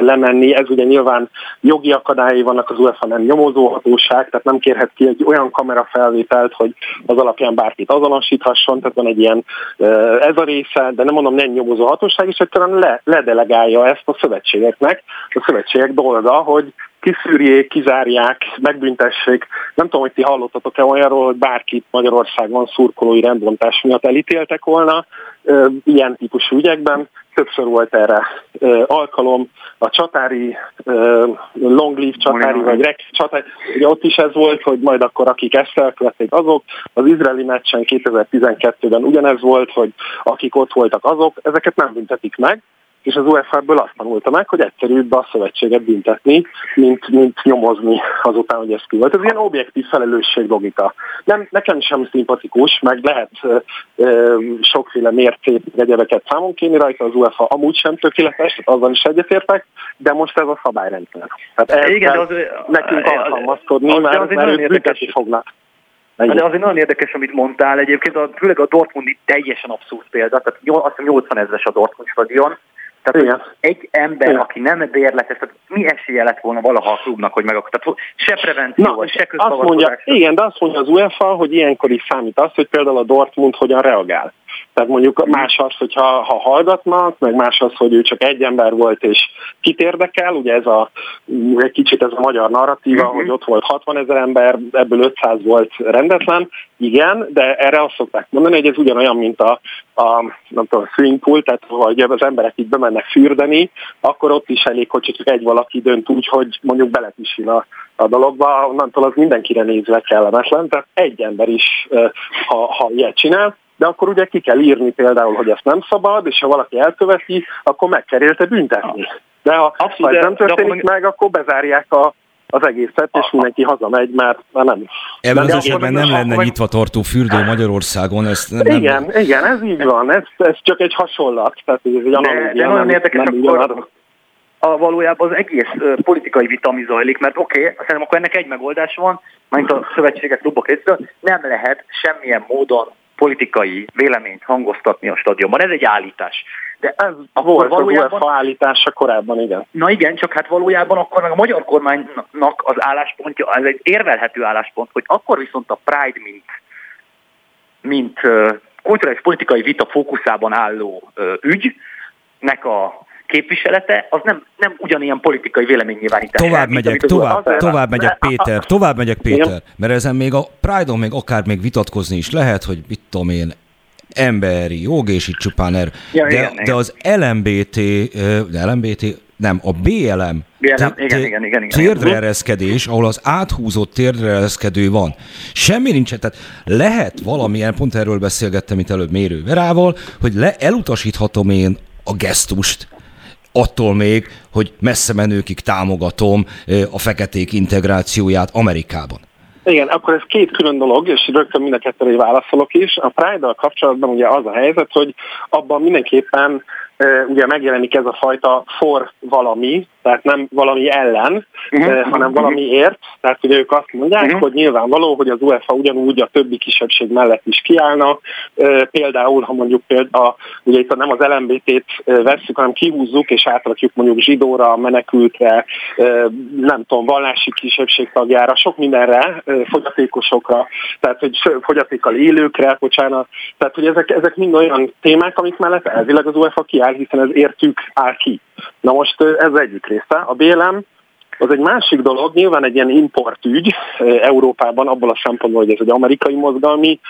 lemenni, ez ugye nyilván jogi akadályai vannak az UEFA nem nyomozóhatóság, tehát nem kérhet ki egy olyan kamerafelvételt, hogy az alapján bárkit azonosíthasson, tehát van egy ilyen ez a része, de nem mondom nem nyomozóhatóság, és egyszerűen le, ledelegálja ezt a szövetségeknek. A szövetségek dolga, hogy kiszűrjék, kizárják, megbüntessék. Nem tudom, hogy ti hallottatok-e olyanról, hogy bárkit Magyarországon szurkolói rendbontás miatt elítéltek volna ilyen típusú ügyekben. Többször volt erre alkalom. A csatári, long leave csatári, vagy rek csatári, ugye ott is ez volt, hogy majd akkor akik ezt elkövették azok. Az izraeli meccsen 2012-ben ugyanez volt, hogy akik ott voltak azok, ezeket nem büntetik meg és az UEFA ebből azt tanulta meg, hogy egyszerűbb a szövetséget büntetni, mint, mint nyomozni azután, hogy ez ki volt. Ez ilyen objektív felelősség logika. Nem, nekem sem szimpatikus, meg lehet ö, ö, sokféle mércét, egyebeket számon kérni rajta, az UEFA amúgy sem tökéletes, azzal is egyetértek, de most ez a szabályrendszer. Tehát Igen, az, nekünk alkalmazkodni, az, mert, az mert ők büntetni fognak. De azért nagyon érdekes, amit mondtál egyébként, a, főleg a Dortmundi teljesen abszurd példa, tehát azt 80 ezeres a Dortmund stadion, tehát Igen. egy ember, Igen. aki nem bérletes, tehát mi esélye lett volna valaha a klubnak, hogy meg Tehát se prevenció, Na, se azt mondja, Igen, de azt mondja az UEFA, hogy ilyenkor is számít az, hogy például a Dortmund hogyan reagál. Tehát mondjuk más az, hogyha ha hallgatnak, meg más az, hogy ő csak egy ember volt és kit érdekel, ugye ez a, egy kicsit ez a magyar narratíva, uh-huh. hogy ott volt 60 ezer ember, ebből 500 volt rendetlen, igen, de erre azt szokták mondani, hogy ez ugyanolyan, mint a, a nem tudom, swimming pool, tehát vagy az emberek így bemennek fürdeni, akkor ott is elég, hogy csak egy valaki dönt úgy, hogy mondjuk belepisil a, a dologba, onnantól az mindenkire nézve kellemetlen, tehát egy ember is, ha, ha ilyet csinál, de akkor ugye ki kell írni például, hogy ezt nem szabad, és ha valaki elköveti, akkor meg kell érte büntetni. De ha, Abszolút, ha ez nem történik de, meg, akkor bezárják a, az egészet, és mindenki hazamegy, mert már nem. Ebben az esetben nem lenne vagy... nyitva tartó fürdő Magyarországon. Ezt nem, igen, nem... igen, ez így van, ez, ez csak egy hasonlat. Tehát ez egy de, de nagyon érdekes, nem akkor a, valójában az egész uh, politikai vita, ami zajlik, mert oké, okay, szerintem akkor ennek egy megoldás van, mint a szövetségek klubok részéről, nem lehet semmilyen módon politikai véleményt hangoztatni a stadionban. Ez egy állítás. De ez volt valójában... az UEFA állítása korábban, igen. Na igen, csak hát valójában akkor meg a magyar kormánynak az álláspontja, ez egy érvelhető álláspont, hogy akkor viszont a Pride, mint, mint kulturális politikai vita fókuszában álló uh, ügynek a képviselete, az nem, nem ugyanilyen politikai véleménynyilvánítás. Tovább megyek, tovább, tovább megyek Péter, tovább megyek Péter, mert ezen még a Pride-on még akár még vitatkozni is lehet, hogy mit tudom én, emberi jog, és itt csupán er. Ja, de, igen, de az LMBT, de LMBT, nem, a BLM, BLM igen, igen, igen, igen, térdreereszkedés, ahol az áthúzott térdreereszkedő van. Semmi nincs, tehát lehet valamilyen, pont erről beszélgettem itt előbb Mérő Verával, hogy le, elutasíthatom én a gesztust, attól még, hogy messze menőkig támogatom a feketék integrációját Amerikában. Igen, akkor ez két külön dolog, és rögtön mind a kettőre válaszolok is. A Pride-dal kapcsolatban ugye az a helyzet, hogy abban mindenképpen ugye megjelenik ez a fajta for valami, tehát nem valami ellen, uh-huh. hanem valamiért. Tehát ugye ők azt mondják, uh-huh. hogy nyilvánvaló, hogy az UEFA ugyanúgy a többi kisebbség mellett is kiállna. Például, ha mondjuk például, ugye itt nem az LMBT-t vesszük, hanem kihúzzuk és átrakjuk mondjuk zsidóra, menekültre, nem tudom, vallási kisebbség tagjára, sok mindenre, fogyatékosokra, tehát hogy fogyatékkal élőkre, bocsánat. Tehát, hogy ezek, ezek mind olyan témák, amik mellett elvileg az UEFA kiáll, hiszen ez értük áll ki. Na most ez egyik része. A BLM az egy másik dolog, nyilván egy ilyen importügy Európában abból a szempontból, hogy ez egy amerikai mozgalmi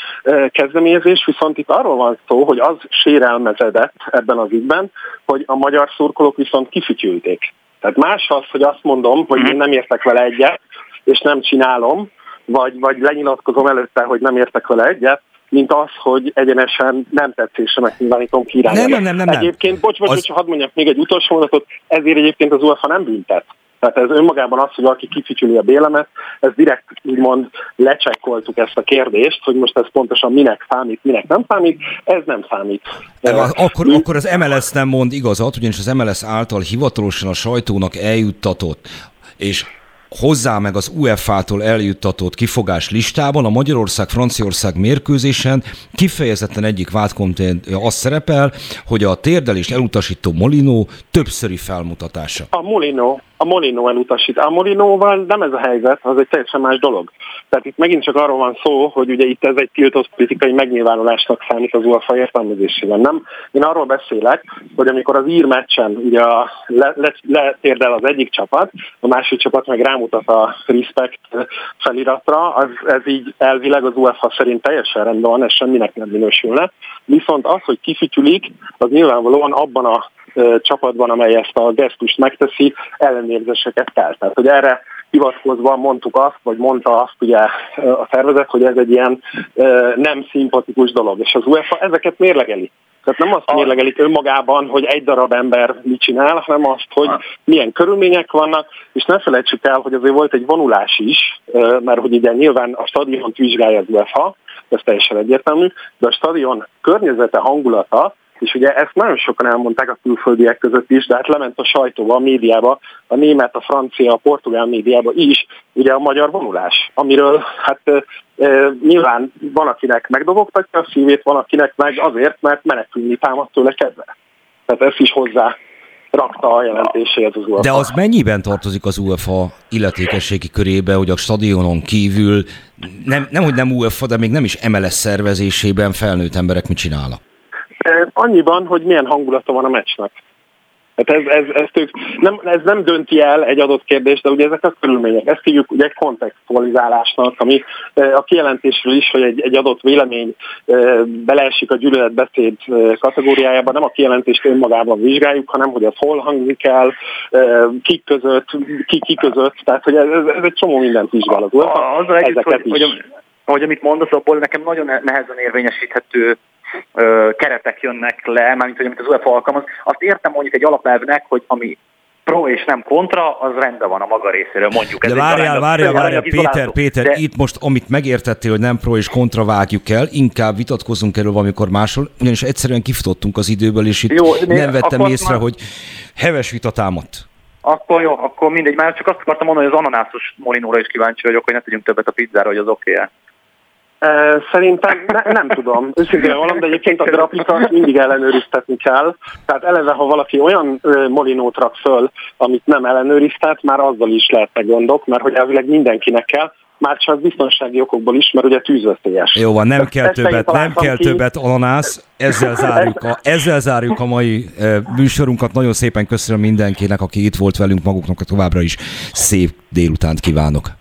kezdeményezés, viszont itt arról van szó, hogy az sérelmezedett ebben az ügyben, hogy a magyar szurkolók viszont kifütyülték. Tehát más az, hogy azt mondom, hogy én nem értek vele egyet, és nem csinálom, vagy, vagy lenyilatkozom előtte, hogy nem értek vele egyet, mint az, hogy egyenesen nem tetszésemet nyilvánítom ki nem, nem, nem, nem, Egyébként, bocs, bocs, az... bocs, hadd mondjak még egy utolsó mondatot, ezért egyébként az UEFA nem büntet. Tehát ez önmagában az, hogy valaki kificsüli a bélemet, ez direkt úgymond lecsekkoltuk ezt a kérdést, hogy most ez pontosan minek számít, minek nem számít, ez nem számít. Akkor, Mi? akkor az MLS nem mond igazat, ugyanis az MLS által hivatalosan a sajtónak eljuttatott, és hozzá meg az UEFA-tól eljuttatott kifogás listában a Magyarország-Franciaország mérkőzésen kifejezetten egyik vádkontént azt szerepel, hogy a térdelést elutasító Molino többszöri felmutatása. A Molino, a Molino elutasít. A Molinóval nem ez a helyzet, az egy teljesen más dolog. Tehát itt megint csak arról van szó, hogy ugye itt ez egy tiltott politikai megnyilvánulásnak számít az UEFA értelmezésében. Nem? Én arról beszélek, hogy amikor az ír meccsen ugye a, le, le, az egyik csapat, a másik csapat meg rámutat a respect feliratra, az, ez így elvileg az UEFA szerint teljesen rendben van, ez semminek nem minősülne. Viszont az, hogy kifütyülik, az nyilvánvalóan abban a csapatban, amely ezt a gesztust megteszi, ellenérzéseket kell. Tehát, hogy erre hivatkozva mondtuk azt, vagy mondta azt ugye a szervezet, hogy ez egy ilyen nem szimpatikus dolog, és az UEFA ezeket mérlegeli. Tehát nem azt mérlegelik önmagában, hogy egy darab ember mit csinál, hanem azt, hogy milyen körülmények vannak, és ne felejtsük el, hogy azért volt egy vonulás is, mert hogy ugye nyilván a stadion vizsgálja az UEFA, ez teljesen egyértelmű, de a stadion környezete, hangulata és ugye ezt nagyon sokan elmondták a külföldiek között is, de hát lement a sajtóba, a médiába, a német, a francia, a portugál médiába is, ugye a magyar vonulás, amiről hát e, e, nyilván van, akinek megdobogtatja a szívét, van, akinek meg azért, mert menekülni támadt tőle kedve. Tehát ezt is hozzá rakta a jelentéséhez az UEFA. De az mennyiben tartozik az UEFA illetékességi körébe, hogy a stadionon kívül nem, nem hogy nem UEFA, de még nem is MLS szervezésében felnőtt emberek mit csinálnak? Annyiban, hogy milyen hangulata van a meccsnek. Tehát ez, ez, ez, tök, nem, ez nem dönti el egy adott kérdést, de ugye ezek a körülmények. Ezt hívjuk ugye egy kontextualizálásnak, ami a kijelentésről is, hogy egy, egy adott vélemény beleesik a gyűlöletbeszéd kategóriájába, nem a kijelentést önmagában vizsgáljuk, hanem hogy az hol hangzik el, ki között, ki, ki között, tehát hogy ez, ez egy csomó mindent vizsgál az Azzal együtt, hogy, hogy, hogy amit mondasz, abból nekem nagyon nehezen érvényesíthető keretek jönnek le, mármint hogy amit az UEFA alkalmaz, azt értem mondjuk egy alapelvnek, hogy ami pro és nem kontra, az rendben van a maga részéről, mondjuk. De várjál, várjál, várjál, Péter, Péter, de... itt most, amit megértettél, hogy nem pro és kontra vágjuk el, inkább vitatkozunk erről valamikor máshol, ugyanis egyszerűen kifutottunk az időből, és itt jó, nem vettem észre, már... hogy heves vita támadt. Akkor jó, akkor mindegy, már csak azt akartam mondani, hogy az ananászos molinóra is kíváncsi vagyok, hogy ne tegyünk többet a pizzára, hogy az oké okay -e. Szerintem ne, nem tudom, őszintén valam, de egyébként a grafikat mindig ellenőriztetni kell. Tehát eleve, ha valaki olyan molinót rak föl, amit nem ellenőriztet, már azzal is lehetnek gondok, mert hogy elvileg mindenkinek kell, már csak biztonsági okokból is, mert ugye tűzveszélyes. Jó van, nem kell többet, nem kell ki. többet ananász, ezzel zárjuk, a, ezzel zárjuk a mai műsorunkat. Nagyon szépen köszönöm mindenkinek, aki itt volt velünk, maguknak továbbra is szép délutánt kívánok.